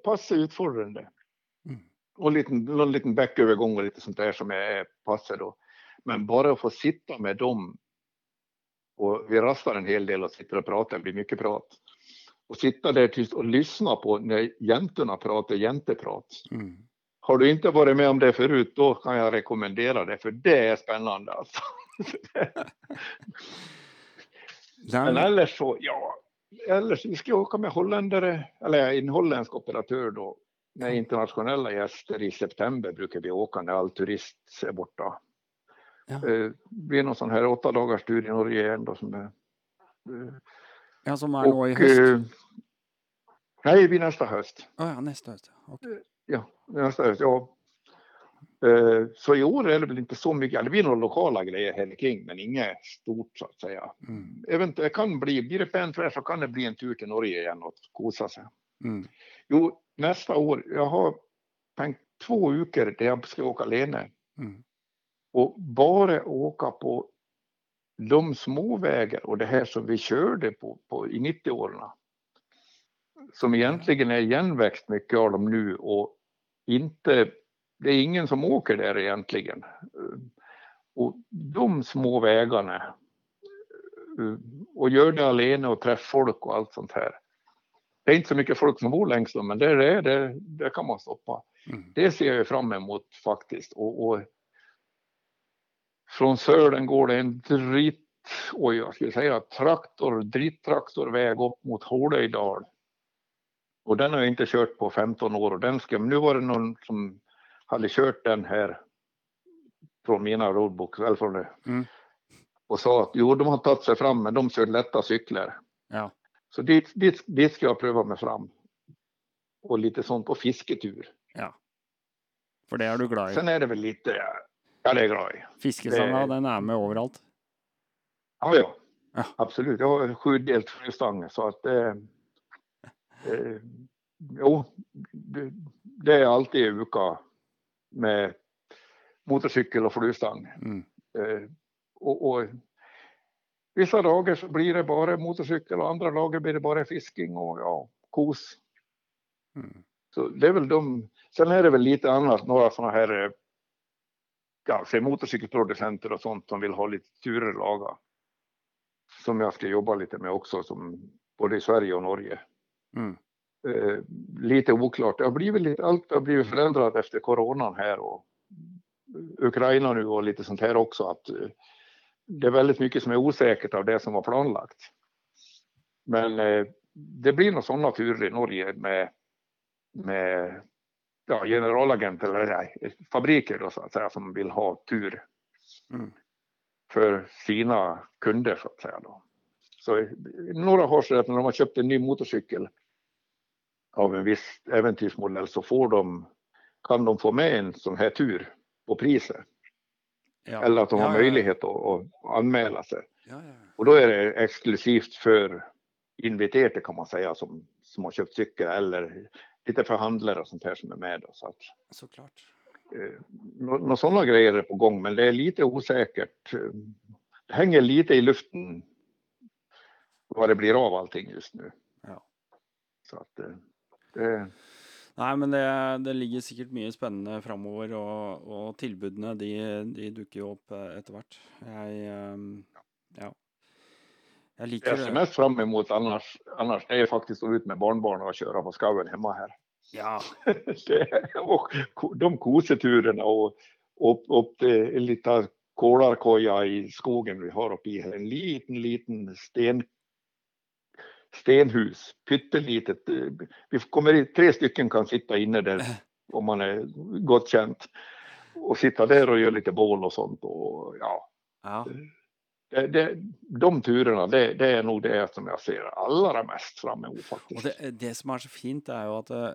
pass utfordrande. mm. Och en liten, någon liten bäckövergång och lite sånt där som är passar då. Men bara att få sitta med dem. Och vi rastar en hel del och sitter och pratar, det blir mycket prat. Och sitta där tyst och lyssna på när jäntorna pratar jänteprat. mm. Har du inte varit med om det förut, då kan jag rekommendera det, för det är spännande alltså. Men eller så, ja, eller så vi ska åka med holländare, eller en holländsk operatör då, med internationella gäster i september brukar vi åka när all turist är borta. Ja. Eh, det blir någon sån här åtta dagars tur i Norge igen då som är... Eh, ja, som är och, i höst? Eh, nej, det blir nästa höst. Oh, ja, nästa höst. Okay. Ja, nästa höst, ja. Så i år är det väl inte så mycket, det blir några lokala grejer här kring, men inget stort så att säga. Mm. Eventuellt kan bli, blir det pentvär så kan det bli en tur till Norge igen och kosa sig. Mm. Jo, nästa år, jag har tänkt två veckor där jag ska åka alene. Mm. Och bara åka på de små vägar och det här som vi körde på, på i 90-åren. Som egentligen är igenväxt mycket av dem nu och inte, det är ingen som åker där egentligen. Och de små vägarna och gör det alene och träffa folk och allt sånt här. Det är inte så mycket folk som bor längs dem, men det, är, det, det kan man stoppa. Mm. Det ser jag fram emot faktiskt. Och, och från Sören går det en dritt, oj jag skulle säga traktor, drittraktorväg upp mot Hålöjdal. Och den har jag inte kört på 15 år och den ska, nu var det någon som hade kört den här från mina roadbooks, eller från det. Mm. Och sa att jo, de har tagit sig fram, men de kör lätta cyklar. Ja. Så dit, dit, dit ska jag pröva mig fram. Och lite sånt på fisketur. Ja. För det är du glad i? Sen är det väl lite, ja det är glad i. Fiskestanga, den är med överallt? Ja, ja. ja. Absolut. Jag har sjudelt frystang så att eh, eh, jo, det, det, är alltid uka med motorcykel och flygstang. Mm. Eh, och, och Vissa dagar så blir det bara motorcykel och andra dagar blir det bara fisking och ja, kos. Mm. Så det är väl de. Sen är det väl lite annat, några sådana här eh, kanske motorcykelproducenter och sånt som vill ha lite turer laga. Som jag ska jobba lite med också, som både i Sverige och Norge. Mm. Eh, lite oklart. Det har blivit lite, allt har blivit förändrat efter coronan här och Ukraina nu och lite sånt här också. Att eh, det är väldigt mycket som är osäkert av det som var planlagt. Men eh, det blir nog sådana turer i Norge med, med ja, generalagenter eller nej, fabriker då, så att säga, som vill ha tur mm. för sina kunder så att säga. Då. Så några har så att när de har köpt en ny motorcykel av en viss äventyrsmodell så får de, kan de få med en sån här tur på priset. Ja. Eller att de har ja, möjlighet att, att, anmäla sig. Och då är det exklusivt för inviterade kan man säga som, som har köpt cykel eller lite förhandlare och sånt här som är med. Då, så att, Såklart. Eh, några sådana grejer är på gång men det är lite osäkert. Det hänger lite i luften vad det blir av allting just nu. Ja. Så att eh, det, Nei, men det, det, ligger sikkert mye spennende framover, og, og tilbudene de, de, dukker jo opp eh, etter hvert. Jeg ehm, Ja. Jag. Jag ser mest fram emot annars, annars är jag faktiskt att ut med barnbarnen och köra på skaven hemma här. Ja. och de koseturerna och upp, upp till en liten kolarkoja i skogen vi har uppe i här. En liten, liten sten stenhus, pyttelitet. Vi kommer tre stycken kan sitta inne där om man är gott känt och sitta där och göra lite bål och sånt och ja. ja. Det, det, de turerna, det, det, är nog det som jag ser allra mest fram emot faktiskt. Det, det som är så fint är ju att, eh,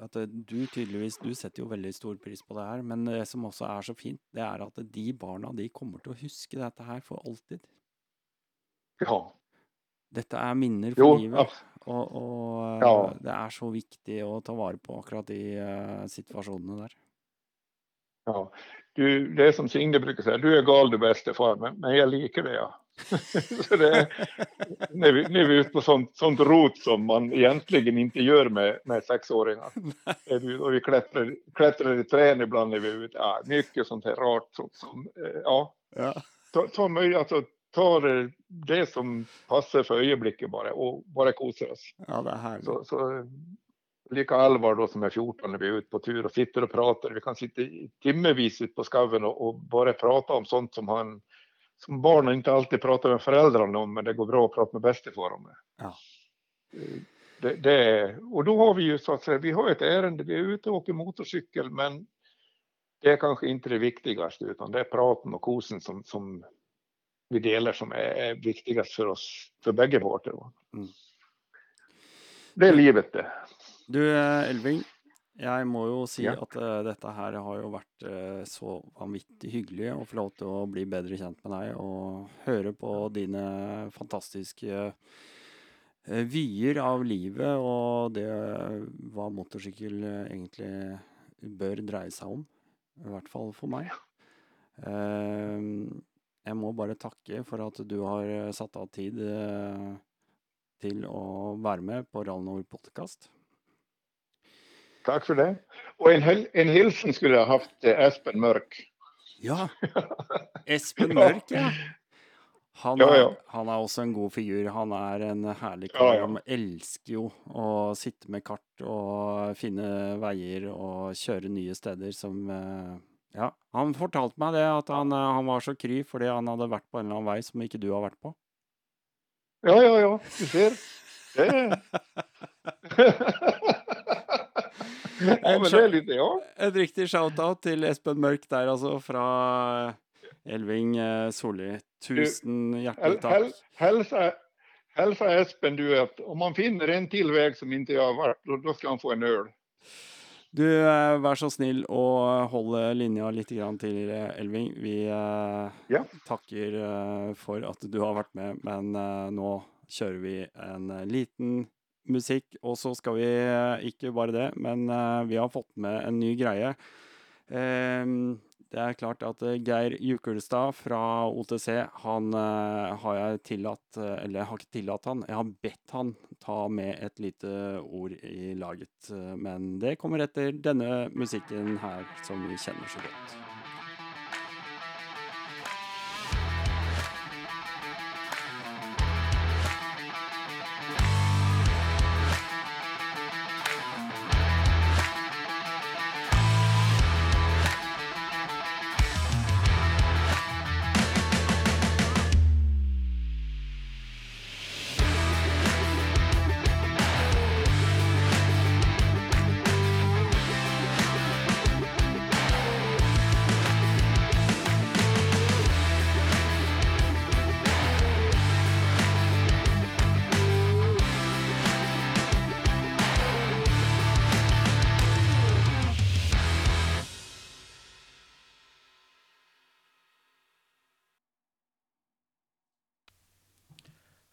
att du tydligvis, du sätter ju väldigt stor pris på det här, men det som också är så fint, det är att de barnen, de kommer att huska detta här för alltid. Ja, detta är minnen för jo, livet. Och, och ja. det är så viktigt att ta vara på akkurat i uh, situationerna där. Ja, du, det är som Signe brukar säga, du är gal du bäste far, men, men jag liker det ja. så det är, när, vi, när vi är ute på sånt, sånt rot som man egentligen inte gör med, med sexåringar. och vi klättrar, klättrar i träd ibland när vi är ute. Ja, mycket sånt här rart som, som eh, ja. ja. Ta, ta möjlighet, alltså, tar det som passar för ögonblicket bara och bara kosar oss. Ja, det här. Så, så, lika Alvar då som är 14 när vi är ute på tur och sitter och pratar. Vi kan sitta timmevis ute på skaven och, och, bara prata om sånt som han som barnen inte alltid pratar med föräldrarna om, men det går bra att prata med bästefar om. Ja. Det, det, och då har vi ju så att säga, vi har ett ärende, vi är ute och åker motorcykel, men det är kanske inte det viktigaste, utan det är praten och kosen som, som vi delar som är, är viktigast för oss, för bägge parter. Mm. Det är livet det. Du Elving, jeg må jo si ja. at uh, dette her har jo vært uh, så vanvittig hyggelig å få lov til å bli bedre kjent med deg og høre på dine fantastiske uh, vyer av livet og det hva motorsykkel egentlig bør dreie seg om. I hvert fall for meg. jeg må bare takke for at du har satt av tid til å være med på Rall Nord podkast. Tack för det. Och en, en hilsen skulle jag haft till Espen Mörk. Ja, Espen Mörk ja. Han ja, ja. han er, også en god figur. Han er en herlig kar. Ja, Han elsker jo å sitte med kart og finne veier og kjøre nye steder som eh, Ja, han fortalte meg det, at han, eh, han, var så kry fordi han hadde vært på en eller annen vei som ikke du har vært på. Ja, ja, ja. Du ser. Det ja, men det er litt, ja. Et riktig shout-out til Espen Mørk der, altså, fra Elving eh, Solli. Tusen hjertelig takk. Hälsa, hälsa Espen du att om man finner en till väg som inte jag har varit, då, då ska han få en öl. Du, eh, vær så snill å holde linja litt til, eh, Elving. Vi ja. takker for at du har vært med, men nå kjører vi en liten musikk. Og så skal vi inte ikke bare det, men eh, vi har fått med en ny greie. Ehm, det er klart at eh, Geir Jukulstad fra OTC, han har jeg tillatt Eller jeg har ikke tillatt han, jeg har bedt han ta med et lite ord i laget. Men det kommer etter denne musikken her, som vi kjenner så godt.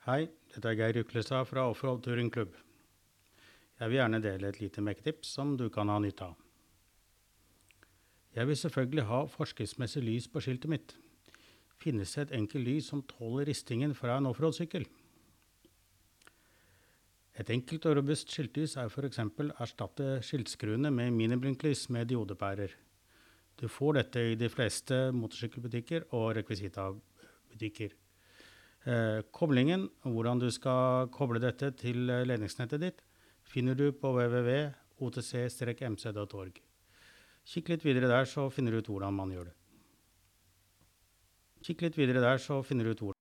Hei, dette er Geir Ryklestad fra Offroad Touring Klubb. Jeg vil gjerne dele et lite mekketips som du kan ha nytte av. Jeg vil selvfølgelig ha forskriftsmessig lys på skiltet mitt. Finnes det et enkelt lys som tåler ristingen fra en offroad-sykkel? Et enkelt og robust skiltlys er f.eks. erstatte skiltskruene med miniblinklys med diodepærer. Du får dette i de fleste motorsykkelbutikker og rekvisitabutikker. Eh, koblingen, hvordan du skal koble dette til eh, ledningsnettet ditt, finner du på www.otc-mc.org. Kikk litt videre der, så finner du ut hvordan man gjør det. Kikk litt videre der, så finner du ut hvordan